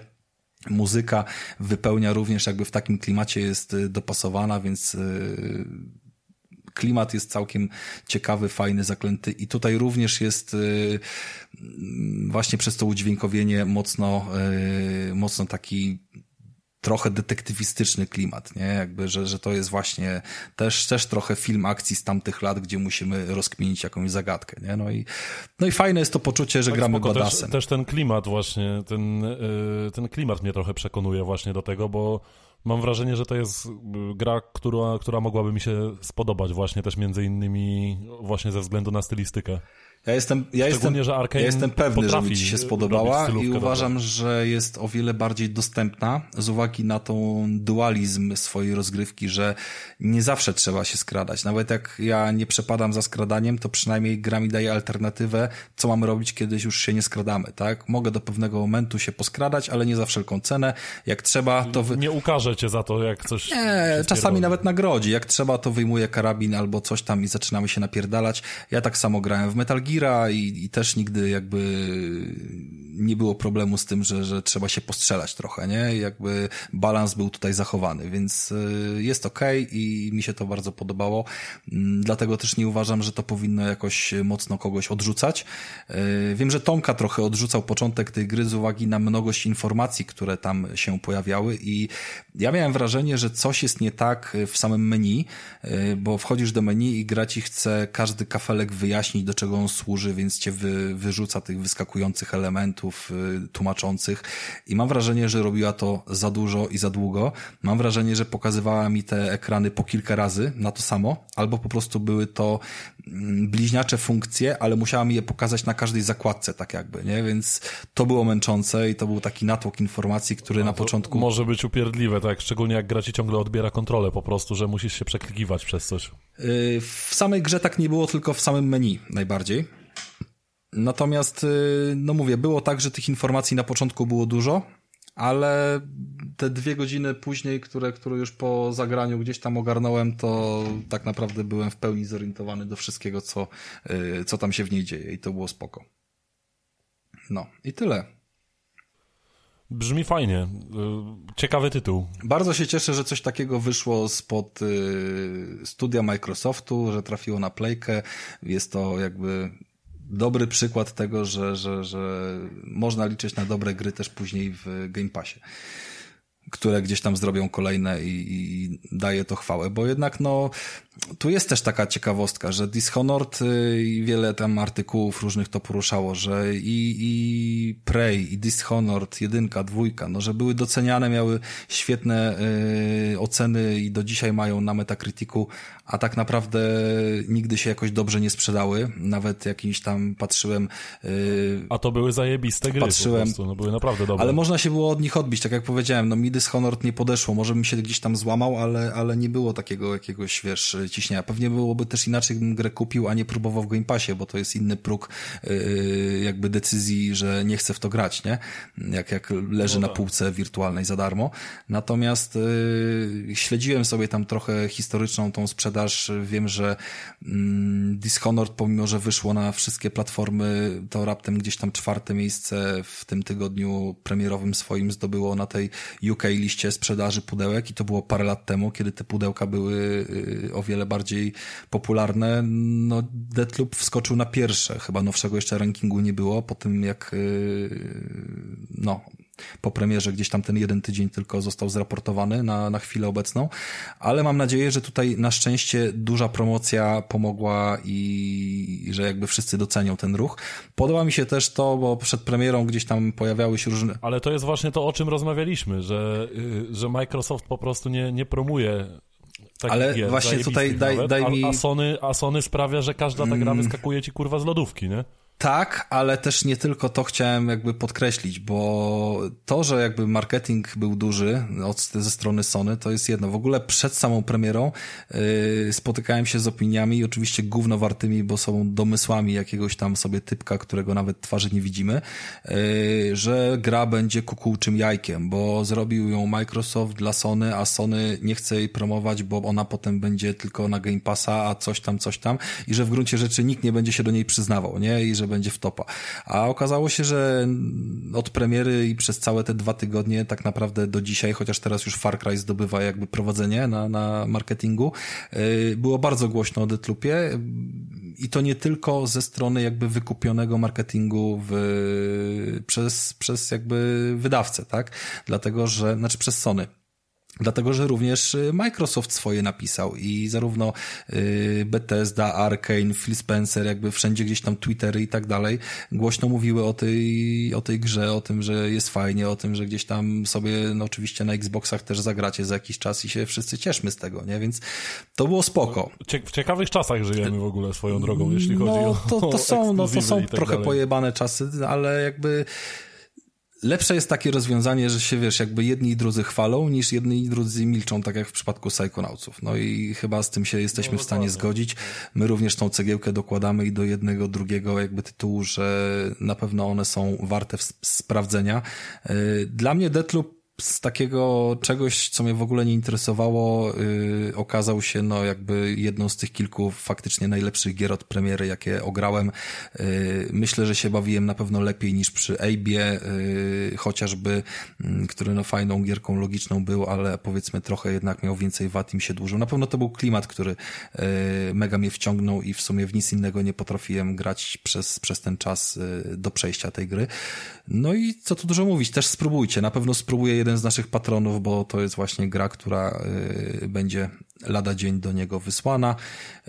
muzyka wypełnia również jakby w takim klimacie jest y, dopasowana, więc y, klimat jest całkiem ciekawy, fajny, zaklęty. I tutaj również jest y, właśnie przez to udźwiękowienie mocno, mocno taki trochę detektywistyczny klimat, nie? Jakby, że, że to jest właśnie też, też trochę film akcji z tamtych lat, gdzie musimy rozkminić jakąś zagadkę, nie? No i, no i fajne jest to poczucie, że tak, gramy badasem. Też, też ten klimat właśnie, ten, yy, ten klimat mnie trochę przekonuje właśnie do tego, bo mam wrażenie, że to jest gra, która, która mogłaby mi się spodobać właśnie też między innymi właśnie ze względu na stylistykę. Ja jestem, ja jestem, że ja jestem pewny, że mi ci się spodobała i uważam, dobra. że jest o wiele bardziej dostępna z uwagi na tą dualizm swojej rozgrywki, że nie zawsze trzeba się skradać. Nawet jak ja nie przepadam za skradaniem, to przynajmniej gra mi daje alternatywę, co mamy robić, kiedy już się nie skradamy, tak? Mogę do pewnego momentu się poskradać, ale nie za wszelką cenę. Jak trzeba, to... Wy... Nie ukaże cię za to, jak coś... Nie, czasami nawet nagrodzi. Jak trzeba, to wyjmuję karabin albo coś tam i zaczynamy się napierdalać. Ja tak samo grałem w Metal Gear I, i też nigdy jakby nie było problemu z tym, że, że trzeba się postrzelać trochę, nie? Jakby balans był tutaj zachowany, więc y, jest ok i mi się to bardzo podobało. Mm, dlatego też nie uważam, że to powinno jakoś mocno kogoś odrzucać. Y, wiem, że Tomka trochę odrzucał początek tej gry z uwagi na mnogość informacji, które tam się pojawiały i ja miałem wrażenie, że coś jest nie tak w samym menu, y, bo wchodzisz do menu i gra ci chce każdy kafelek wyjaśnić, do czego on służy, więc cię wy, wyrzuca tych wyskakujących elementów y, tłumaczących i mam wrażenie, że robiła to za dużo i za długo. Mam wrażenie, że pokazywała mi te ekrany po kilka razy na to samo, albo po prostu były to mm, bliźniacze funkcje, ale musiała mi je pokazać na każdej zakładce, tak jakby, nie? Więc to było męczące i to był taki natłok informacji, który no, na początku... Może być upierdliwe, tak? Szczególnie jak gra ci ciągle odbiera kontrolę po prostu, że musisz się przeklikiwać przez coś. Y, w samej grze tak nie było, tylko w samym menu najbardziej. Natomiast, y, no mówię, było tak, że tych informacji na początku było dużo, ale te dwie godziny później, które, które już po zagraniu gdzieś tam ogarnąłem, to tak naprawdę byłem w pełni zorientowany do wszystkiego, co, y, co tam się w niej dzieje i to było spoko. No i tyle. Brzmi fajnie. Y, ciekawy tytuł. Bardzo się cieszę, że coś takiego wyszło spod studia Microsoftu, że trafiło na playkę. Jest to jakby dobry przykład tego, że, że, że można liczyć na dobre gry też później w Game Passie. które gdzieś tam zrobią kolejne i, i daje to chwałę, bo jednak no tu jest też taka ciekawostka, że Dishonored y, i wiele tam artykułów różnych to poruszało, że i, i Prey, i Dishonored, jedynka, dwójka, no że były doceniane, miały świetne y, oceny i do dzisiaj mają na Metacriticu, a tak naprawdę nigdy się jakoś dobrze nie sprzedały. Nawet jakimś tam patrzyłem... Y, a to były zajebiste gry patrzyłem, po prostu, no były naprawdę dobre. Ale można się było od nich odbić, tak jak powiedziałem, no mi Dishonored nie podeszło, może bym się gdzieś tam złamał, ale, ale nie było takiego jakiegoś, wiesz, ciśnienia. Pewnie byłoby też inaczej, gdybym grę kupił, a nie próbował w Game Passie, bo to jest inny próg yy, jakby decyzji, że nie chcę w to grać, nie? Jak, jak leży no na tak. półce wirtualnej za darmo. Natomiast yy, śledziłem sobie tam trochę historyczną tą sprzedaż. Wiem, że yy, Dishonored, pomimo, że wyszło na wszystkie platformy, to raptem gdzieś tam czwarte miejsce w tym tygodniu premierowym swoim zdobyło na tej UK liście sprzedaży pudełek i to było parę lat temu, kiedy te pudełka były o wiele bardziej popularne, no Deathloop wskoczył na pierwsze, chyba nowszego jeszcze rankingu nie było, po tym jak yy, no po premierze gdzieś tam ten jeden tydzień tylko został zraportowany na, na chwilę obecną, ale mam nadzieję, że tutaj na szczęście duża promocja pomogła i, i że jakby wszyscy docenią ten ruch. Podoba mi się też to, bo przed premierą gdzieś tam pojawiały się różne... Ale to jest właśnie to, o czym rozmawialiśmy, że, y, że Microsoft po prostu nie, nie promuje ale gier, właśnie tutaj daj, daj mi... A, a, Sony, a Sony sprawia, że każda ta gra mm. wyskakuje ci kurwa z lodówki, nie? Tak, ale też nie tylko to chciałem jakby podkreślić, bo to, że jakby marketing był duży od, ze strony Sony, to jest jedno. W ogóle przed samą premierą yy, spotykałem się z opiniami, oczywiście gównowartymi, bo są domysłami jakiegoś tam sobie typka, którego nawet twarzy nie widzimy, yy, że gra będzie kukułczym jajkiem, bo zrobił ją Microsoft dla Sony, a Sony nie chce jej promować, bo ona potem będzie tylko na Game Passa, a coś tam, coś tam i że w gruncie rzeczy nikt nie będzie się do niej przyznawał, nie? I że że będzie w topa. A okazało się, że od premiery i przez całe te dwa tygodnie, tak naprawdę do dzisiaj, chociaż teraz już Far Cry zdobywa jakby prowadzenie na, na marketingu, yy, było bardzo głośno o Deathloopie i to nie tylko ze strony jakby wykupionego marketingu w, przez, przez jakby wydawcę, tak? Dlatego, że, znaczy przez Sony. Dlatego, że również y, Microsoft swoje napisał i zarówno y, Bethesda, Arkane, Phil Spencer, jakby wszędzie gdzieś tam Twittery i tak dalej głośno mówiły o tej, o tej grze, o tym, że jest fajnie, o tym, że gdzieś tam sobie, no oczywiście na Xboxach też zagracie za jakiś czas i się wszyscy cieszmy z tego, nie? Więc to było spoko. W ciekawych czasach żyjemy w ogóle swoją drogą, jeśli chodzi no, o to, to są, no to są tak trochę dalej. pojebane czasy, ale jakby lepsze jest takie rozwiązanie, że się wiesz, jakby jedni i drudzy chwalą, niż jedni i drudzy milczą, tak jak w przypadku Psychonautsów. No i chyba z tym się jesteśmy no, w stanie zgodzić. My również tą cegiełkę dokładamy i do jednego, drugiego jakby tytułu, że na pewno one są warte sprawdzenia. Y, dla mnie Deathloop z takiego czegoś, co mnie w ogóle nie interesowało, yy, okazał się no jakby jedną z tych kilku faktycznie najlepszych gier od premiery, jakie ograłem. Yy, myślę, że się bawiłem na pewno lepiej niż przy Abe'ie, yy, chociażby, yy, który no fajną gierką logiczną był, ale powiedzmy trochę jednak miał więcej wad i mi się dłużył. Na pewno to był klimat, który yy, mega mnie wciągnął i w sumie w nic innego nie potrafiłem grać przez, przez ten czas yy, do przejścia tej gry. No i co tu dużo mówić, też spróbujcie. Na pewno spróbuję jeden z naszych patronów, bo to jest właśnie gra, która y, będzie lada dzień do niego wysłana.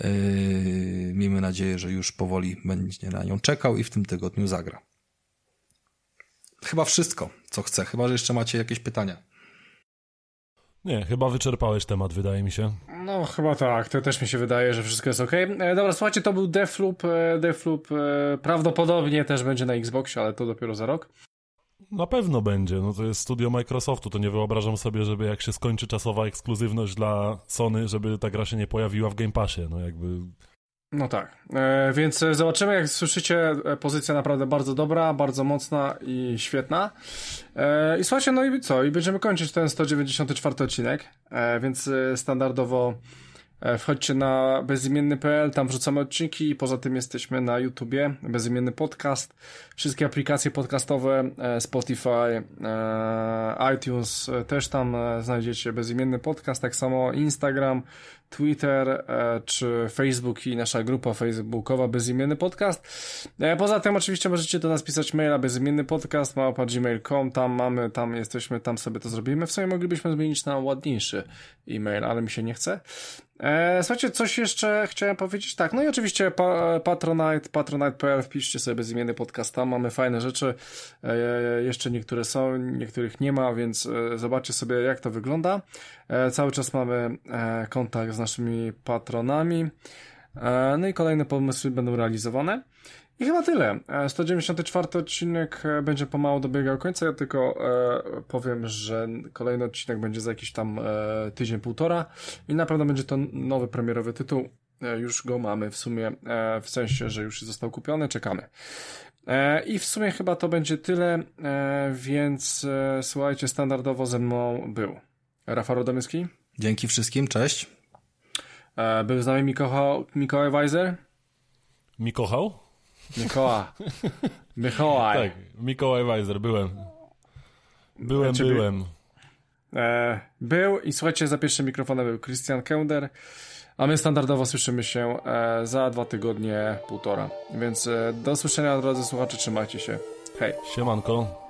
Y, miejmy nadzieję, że już powoli będzie na nią czekał i w tym tygodniu zagra. Chyba wszystko, co chcę. Chyba, że jeszcze macie jakieś pytania. Nie, chyba wyczerpałeś temat, wydaje mi się. No, chyba tak. To też mi się wydaje, że wszystko jest ok. E, dobra, słuchajcie, to był Deathloop. E, Deathloop e, prawdopodobnie też będzie na Xboxie, ale to dopiero za rok. Na pewno będzie. No to jest studio Microsoftu. To nie wyobrażam sobie, żeby jak się skończy czasowa ekskluzywność dla Sony, żeby ta gra się nie pojawiła w Game Passie. No jakby no tak, e, więc zobaczymy, jak słyszycie, e, pozycja naprawdę bardzo dobra, bardzo mocna i świetna. E, I słuchajcie, no i co? I będziemy kończyć ten 194 odcinek, e, więc e, standardowo E, wchodźcie na bezimienny.pl, tam wrzucamy odcinki i poza tym jesteśmy na YouTubie, bezimienny podcast, wszystkie aplikacje podcastowe, e, Spotify, e, iTunes, też tam znajdziecie bezimienny podcast, tak samo Instagram, Twitter e, czy Facebook i nasza grupa facebookowa Bezimienny Podcast. E, poza tym oczywiście możecie do nas pisać maila bezimienny podcast małpa.gmail.com, tam mamy, tam jesteśmy, tam sobie to zrobimy. W sumie moglibyśmy zmienić na ładniejszy e-mail, ale mi się nie chce. E, słuchajcie, coś jeszcze chciałem powiedzieć. Tak, no i oczywiście pa, Patronite, patronite.pl, wpiszcie sobie bezimienny podcast, tam mamy fajne rzeczy. E, jeszcze niektóre są, niektórych nie ma, więc e, zobaczcie sobie, jak to wygląda. Cały czas mamy kontakt z naszymi patronami. No i kolejne pomysły będą realizowane. I chyba tyle. 194 e, odcinek e, będzie pomału dobiegał końca. Ja tylko e, powiem, że kolejny odcinek będzie za jakiś tam e, tydzień, półtora i na pewno będzie to nowy premierowy tytuł. E, już go mamy w sumie, e, w sensie, że już został kupiony, czekamy. I w sumie chyba to będzie tyle, więc słuchajcie, standardowo ze mną był Rafał Radomyski. Dzięki wszystkim, cześć. Był z nami Mikołaj, Mikołaj Weiser. Mikołał? Mikoła. Mikołaj. Tak, Mikołaj Weiser, byłem. Byłem, znaczy, byłem. E, był i słuchajcie, za pierwszym mikrofonem był Christian Kender, a my standardowo słyszymy się e, za dwa tygodnie, półtora. Więc e, do usłyszenia, drodzy słuchacze, trzymajcie się. Hej. Siemanko.